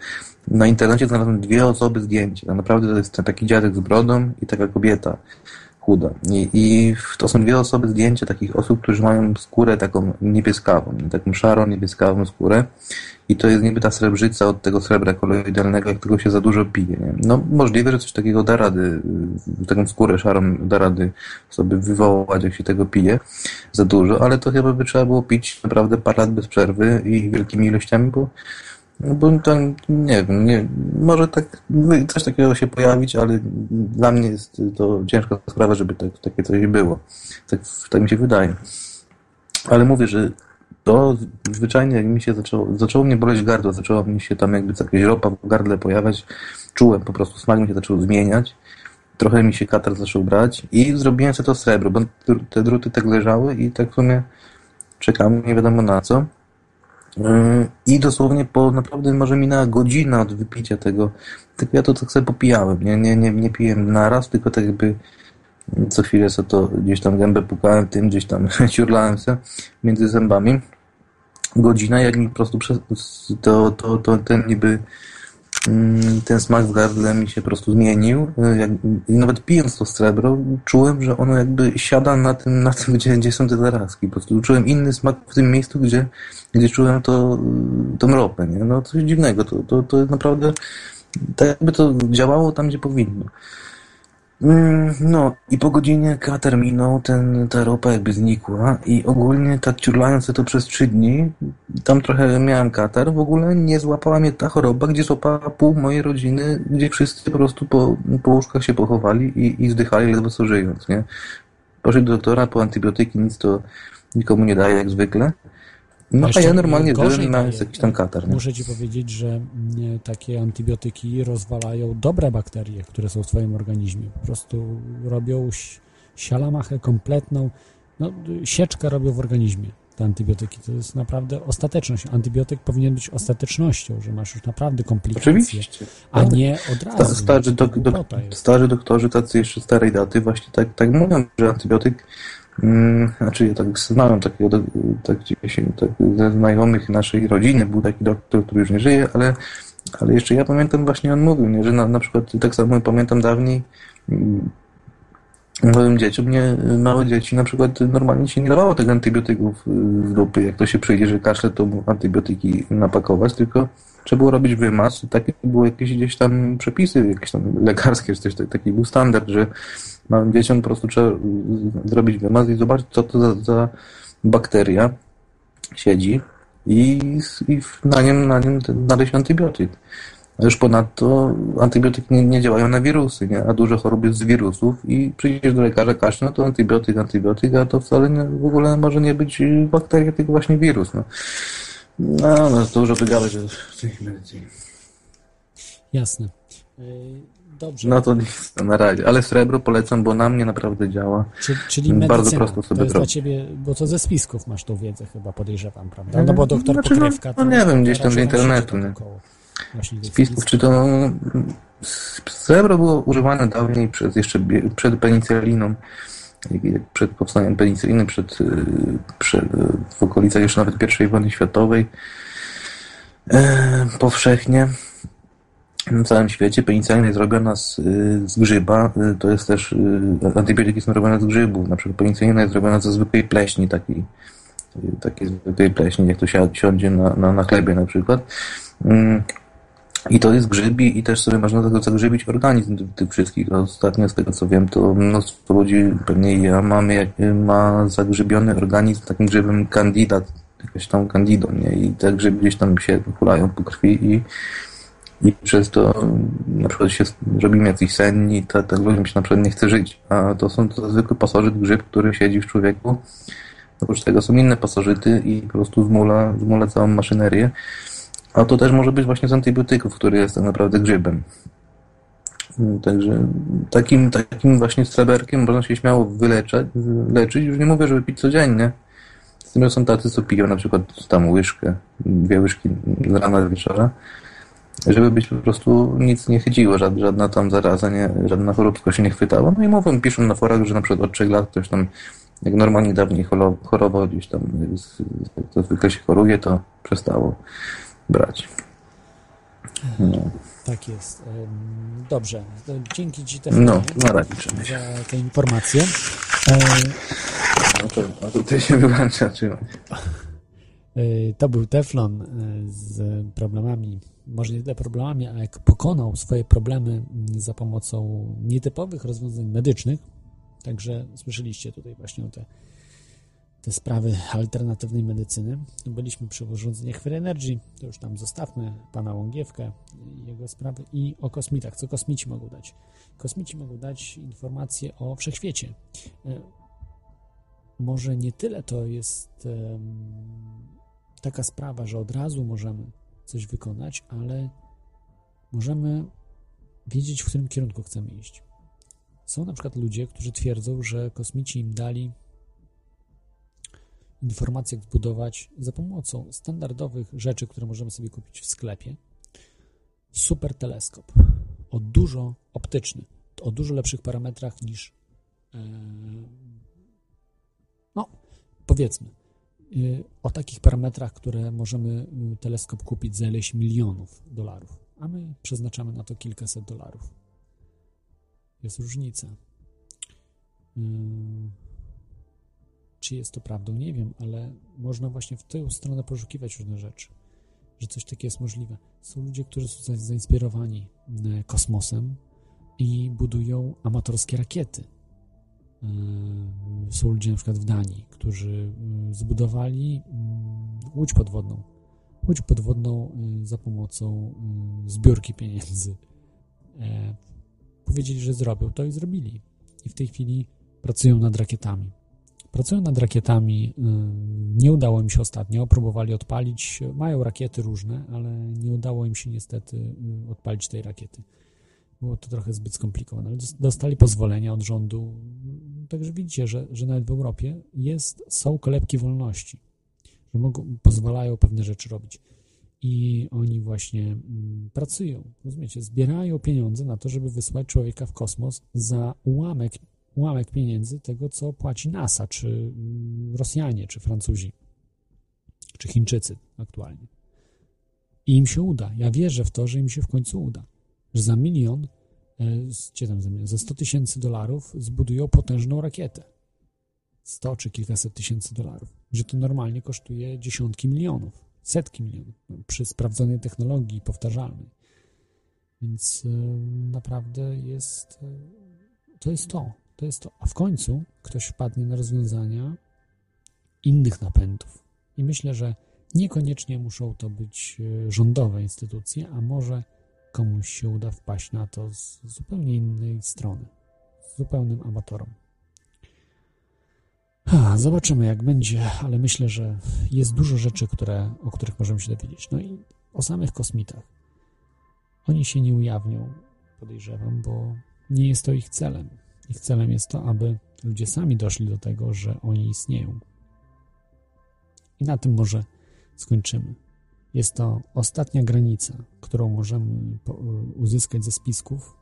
na internecie znalazłem dwie osoby zdjęcia. Tak naprawdę to jest ten taki dziadek z brodą i taka kobieta chuda. I, I to są dwie osoby zdjęcia takich osób, którzy mają skórę taką niebieskawą, nie? taką szarą, niebieskawą skórę. I to jest niby ta srebrzyca od tego srebra koloidalnego, jak tego się za dużo pije. Nie? No możliwe, że coś takiego da rady, y, taką skórę szarą da rady sobie wywołać, jak się tego pije za dużo, ale to chyba by trzeba było pić naprawdę parę lat bez przerwy i wielkimi ilościami, bo bo to nie wiem, nie, może tak coś takiego się pojawić, ale dla mnie jest to ciężka sprawa, żeby tak, takie coś było. Tak, tak mi się wydaje. Ale mówię, że to zwyczajnie mi się zaczęło, zaczęło mnie boleć gardło, zaczęło mi się tam jakby jakaś ropa w gardle pojawiać, czułem po prostu, smak mi się zaczął zmieniać, trochę mi się katar zaczął brać i zrobiłem sobie to srebro, bo te druty tak leżały i tak w sumie czekam, nie wiadomo na co. I dosłownie po naprawdę może minęła godzina od wypicia tego, tylko ja to tak sobie popijałem, nie, nie, nie, nie piłem naraz, tylko tak jakby co chwilę sobie to gdzieś tam gębę pukałem tym, gdzieś tam ciurlałem się między zębami. Godzina, jak mi po prostu przez, to, to, to ten niby ten smak w gardle mi się po prostu zmienił. Jak, nawet pijąc to srebro, czułem, że ono jakby siada na tym, na tym gdzie, gdzie są te zarazki. Po prostu czułem inny smak w tym miejscu, gdzie, gdzie czułem to, tą ropę. Nie? No coś dziwnego. To, to, to jest naprawdę tak jakby to działało tam, gdzie powinno. Mm, No i po godzinie kater minął, ten, ta ropa jakby znikła i ogólnie tak ciurlając to przez trzy dni, tam trochę miałem katar, w ogóle nie złapała mnie ta choroba, gdzie złapała pół mojej rodziny, gdzie wszyscy po prostu po, po łóżkach się pochowali i, i zdychali ledwo co żyjąc, nie? Poszedł do doktora po antybiotyki, nic to nikomu nie daje jak zwykle. No a ja normalnie miałem daje. jakiś tam katar, nie? Muszę ci powiedzieć, że mm, takie antybiotyki rozwalają dobre bakterie, które są w twoim organizmie. Po prostu robią sialamachę kompletną, no, sieczkę robią w organizmie te antybiotyki. To jest naprawdę ostateczność. Antybiotyk powinien być ostatecznością, że masz już naprawdę komplikacje, Oczywiście. a Tak. nie od Sta- razu. Starzy, dok, dok, starzy doktorzy, tacy jeszcze starej daty, właśnie tak, tak mówią, że antybiotyk, znaczy ja tak znałem takiego, tak, gdzieś, tak ze znajomych naszej rodziny, był taki doktor, który już nie żyje, ale, ale jeszcze ja pamiętam właśnie on mówił, nie, że na, na przykład tak samo pamiętam dawniej mm, małym dzieciom, małe dzieci na przykład normalnie się nie dawało tych antybiotyków y, z dupy, jak to się przyjdzie, że kaszle to antybiotyki napakować, tylko trzeba było robić wymaz, takie były jakieś gdzieś tam przepisy, jakieś tam lekarskie, czy coś, tak- taki był standard, że małym dzieciom po prostu trzeba zrobić wymaz i zobaczyć, co to za, za bakteria siedzi i, i na nim, na nim znaleźć antybiotyk. A już ponadto antybiotyki nie, nie działają na wirusy, nie? a dużo chorób jest z wirusów i przyjdziesz do lekarza kaśnie, no to antybiotyk, antybiotyk, a to wcale nie, w ogóle może nie być bakteria, tylko właśnie wirus. No, no, no to dużo wygadać w tej medycynie. Jasne. Dobrze. No to nic, to na razie. Ale srebro polecam, bo na mnie naprawdę działa. Czy, czyli medycyna, Bardzo prosto to sobie jest dla ciebie, bo to ze spisków masz tą wiedzę chyba, podejrzewam, prawda? No bo doktor Znaczy, no, Pokrywka... no nie wiem, gdzieś tam z internetu, nie? Spisków, czy to... Srebro było używane dawniej przez, jeszcze przed penicylliną, jak przed powstaniem penicyliny, przed, y, przed, y, w okolicach już nawet I wojny światowej. E, powszechnie na całym świecie penicylina jest robiona z, y, z grzyba. Y, To jest też y, antybiotyki są robione z grzybów. Na przykład penicylina jest robiona ze zwykłej pleśni, takiej, takiej zwykłej pleśni, jak to si- siądzie na, na, na chlebie na przykład. Mm, I to jest grzybi i też sobie można tego zagrzybić organizm tych, tych wszystkich. Ostatnio z tego co wiem, to mnóstwo ludzi, pewnie ja, mamy, ma zagrzybiony organizm takim grzybem candidat, jakaś tam candidą, nie? I te grzyby gdzieś tam się hulają po krwi i i przez to na przykład się robimy jacyś senni, tak, tak ludziom się na przykład nie chce żyć. A to są to zwykły pasożyt, grzyb, który siedzi w człowieku. Oprócz tego są inne pasożyty i po prostu zmula, zmula całą maszynerię. A to też może być właśnie z antybiotyków, który jest tak naprawdę grzybem. Także takim, takim właśnie streberkiem można się śmiało wyleczać, leczyć. Już nie mówię, żeby pić codziennie. Z tym, że są tacy, co piją na przykład tam łyżkę, dwie łyżki z rana do wieczora żeby być po prostu nic nie chydziło, żadna, żadna tam zaraza, nie, żadna choróbka się nie chwytała. No i mówią, piszą na forach, że na przykład od trzech lat ktoś tam, jak normalnie dawniej chorował gdzieś tam, to zwykle się choruje, to przestało brać. No. Tak jest. Dobrze. Dzięki Ci też no, na razie, za te informacje. No to, a tutaj się wyłącza trzymać. To był Teflon z problemami może nie tyle problemami, a jak pokonał swoje problemy mm, za pomocą nietypowych rozwiązań medycznych. Także słyszeliście tutaj właśnie o te, te sprawy alternatywnej medycyny. Byliśmy przy urządzeniach Free Energy, to już tam zostawmy pana Łągiewkę jego sprawy i o kosmitach. Co kosmici mogą dać? Kosmici mogą dać informacje o wszechświecie. E, może nie tyle to jest taka sprawa, że od razu możemy coś wykonać, ale możemy wiedzieć, w którym kierunku chcemy iść. Są na przykład ludzie, którzy twierdzą, że kosmici im dali informacje, jak zbudować za pomocą standardowych rzeczy, które możemy sobie kupić w sklepie, super teleskop. O dużo optyczny, o dużo lepszych parametrach niż e, no, powiedzmy, o takich parametrach, które możemy y, teleskop kupić za ileś milionów dolarów, a my przeznaczamy na to kilkaset dolarów. Jest różnica. Y, czy jest to prawdą? Nie wiem, ale można właśnie w tę stronę poszukiwać różne rzeczy, że coś takiego jest możliwe. Są ludzie, którzy są zainspirowani kosmosem i budują amatorskie rakiety są ludzie na przykład w Danii, którzy yy, zbudowali mm, łódź podwodną. Łódź podwodną za pomocą zbiórki pieniędzy. E, powiedzieli, że zrobią to i zrobili. I w tej chwili pracują nad rakietami. Pracują nad rakietami. Nie udało im się ostatnio. Próbowali odpalić. Mają rakiety różne, ale nie udało im się niestety odpalić tej rakiety. Było to trochę zbyt skomplikowane, dostali pozwolenia od rządu. Także widzicie, że, że nawet w Europie jest, są kolebki wolności, że mogą, pozwalają pewne rzeczy robić. I oni właśnie mm, pracują, rozumiecie, zbierają pieniądze na to, żeby wysłać człowieka w kosmos za ułamek, ułamek pieniędzy tego, co płaci NASA, czy mm, Rosjanie, czy Francuzi, czy Chińczycy aktualnie. I im się uda. Ja wierzę w to, że im się w końcu uda że za milion, gdzie tam za milion, za 100 tysięcy dolarów zbudują potężną rakietę. 100 czy kilkaset tysięcy dolarów. Że to normalnie kosztuje dziesiątki milionów, setki milionów przy sprawdzonej technologii powtarzalnej. Więc e, naprawdę jest e, to jest to, to jest to. A w końcu ktoś wpadnie na rozwiązania innych napędów. I myślę, że niekoniecznie muszą to być rządowe instytucje, a może komuś się uda wpaść na to z zupełnie innej strony, z zupełnym amatorom. Zobaczymy, jak będzie, ale myślę, że jest dużo rzeczy, które, o których możemy się dowiedzieć. No i o samych kosmitach. Oni się nie ujawnią, podejrzewam, bo nie jest to ich celem. Ich celem jest to, aby ludzie sami doszli do tego, że oni istnieją. I na tym może skończymy. Jest to ostatnia granica, którą możemy uzyskać ze spisków,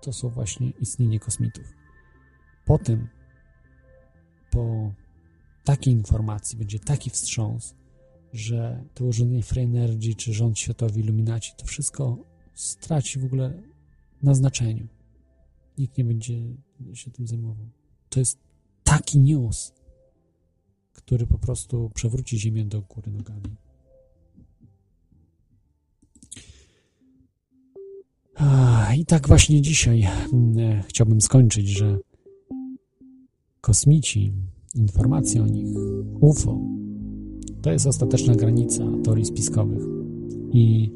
to są właśnie istnienie kosmitów. Potem, po takiej informacji będzie taki wstrząs, że to urządzenie Free Energy czy rząd światowy Illuminaci, to wszystko straci w ogóle na znaczeniu. Nikt nie będzie się tym zajmował. To jest taki news, który po prostu przewróci Ziemię do góry nogami. I tak właśnie dzisiaj mm, e, chciałbym skończyć, że kosmici, informacje o nich, UFO, to jest ostateczna granica teorii spiskowych. I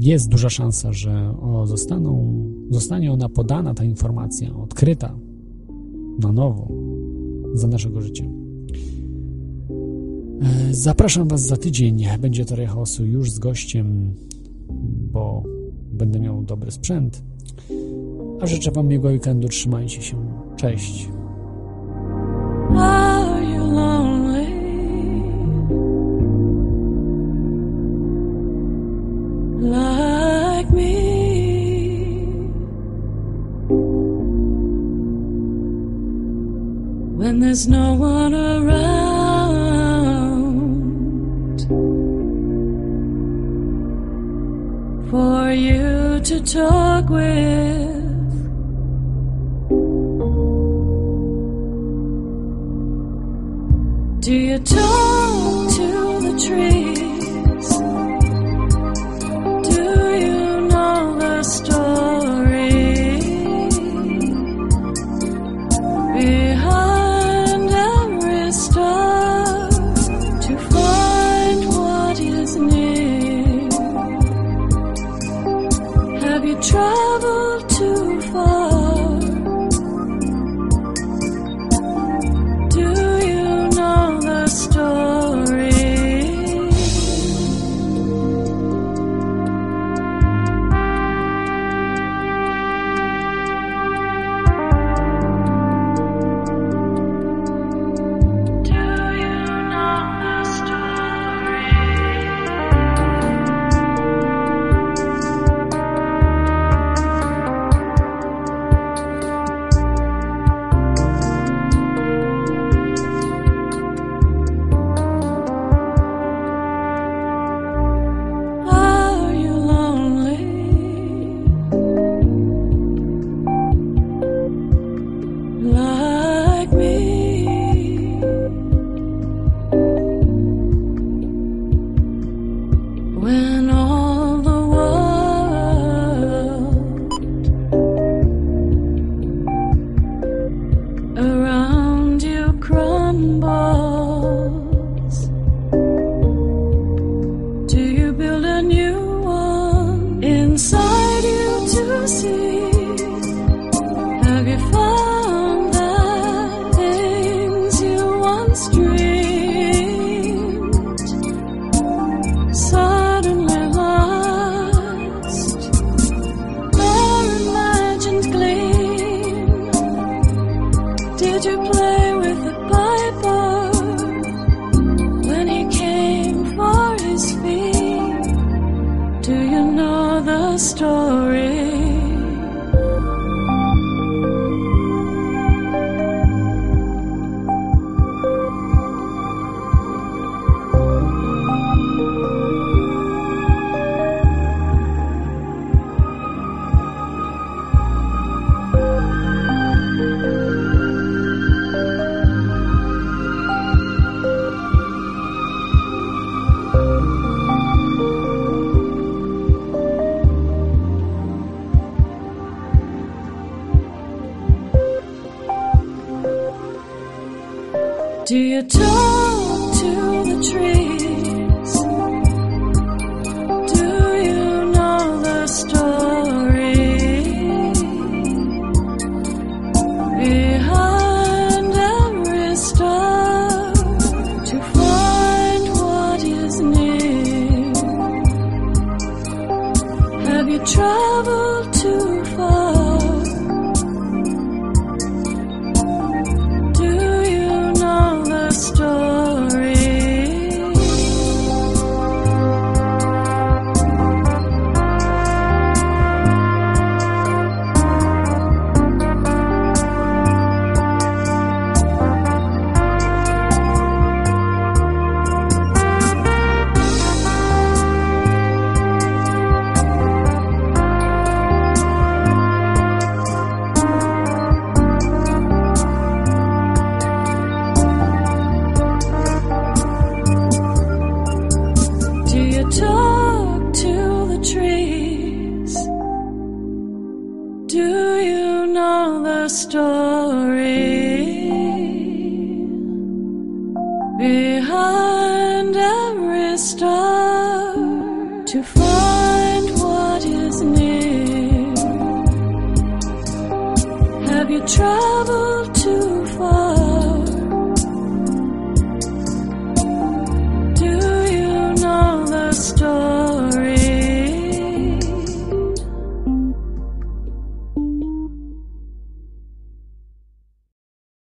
jest duża szansa, że zostaną, zostanie ona podana, ta informacja, odkryta na nowo za naszego życia. Zapraszam Was za tydzień. Będzie Teoria Chaosu już z gościem, bo będę miał dobry sprzęt. A życzę Wam miłego weekendu. Trzymajcie się. Cześć.